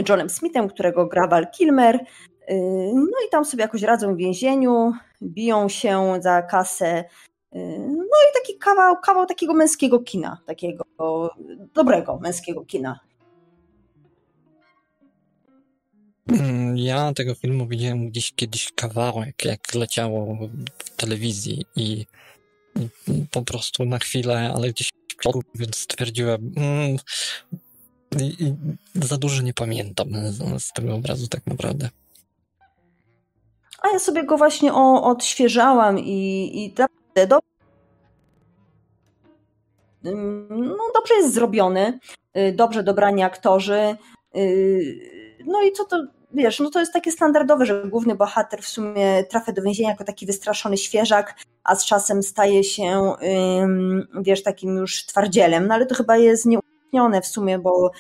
Johnem Smithem, którego gra Val Kilmer. No i tam sobie jakoś radzą w więzieniu, biją się za kasę no i taki kawał, kawał takiego męskiego kina, takiego dobrego męskiego kina. Mm, ja tego filmu widziałem gdzieś kiedyś kawałek, jak leciało w telewizji i, po prostu na chwilę, ale gdzieś więc stwierdziłem, mm, za dużo nie pamiętam z, tego obrazu tak naprawdę. A ja sobie go właśnie o, odświeżałam i, i naprawdę ym, no, dobrze jest zrobiony, y, dobrze dobrani aktorzy. y, No i co to, wiesz, no to jest takie standardowe, że główny bohater w sumie trafia do więzienia jako taki wystraszony świeżak, a z czasem staje się, wiesz, takim już twardzielem. No ale to chyba jest nieuniknione w sumie, bo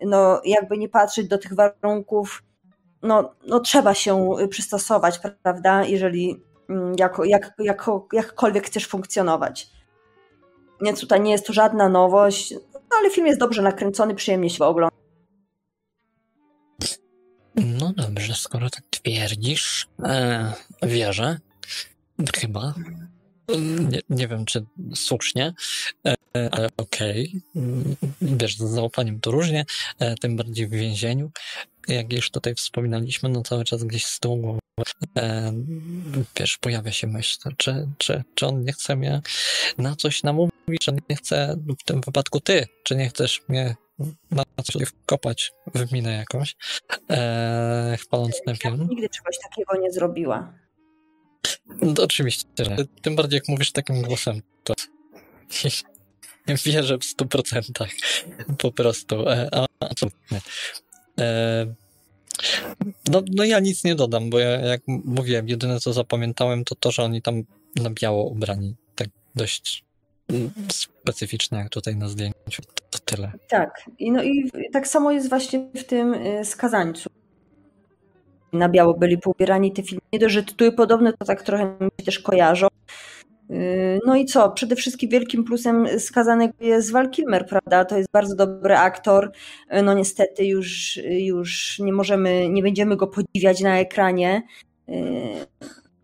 no jakby nie patrzeć do tych warunków, no, no trzeba się przystosować, prawda, jeżeli jako, jak, jako, jakkolwiek chcesz funkcjonować. Więc tutaj nie jest to żadna nowość, no, ale film jest dobrze nakręcony, przyjemnie się ogląda. No dobrze, skoro tak twierdzisz, e, wierzę. Chyba. Nie, nie wiem, czy słusznie, e, ale okej. Mm, Wiesz, z zaufaniem to różnie, e, tym bardziej w więzieniu. Jak już tutaj wspominaliśmy, no cały czas gdzieś z głowy, e, wiesz, pojawia się myśl, czy, czy, czy on nie chce mnie na coś namówić, czy on nie chce, w tym wypadku ty, czy nie chcesz mnie na coś wkopać w minę jakąś, e, chwaląc ten Ja nigdy czegoś takiego nie zrobiła. No, oczywiście. Tym bardziej jak mówisz takim głosem, to [laughs] wierzę w stu procentach. Po prostu. E, a, absolutnie. E, no, no ja nic nie dodam, bo ja, jak mówiłem, jedyne co zapamiętałem to to, że oni tam na biało ubrani. Tak dość specyficznie jak tutaj na zdjęciu. To, to tyle. Tak. I, no i tak samo jest właśnie w tym y, skazańcu. Na biało byli poubierani te filmy. Nie dość, że tytuły podobne, to tak trochę mi się też kojarzą. Y, No i co? Przede wszystkim wielkim plusem skazanego jest Val Kilmer, prawda? To jest bardzo dobry aktor. Y, No niestety już, już nie możemy, nie będziemy go podziwiać na ekranie. Y,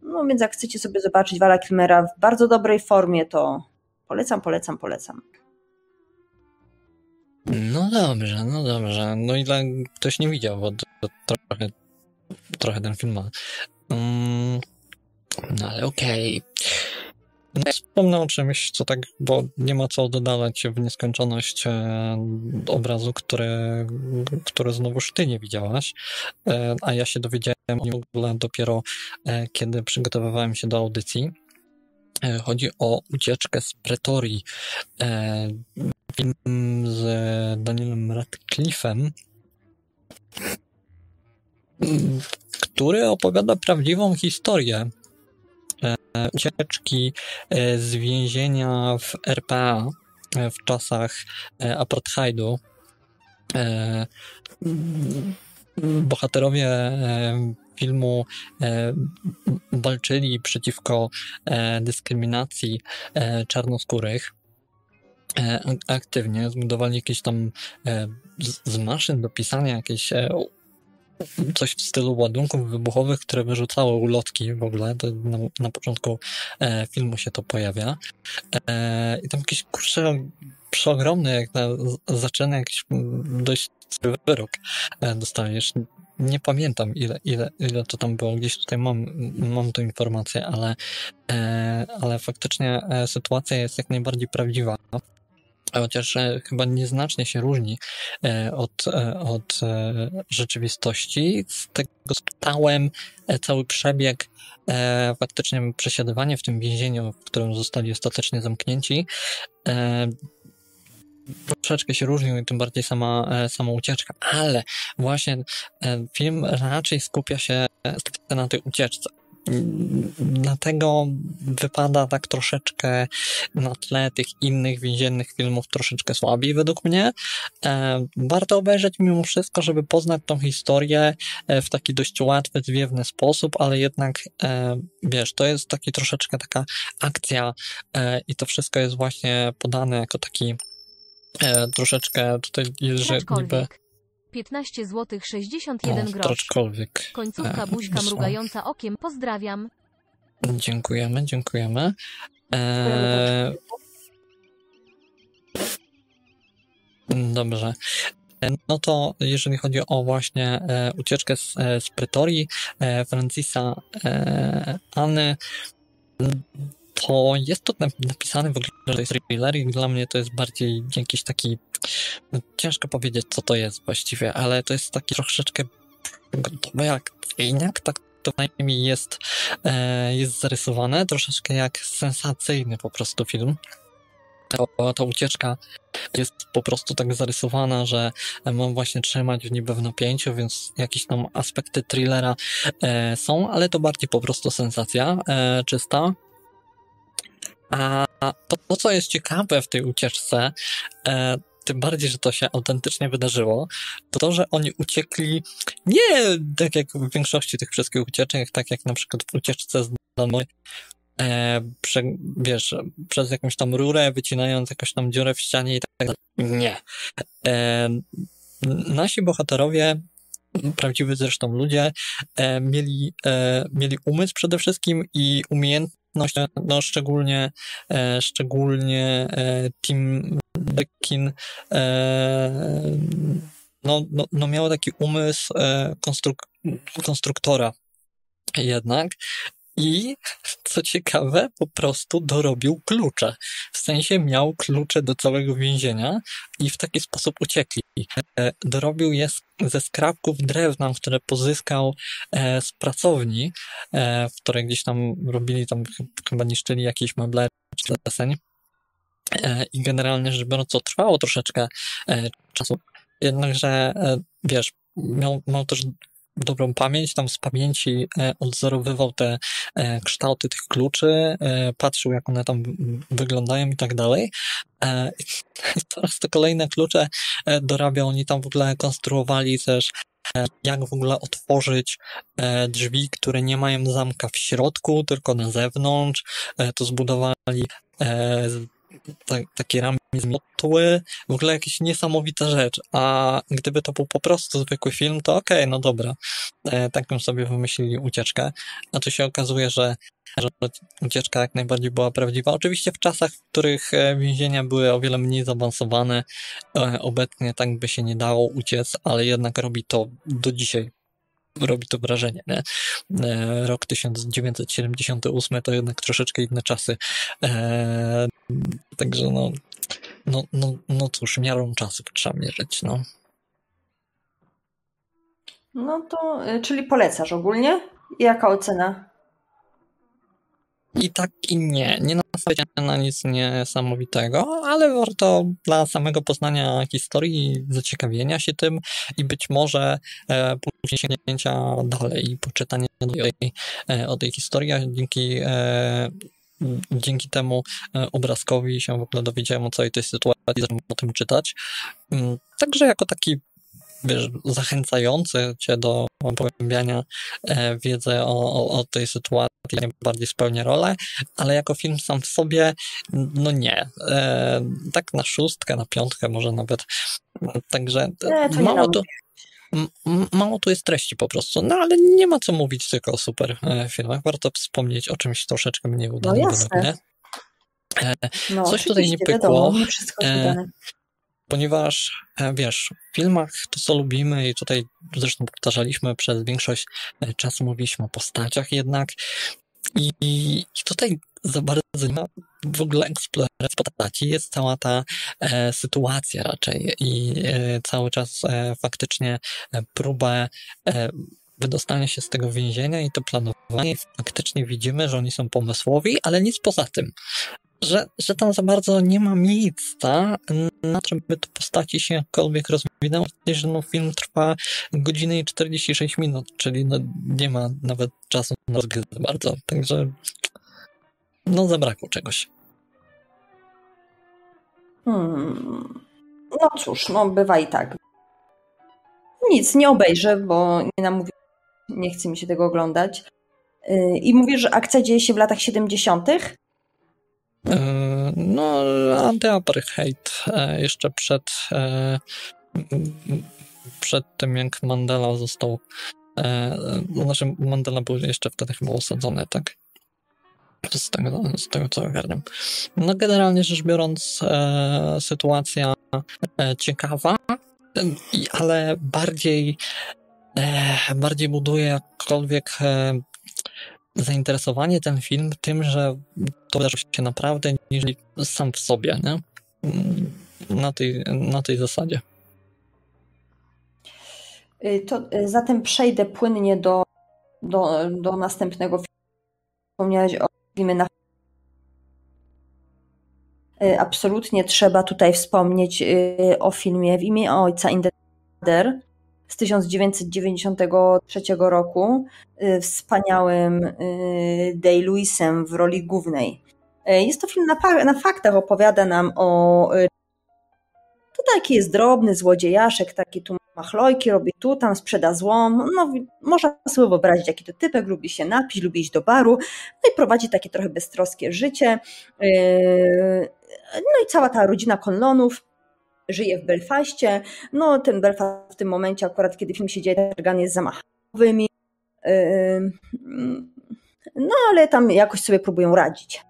No więc jak chcecie sobie zobaczyć Vala Kilmera w bardzo dobrej formie, to polecam, polecam, polecam. No dobrze, no dobrze. No ile ktoś nie widział, bo to, to trochę, trochę ten film ma. Mm, no ale okej. Ja wspomnę o czymś, co tak, bo nie ma co dodawać w nieskończoność e, obrazu, który, który znowuż ty nie widziałaś, e, a ja się dowiedziałem o nim dopiero e, kiedy przygotowywałem się do audycji. Chodzi o ucieczkę z Pretorii. Film z Danielem Radcliffe'em, który opowiada prawdziwą historię ucieczki e, z więzienia w RPA e, w czasach e, apartheidu. E, Bohaterowie e, filmu e, walczyli przeciwko e, dyskryminacji e, czarnoskórych e, ak- aktywnie, zbudowali jakieś tam e, z, z maszyn do pisania jakieś e, coś w stylu ładunków wybuchowych, które wyrzucały ulotki w ogóle. Na, na początku e, filmu się to pojawia. E, I tam jakiś kurczę przeogromny, jak na zaczyna jakiś dość wyrok e, dostajesz. Nie pamiętam ile, ile, ile to tam było, gdzieś tutaj mam, mam tę informację, ale, e, ale faktycznie e, sytuacja jest jak najbardziej prawdziwa. Chociaż e, chyba nieznacznie się różni e, od, e, od rzeczywistości. Z tego e, cały przebieg, faktycznie przesiadywanie w tym więzieniu, w którym zostali ostatecznie zamknięci, troszeczkę się różnił i tym bardziej sama, sama ucieczka, ale właśnie film raczej skupia się na tej ucieczce. Dlatego wypada tak troszeczkę na tle tych innych więziennych filmów troszeczkę słabiej według mnie. E, warto obejrzeć mimo wszystko, żeby poznać tą historię e, w taki dość łatwy, zwiewny sposób, ale jednak e, wiesz, to jest taki troszeczkę taka akcja i to wszystko jest właśnie podane jako taki troszeczkę tutaj jest, że niby. 15 zł 61 o, grosz. Końcówka e, buźka mrugająca okiem. Pozdrawiam. Dziękujemy, dziękujemy. E, dobrze. E, No to jeżeli chodzi o właśnie e, ucieczkę z, e, z Pretorii e, Francisa e, Anny, to jest to nap- napisane w ogóle, że to jest thriller i dla mnie to jest bardziej jakiś taki, no, ciężko powiedzieć co to jest właściwie, ale to jest taki troszeczkę gotowy akcyjniak, tak to najmniej jest, e, jest zarysowane, troszeczkę jak sensacyjny po prostu film. ta, ta ucieczka jest po prostu tak zarysowana, że mam właśnie trzymać niby w napięciu, więc jakieś tam aspekty thrillera e, są, ale to bardziej po prostu sensacja e, czysta. A to, to, co jest ciekawe w tej ucieczce, e, tym bardziej, że to się autentycznie wydarzyło, to to, że oni uciekli nie tak jak w większości tych wszystkich ucieczek, tak jak na przykład w ucieczce z domu, e, prze, wiesz, przez jakąś tam rurę, wycinając jakąś tam dziurę w ścianie i tak dalej. Nie. E, nasi bohaterowie prawdziwi zresztą ludzie, e, mieli, e, mieli umysł przede wszystkim i umiejętność, no szczególnie, e, szczególnie e, Tim Dekin e, no, no, no miał taki umysł konstruk konstruktora jednak i co ciekawe, po prostu dorobił klucze. W sensie miał klucze do całego więzienia i w taki sposób uciekli. E, dorobił je ze skrawków drewna, które pozyskał e, z pracowni, e, w której gdzieś tam robili, tam chyba niszczyli jakieś meble czy deseń. I generalnie rzecz biorąc, to trwało troszeczkę czasu. Jednakże, wiesz, miał, miał też dobrą pamięć, tam z pamięci e, odzorowywał te e, kształty tych kluczy, e, patrzył jak one tam wyglądają i tak dalej. Teraz te kolejne klucze dorabiał, oni tam w ogóle konstruowali też jak w ogóle otworzyć drzwi, które nie mają zamka w środku, tylko na zewnątrz. To zbudowali tak, takie ramy zmiotły, w ogóle jakaś niesamowita rzecz, a gdyby to był po prostu zwykły film, to okej, okay, no dobra, e, taką sobie wymyślili ucieczkę, a tu się okazuje, że, że ucieczka jak najbardziej była prawdziwa. Oczywiście w czasach, w których e, więzienia były o wiele mniej zaawansowane, e, obecnie tak by się nie dało uciec, ale jednak robi to do dzisiaj robi to wrażenie. Nie? E, rok 1978 to jednak troszeczkę inne czasy. E, także no, no, no, no cóż, miarą czasu trzeba mierzyć. No. no to, e, czyli polecasz ogólnie? Jaka ocena? I tak i nie. Nie nastawiam na nic niesamowitego, ale warto dla samego poznania historii, zaciekawienia się tym i być może e, później sięgnięcia dalej i poczytania o tej, e, o tej historii, dzięki e, dzięki temu e, obrazkowi się w ogóle dowiedziałem o całej tej sytuacji, zacząłem o tym czytać. Mm, także jako taki wiesz, zachęcający cię do pogłębiania e, wiedzy o, o, o, tej sytuacji, bardziej spełnia rolę, ale jako film sam w sobie, no nie. E, tak na szóstkę, na piątkę może nawet. Także nie, to mało tu, mało tu jest treści po prostu, no ale nie ma co mówić tylko o super e, filmach. Warto wspomnieć o czymś troszeczkę mniej udanym. No jasne. E, no, Coś tutaj nie pykło. Wiadomo, nie e, ponieważ e, wiesz, w filmach to co lubimy i tutaj zresztą powtarzaliśmy przez większość e, czasu mówiliśmy o postaciach jednak. I, i tutaj za bardzo nie ma w ogóle eksploracji postaci, jest cała ta e, sytuacja raczej i e, cały czas e, faktycznie e, próbę wydostania się z tego więzienia i to planowanie. Faktycznie widzimy, że oni są pomysłowi, ale nic poza tym że, że tam za bardzo nie ma miejsca na to, żeby te postaci się jakkolwiek rozwinęły, że no, film trwa godzinę i 46 minut, czyli no, nie ma nawet czasu na rozbieg za bardzo, także no zabrakło czegoś. Hmm. No cóż, no bywa i tak. Nic, nie obejrzę, bo nie namówię, nie chce mi się tego oglądać. Y, I mówisz, że akcja dzieje się w latach 70. E, no, anty-apartheid e, jeszcze przed, e, przed tym, jak Mandela został. Znaczy, Mandela był jeszcze wtedy chyba osadzony, tak? Z tego, z tego co ogarniam. No, generalnie rzecz biorąc, sytuacja ciekawa, ale bardziej, bardziej buduje jakkolwiek zainteresowanie ten film tym, że to wydarzyło się naprawdę, niż sam w sobie, nie? Na tej, na tej zasadzie. Y, to y, zatem przejdę płynnie do, do, do następnego filmu. Wspomniałeś o filmie na Absolutnie trzeba tutaj wspomnieć o filmie W imię ojca In the Mother z 1993 roku, wspaniałym Day Lewisem w roli głównej. Jest to film na, na faktach, opowiada nam o to taki jest drobny złodziejaszek, taki tu machlojki, robi tu, tam sprzeda złom. No, można sobie wyobrazić, jaki to typek, lubi się napić, lubi iść do baru, no i prowadzi takie trochę beztroskie życie. No i cała ta rodzina Conlonów żyje w Belfaście. No, ten Belfast w tym momencie, akurat kiedy film się dzieje, targany jest zamachowymi. Yy, no, ale tam jakoś sobie próbują radzić.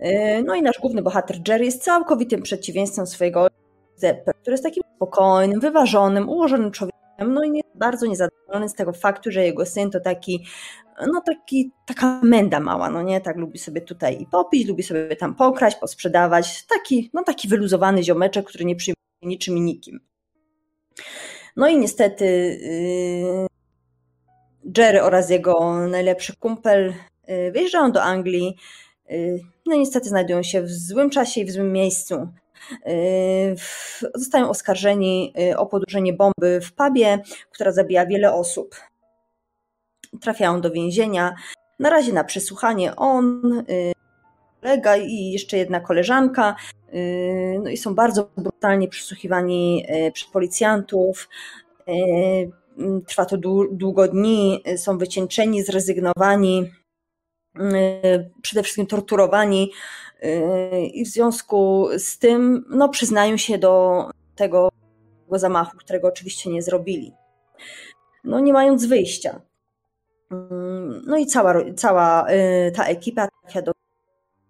Yy, no i nasz główny bohater Jerry jest całkowitym przeciwieństwem swojego Zeppe, który jest takim spokojnym, wyważonym, ułożonym człowiekiem, no i nie, bardzo niezadowolony z tego faktu, że jego syn to taki, no taki, taka menda mała, no nie, tak lubi sobie tutaj i popić, lubi sobie tam pokraść, posprzedawać, taki, no taki wyluzowany ziomeczek, który nie przyjmuje niczym i nikim. No i niestety yy, Jerry oraz jego najlepszy kumpel yy, wyjeżdżają do Anglii, yy, no niestety znajdują się w złym czasie i w złym miejscu. Y, zostają oskarżeni o podłożenie bomby w pubie, która zabija wiele osób. Trafiają do więzienia. Na razie na przesłuchanie on, y, kolega i jeszcze jedna koleżanka. No i są bardzo brutalnie przesłuchiwani przez policjantów. Trwa to długo dni, są wycieńczeni, zrezygnowani, przede wszystkim torturowani i w związku z tym no, przyznają się do tego zamachu, którego oczywiście nie zrobili. No, nie mając wyjścia. No i cała, cała y, ta ekipa trafia do,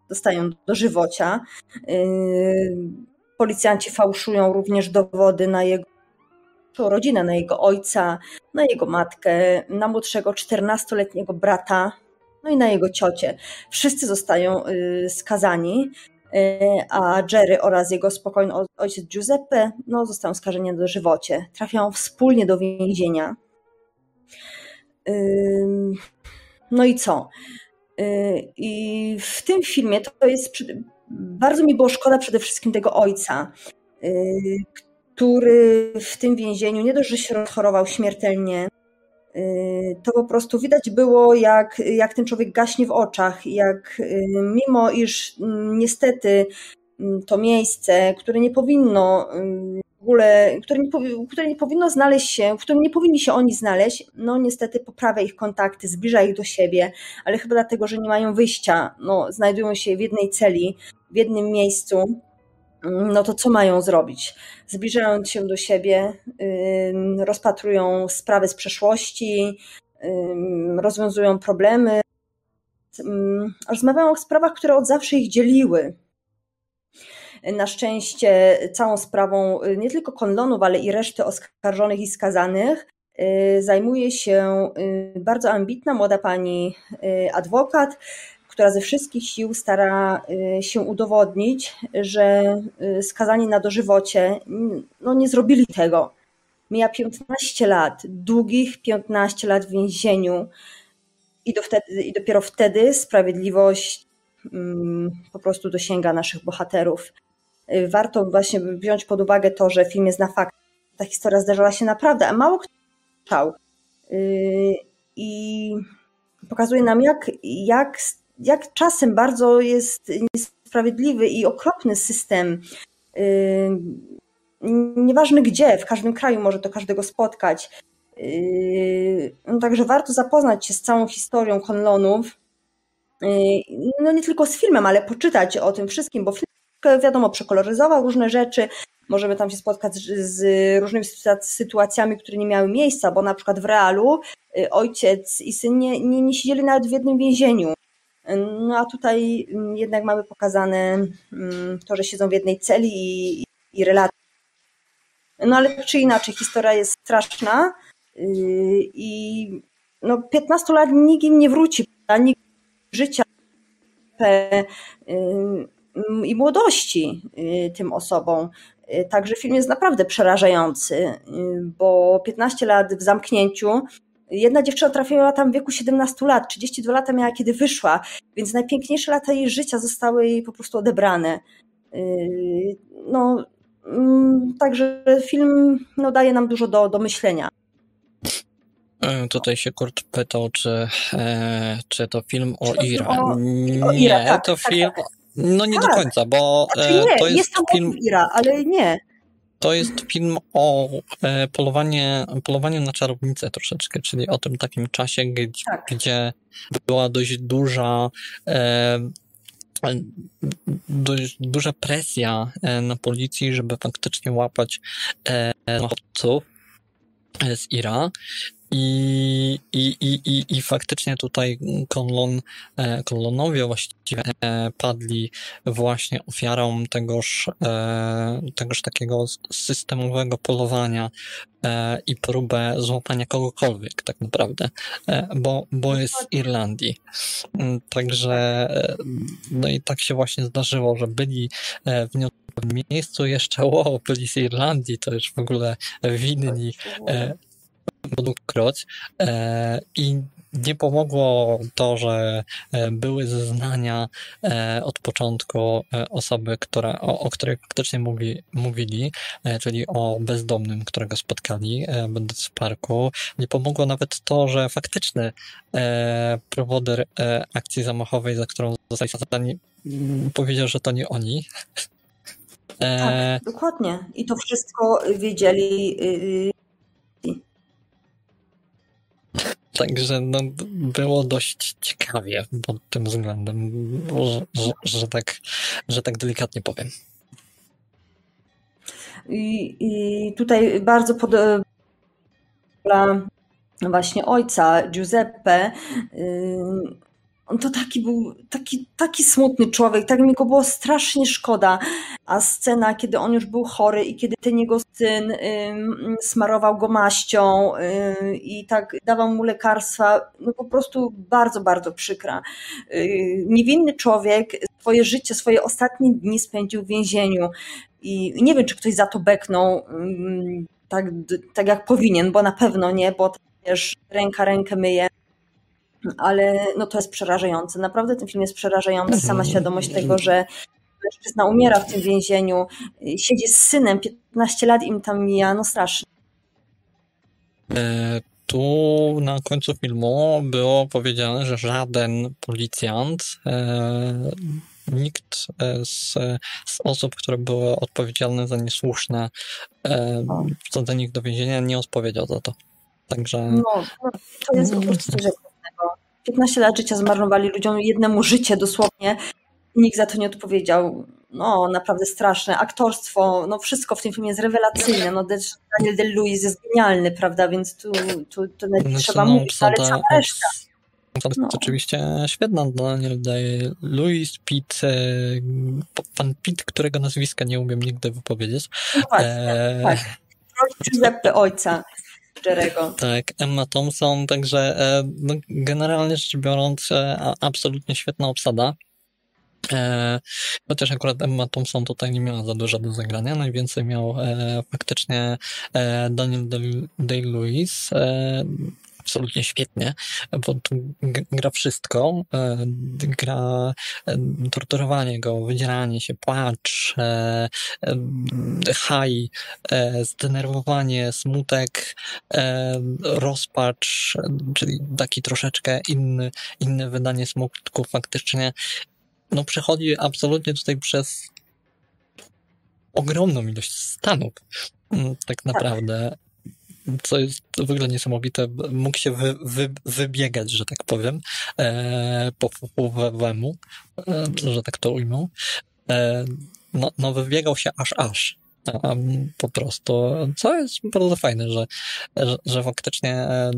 dostają do żywocia. Y, policjanci fałszują również dowody na jego rodzinę, na jego ojca, na jego matkę, na młodszego 14-letniego brata, no i na jego ciocie. Wszyscy zostają y, skazani, a Jerry oraz jego spokojny ojciec Giuseppe no, zostają skażeni do żywocie. Trafiają wspólnie do więzienia. No i co? Y, I w tym filmie to jest. Bardzo mi było szkoda przede wszystkim tego ojca, który w tym więzieniu nie dość, że się rozchorował śmiertelnie, Y, to po prostu widać było, jak, jak ten człowiek gaśnie w oczach, jak y, mimo iż mm, niestety mm, to miejsce, które nie powinno w ogóle, które nie, które nie powinno znaleźć się, w którym nie powinni się oni znaleźć, no niestety poprawia ich kontakty, zbliża ich do siebie, ale chyba dlatego, że nie mają wyjścia, no, znajdują się w jednej celi, w jednym miejscu, no to co mają zrobić? Zbliżając się do siebie, rozpatrują sprawy z przeszłości, rozwiązują problemy, rozmawiają o sprawach, które od zawsze ich dzieliły. Na szczęście całą sprawą y, nie tylko Konlonów, ale i reszty oskarżonych i skazanych y, zajmuje się y, bardzo ambitna młoda pani adwokat, która ze wszystkich sił stara się udowodnić, że skazani na dożywocie no nie zrobili tego. Mija 15 lat, długich 15 lat w więzieniu i, do wtedy, i dopiero wtedy sprawiedliwość mm, po prostu dosięga naszych bohaterów. Y, warto właśnie wziąć pod uwagę to, że film jest na fakt. Ta historia zdarzyła się naprawdę, a mało kto czytał. I pokazuje nam, jak, jak jak czasem bardzo jest niesprawiedliwy i okropny system. Yy, nieważne gdzie, w każdym kraju może to każdego spotkać. No także warto zapoznać się z całą historią Konlonów. No nie tylko z filmem, ale poczytać o tym wszystkim, bo film wiadomo przekoloryzował różne rzeczy, możemy tam się spotkać z różnymi sytuacjami, które nie miały miejsca, bo na przykład w realu ojciec i syn nie, nie, nie siedzieli nawet w jednym więzieniu. No a tutaj mm, jednak mamy pokazane mm, to, że siedzą w jednej celi i, i relacje. No ale tak czy inaczej, historia jest straszna yy, i no 15 lat nikt im nie wróci, nikt życia yy, i młodości yy, tym osobom. Także film jest naprawdę przerażający, bo 15 lat w zamknięciu Jedna dziewczyna trafiła tam w wieku 17 lat, 32 lata miała, kiedy wyszła, więc najpiękniejsze lata jej życia zostały jej po prostu odebrane. No, mm, także film no, daje nam dużo do, do myślenia. E, Tutaj się Kurt pytał, czy, e, czy to film o Ira. o- Nie, o Ira, tak, to tak, film. No nie do Tak. końca, bo Znaczy e, nie, to jest, jest tam film, ale nie. to jest film o e, polowanie, polowaniu na czarownicę troszeczkę, czyli o tym takim czasie, gdzie, Tak. gdzie była dość duża e, dość duża presja e, na policji, żeby faktycznie łapać e, nachodźców e, z Ira. I, i, i, i, I faktycznie tutaj kolon, e, kolonowie właściwie e, padli właśnie ofiarą tegoż, e, tegoż takiego systemowego polowania i próbę złapania kogokolwiek tak naprawdę, bo, bo jest z Irlandii. Mm, Także no i tak się właśnie zdarzyło, że byli w miejscu jeszcze, wow, byli z Irlandii, to już w ogóle winni dwukroć e, i nie pomogło to, że e, były zeznania e, od początku osoby, która, o, o której faktycznie mówi, mówili, czyli o bezdomnym, którego spotkali, będąc w parku. Nie pomogło nawet to, że faktyczny prowoder akcji zamachowej, za którą zostali skazani, mm, powiedział, że to nie oni. E, Dokładnie. I to wszystko wiedzieli. Także no, było dość ciekawie pod tym względem, że, że, że, tak, że tak delikatnie powiem. I, i tutaj bardzo podoba właśnie ojca Giuseppe. On to taki był, taki, taki smutny człowiek, tak mi go było strasznie szkoda. A scena, kiedy on już był chory i kiedy ten jego syn ym, smarował go maścią i tak dawał mu lekarstwa, no po prostu bardzo, bardzo przykra. Yy, niewinny człowiek swoje życie, swoje ostatnie dni spędził w więzieniu i nie wiem, czy ktoś za to beknął tak, tak jak powinien, bo na pewno nie, bo też ręka rękę myje ale no to jest przerażające. Naprawdę ten film jest przerażający. Sama świadomość tego, że mężczyzna umiera w tym więzieniu, siedzi z synem, 15 lat im tam mija, no strasznie. E, tu na końcu filmu było powiedziane, że żaden policjant, e, nikt e, z, z osób, które były odpowiedzialne za niesłuszne e, wsadzenie ich do więzienia, nie odpowiedział za to. Także No, no to jest po prostu. 15 lat życia zmarnowali ludziom, jednemu życie dosłownie. Nikt za to nie odpowiedział. No, naprawdę straszne. Aktorstwo, no wszystko w tym filmie jest rewelacyjne. No, Daniel Day-Lewis jest genialny, prawda, więc tu, tu to nawet Znaczy, trzeba no, mówić, ale cała reszta. No. jest oczywiście świetna. Daniel Day, Louis Pitt, e, pan Pitt, którego nazwiska nie umiem nigdy wypowiedzieć. No właśnie, E, tak. Giuseppe ojca Jerego. Tak, Emma Thompson, także e, no, generalnie rzecz biorąc, e, absolutnie świetna obsada. E, chociaż akurat Emma Thompson tutaj nie miała za dużo do zagrania, najwięcej miał e, faktycznie e, Daniel Day- Day-Lewis. E, absolutnie świetnie, bo tu gra wszystko. E, gra e, torturowanie go, wydzieranie się, płacz, e, haj, zdenerwowanie, smutek, rozpacz, czyli taki troszeczkę inny, inne wydanie smutku faktycznie, no przechodzi absolutnie tutaj przez ogromną ilość stanów, mm, tak naprawdę, co jest w ogóle niesamowite, mógł się wy, wy, wybiegać, że tak powiem, e, po wemu, e, że tak to ujmę. E, no, no wybiegał się aż aż. Po prostu, co jest bardzo fajne, że, że, że faktycznie e,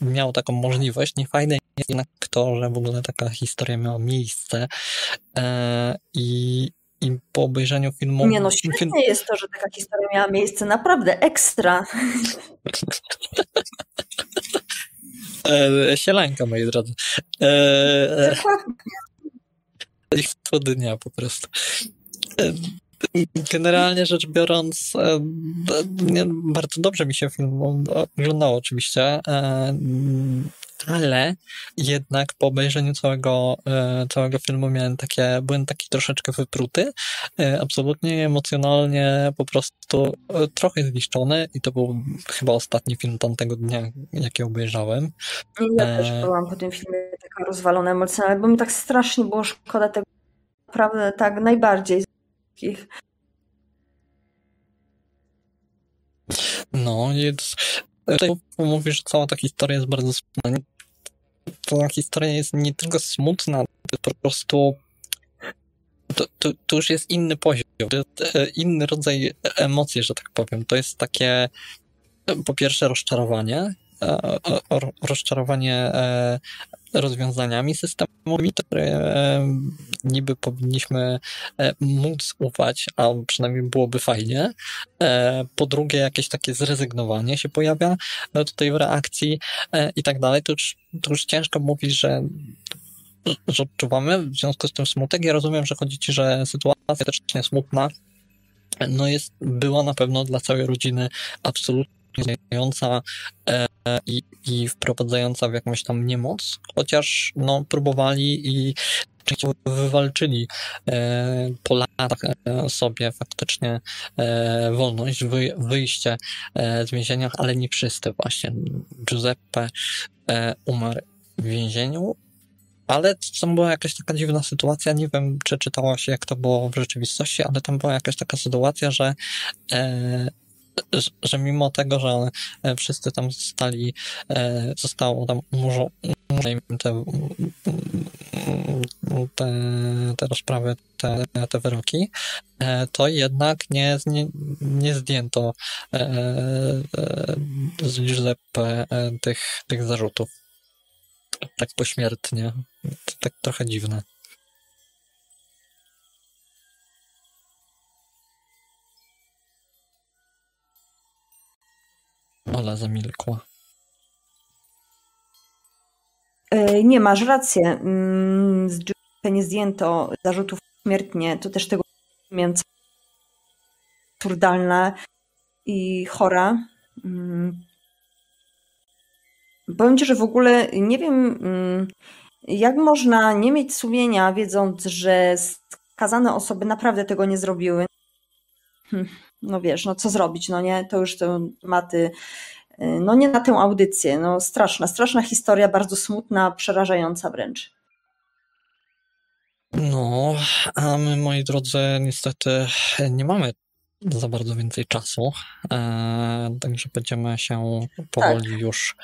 miał taką możliwość. Niefajne jest jednak to, że w ogóle taka historia miała miejsce e, i, i po obejrzeniu filmu... Nie no, film, świetnie jest to, że taka historia miała miejsce. Naprawdę ekstra. [laughs] e, sielanka, moi drodzy. E, Dokładnie. [laughs] ich dnia po prostu. E, Generalnie rzecz biorąc, e, bardzo dobrze mi się film oglądało oczywiście, e, ale jednak po obejrzeniu całego, e, całego filmu miałem takie, byłem taki troszeczkę wypruty, absolutnie emocjonalnie po prostu trochę zniszczony i to był chyba ostatni film tamtego dnia, jaki obejrzałem. Ja też byłam po tym filmie taka rozwalona emocjonalnie, bo mi tak strasznie było szkoda tego, naprawdę tak najbardziej wszystkich. No, jest. Tutaj mówisz, że cała ta historia jest bardzo smutna. Ta historia jest nie tylko smutna, to po prostu. To, to, to już jest inny poziom, e, inny rodzaj emocji, że tak powiem. To jest takie, po pierwsze, rozczarowanie, e, rozczarowanie e, rozwiązaniami systemowymi, które e, niby powinniśmy e, móc ufać, a przynajmniej byłoby fajnie. E, po drugie, jakieś takie zrezygnowanie się pojawia tutaj w reakcji i tak dalej. To już, to już ciężko mówić, że że odczuwamy w związku z tym smutek. Ja rozumiem, że chodzi ci, że sytuacja też nie smutna, no jest, była na pewno dla całej rodziny absolutnie zmieniająca e, i, i wprowadzająca w jakąś tam niemoc, chociaż no, próbowali i wywalczyli e, po latach e, sobie faktycznie e, wolność, wy, wyjście e, z więzienia, ale nie wszyscy właśnie. Giuseppe e, umarł w więzieniu, ale tam była jakaś taka dziwna sytuacja, nie wiem, czy czytało się, jak to było w rzeczywistości, ale tam była jakaś taka sytuacja, że e, że mimo tego, że e, wszyscy tam zostali, e, zostało tam umorzo, te, te, te rozprawy, te, te wyroki, e, to jednak nie, nie, nie zdjęto z Giuseppe tych, tych zarzutów. Tak pośmiertnie. To tak trochę dziwne. Ola zamilkła. E, nie, masz rację. Mm, z nie zdjęto zarzutów śmiertnie. To też tego między absurdalna i chora. Mm. Powiem Ci, że w ogóle nie wiem, mm, jak można nie mieć sumienia, wiedząc, że skazane osoby naprawdę tego nie zrobiły. Hm no wiesz, no co zrobić, no nie, to już te tematy, y, no nie na tę audycję, no straszna, straszna historia, bardzo smutna, przerażająca wręcz. No, a my, moi drodzy, niestety nie mamy za bardzo więcej czasu, e, także będziemy się powoli tak. już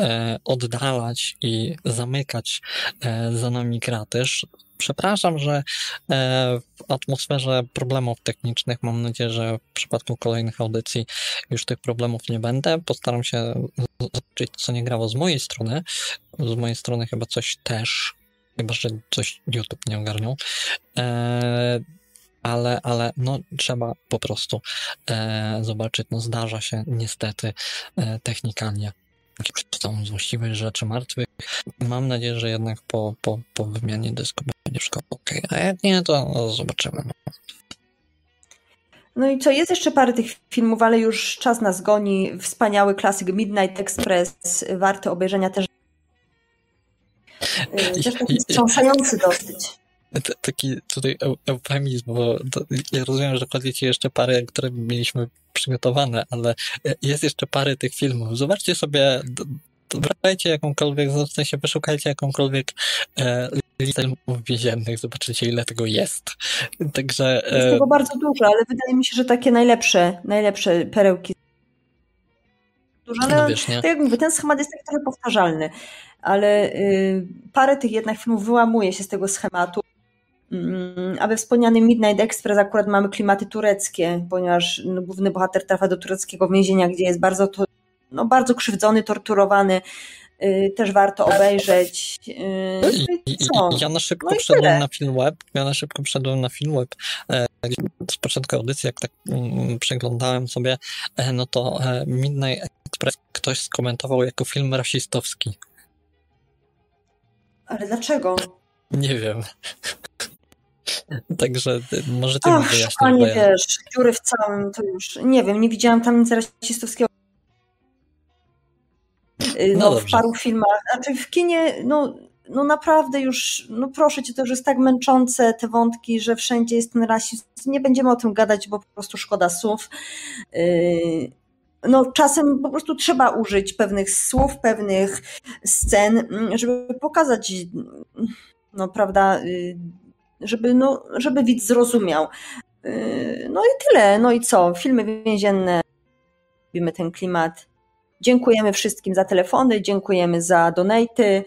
e, oddalać i zamykać e, za nami kratyż. Przepraszam, że e, w atmosferze problemów technicznych mam nadzieję, że w przypadku kolejnych audycji już tych problemów nie będę. Postaram się zobaczyć, co nie grało z mojej strony. Z mojej strony chyba coś też, chyba że coś YouTube nie ogarniał. E, ale, ale no, trzeba po prostu e, zobaczyć. No, zdarza się niestety technikalnie tą złośliwych rzeczy martwych. Mam nadzieję, że jednak po, po, po wymianie dysku będzie wszystko ok. A jak nie, to zobaczymy. No i co, jest jeszcze parę tych filmów, ale już czas nas goni. Wspaniały klasyk Midnight Express, warty obejrzenia też. Y, też taki wstrząsający dosyć taki tutaj eufemizm, bo to, ja rozumiem, że chodzi ci jeszcze parę, które mieliśmy przygotowane, ale jest jeszcze parę tych filmów. Zobaczcie sobie, dobrajcie jakąkolwiek, w sensie wyszukajcie jakąkolwiek e, listę filmów więziennych, zobaczycie ile tego jest. [laughs] Także... E... Jest tego bardzo dużo, ale wydaje mi się, że takie najlepsze, najlepsze perełki dużo, ale no wiesz, tak jak mówię, ten schemat jest tak trochę powtarzalny, ale y, parę tych jednak filmów wyłamuje się z tego schematu. Mm, a we wspomnianym Midnight Express akurat mamy klimaty tureckie, ponieważ no, główny bohater trafia do tureckiego więzienia, gdzie jest bardzo, to, no, bardzo krzywdzony, torturowany. Y, też warto obejrzeć. Y, no ja na szybko no na film web. Ja na szybko wszedłem na film web. E, z początku audycji, jak tak mm, przeglądałem sobie, e, no to e, Midnight Express ktoś skomentował jako film rasistowski. Ale dlaczego? Nie wiem. Także y, może ty mi Ach, wyjaśnisz, bo szukanie, ja... wiesz, dziury w całym, to już, nie wiem, nie widziałam tam nic rasistowskiego. Y, No No, w paru filmach, znaczy w kinie, no, no naprawdę już, no proszę cię, to już jest tak męczące te wątki, że wszędzie jest ten rasizm. Nie będziemy o tym gadać, bo po prostu szkoda słów. Y, No, czasem po prostu trzeba użyć pewnych słów, pewnych scen, mm, żeby pokazać, no prawda, y, żeby, no, żeby widz zrozumiał. No i tyle. No i co? Filmy więzienne, lubimy ten klimat. Dziękujemy wszystkim za telefony, dziękujemy za donaty.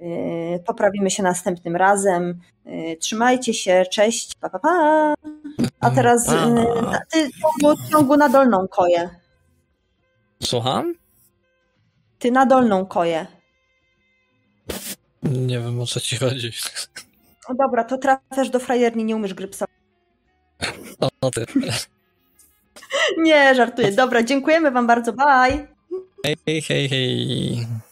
Y, Poprawimy się następnym razem. Y, Trzymajcie się, cześć, pa pa pa. A teraz y, Pa. ty ciągu, ciągu na dolną koję. Słucham? Ty na dolną koję. Nie wiem, o co ci chodzi. No dobra, to trafiasz do frajerni, nie umiesz grypsować. O, o ty. [laughs] Nie, żartuję. Dobra, dziękujemy wam bardzo. Bye. Hej, hej, hej.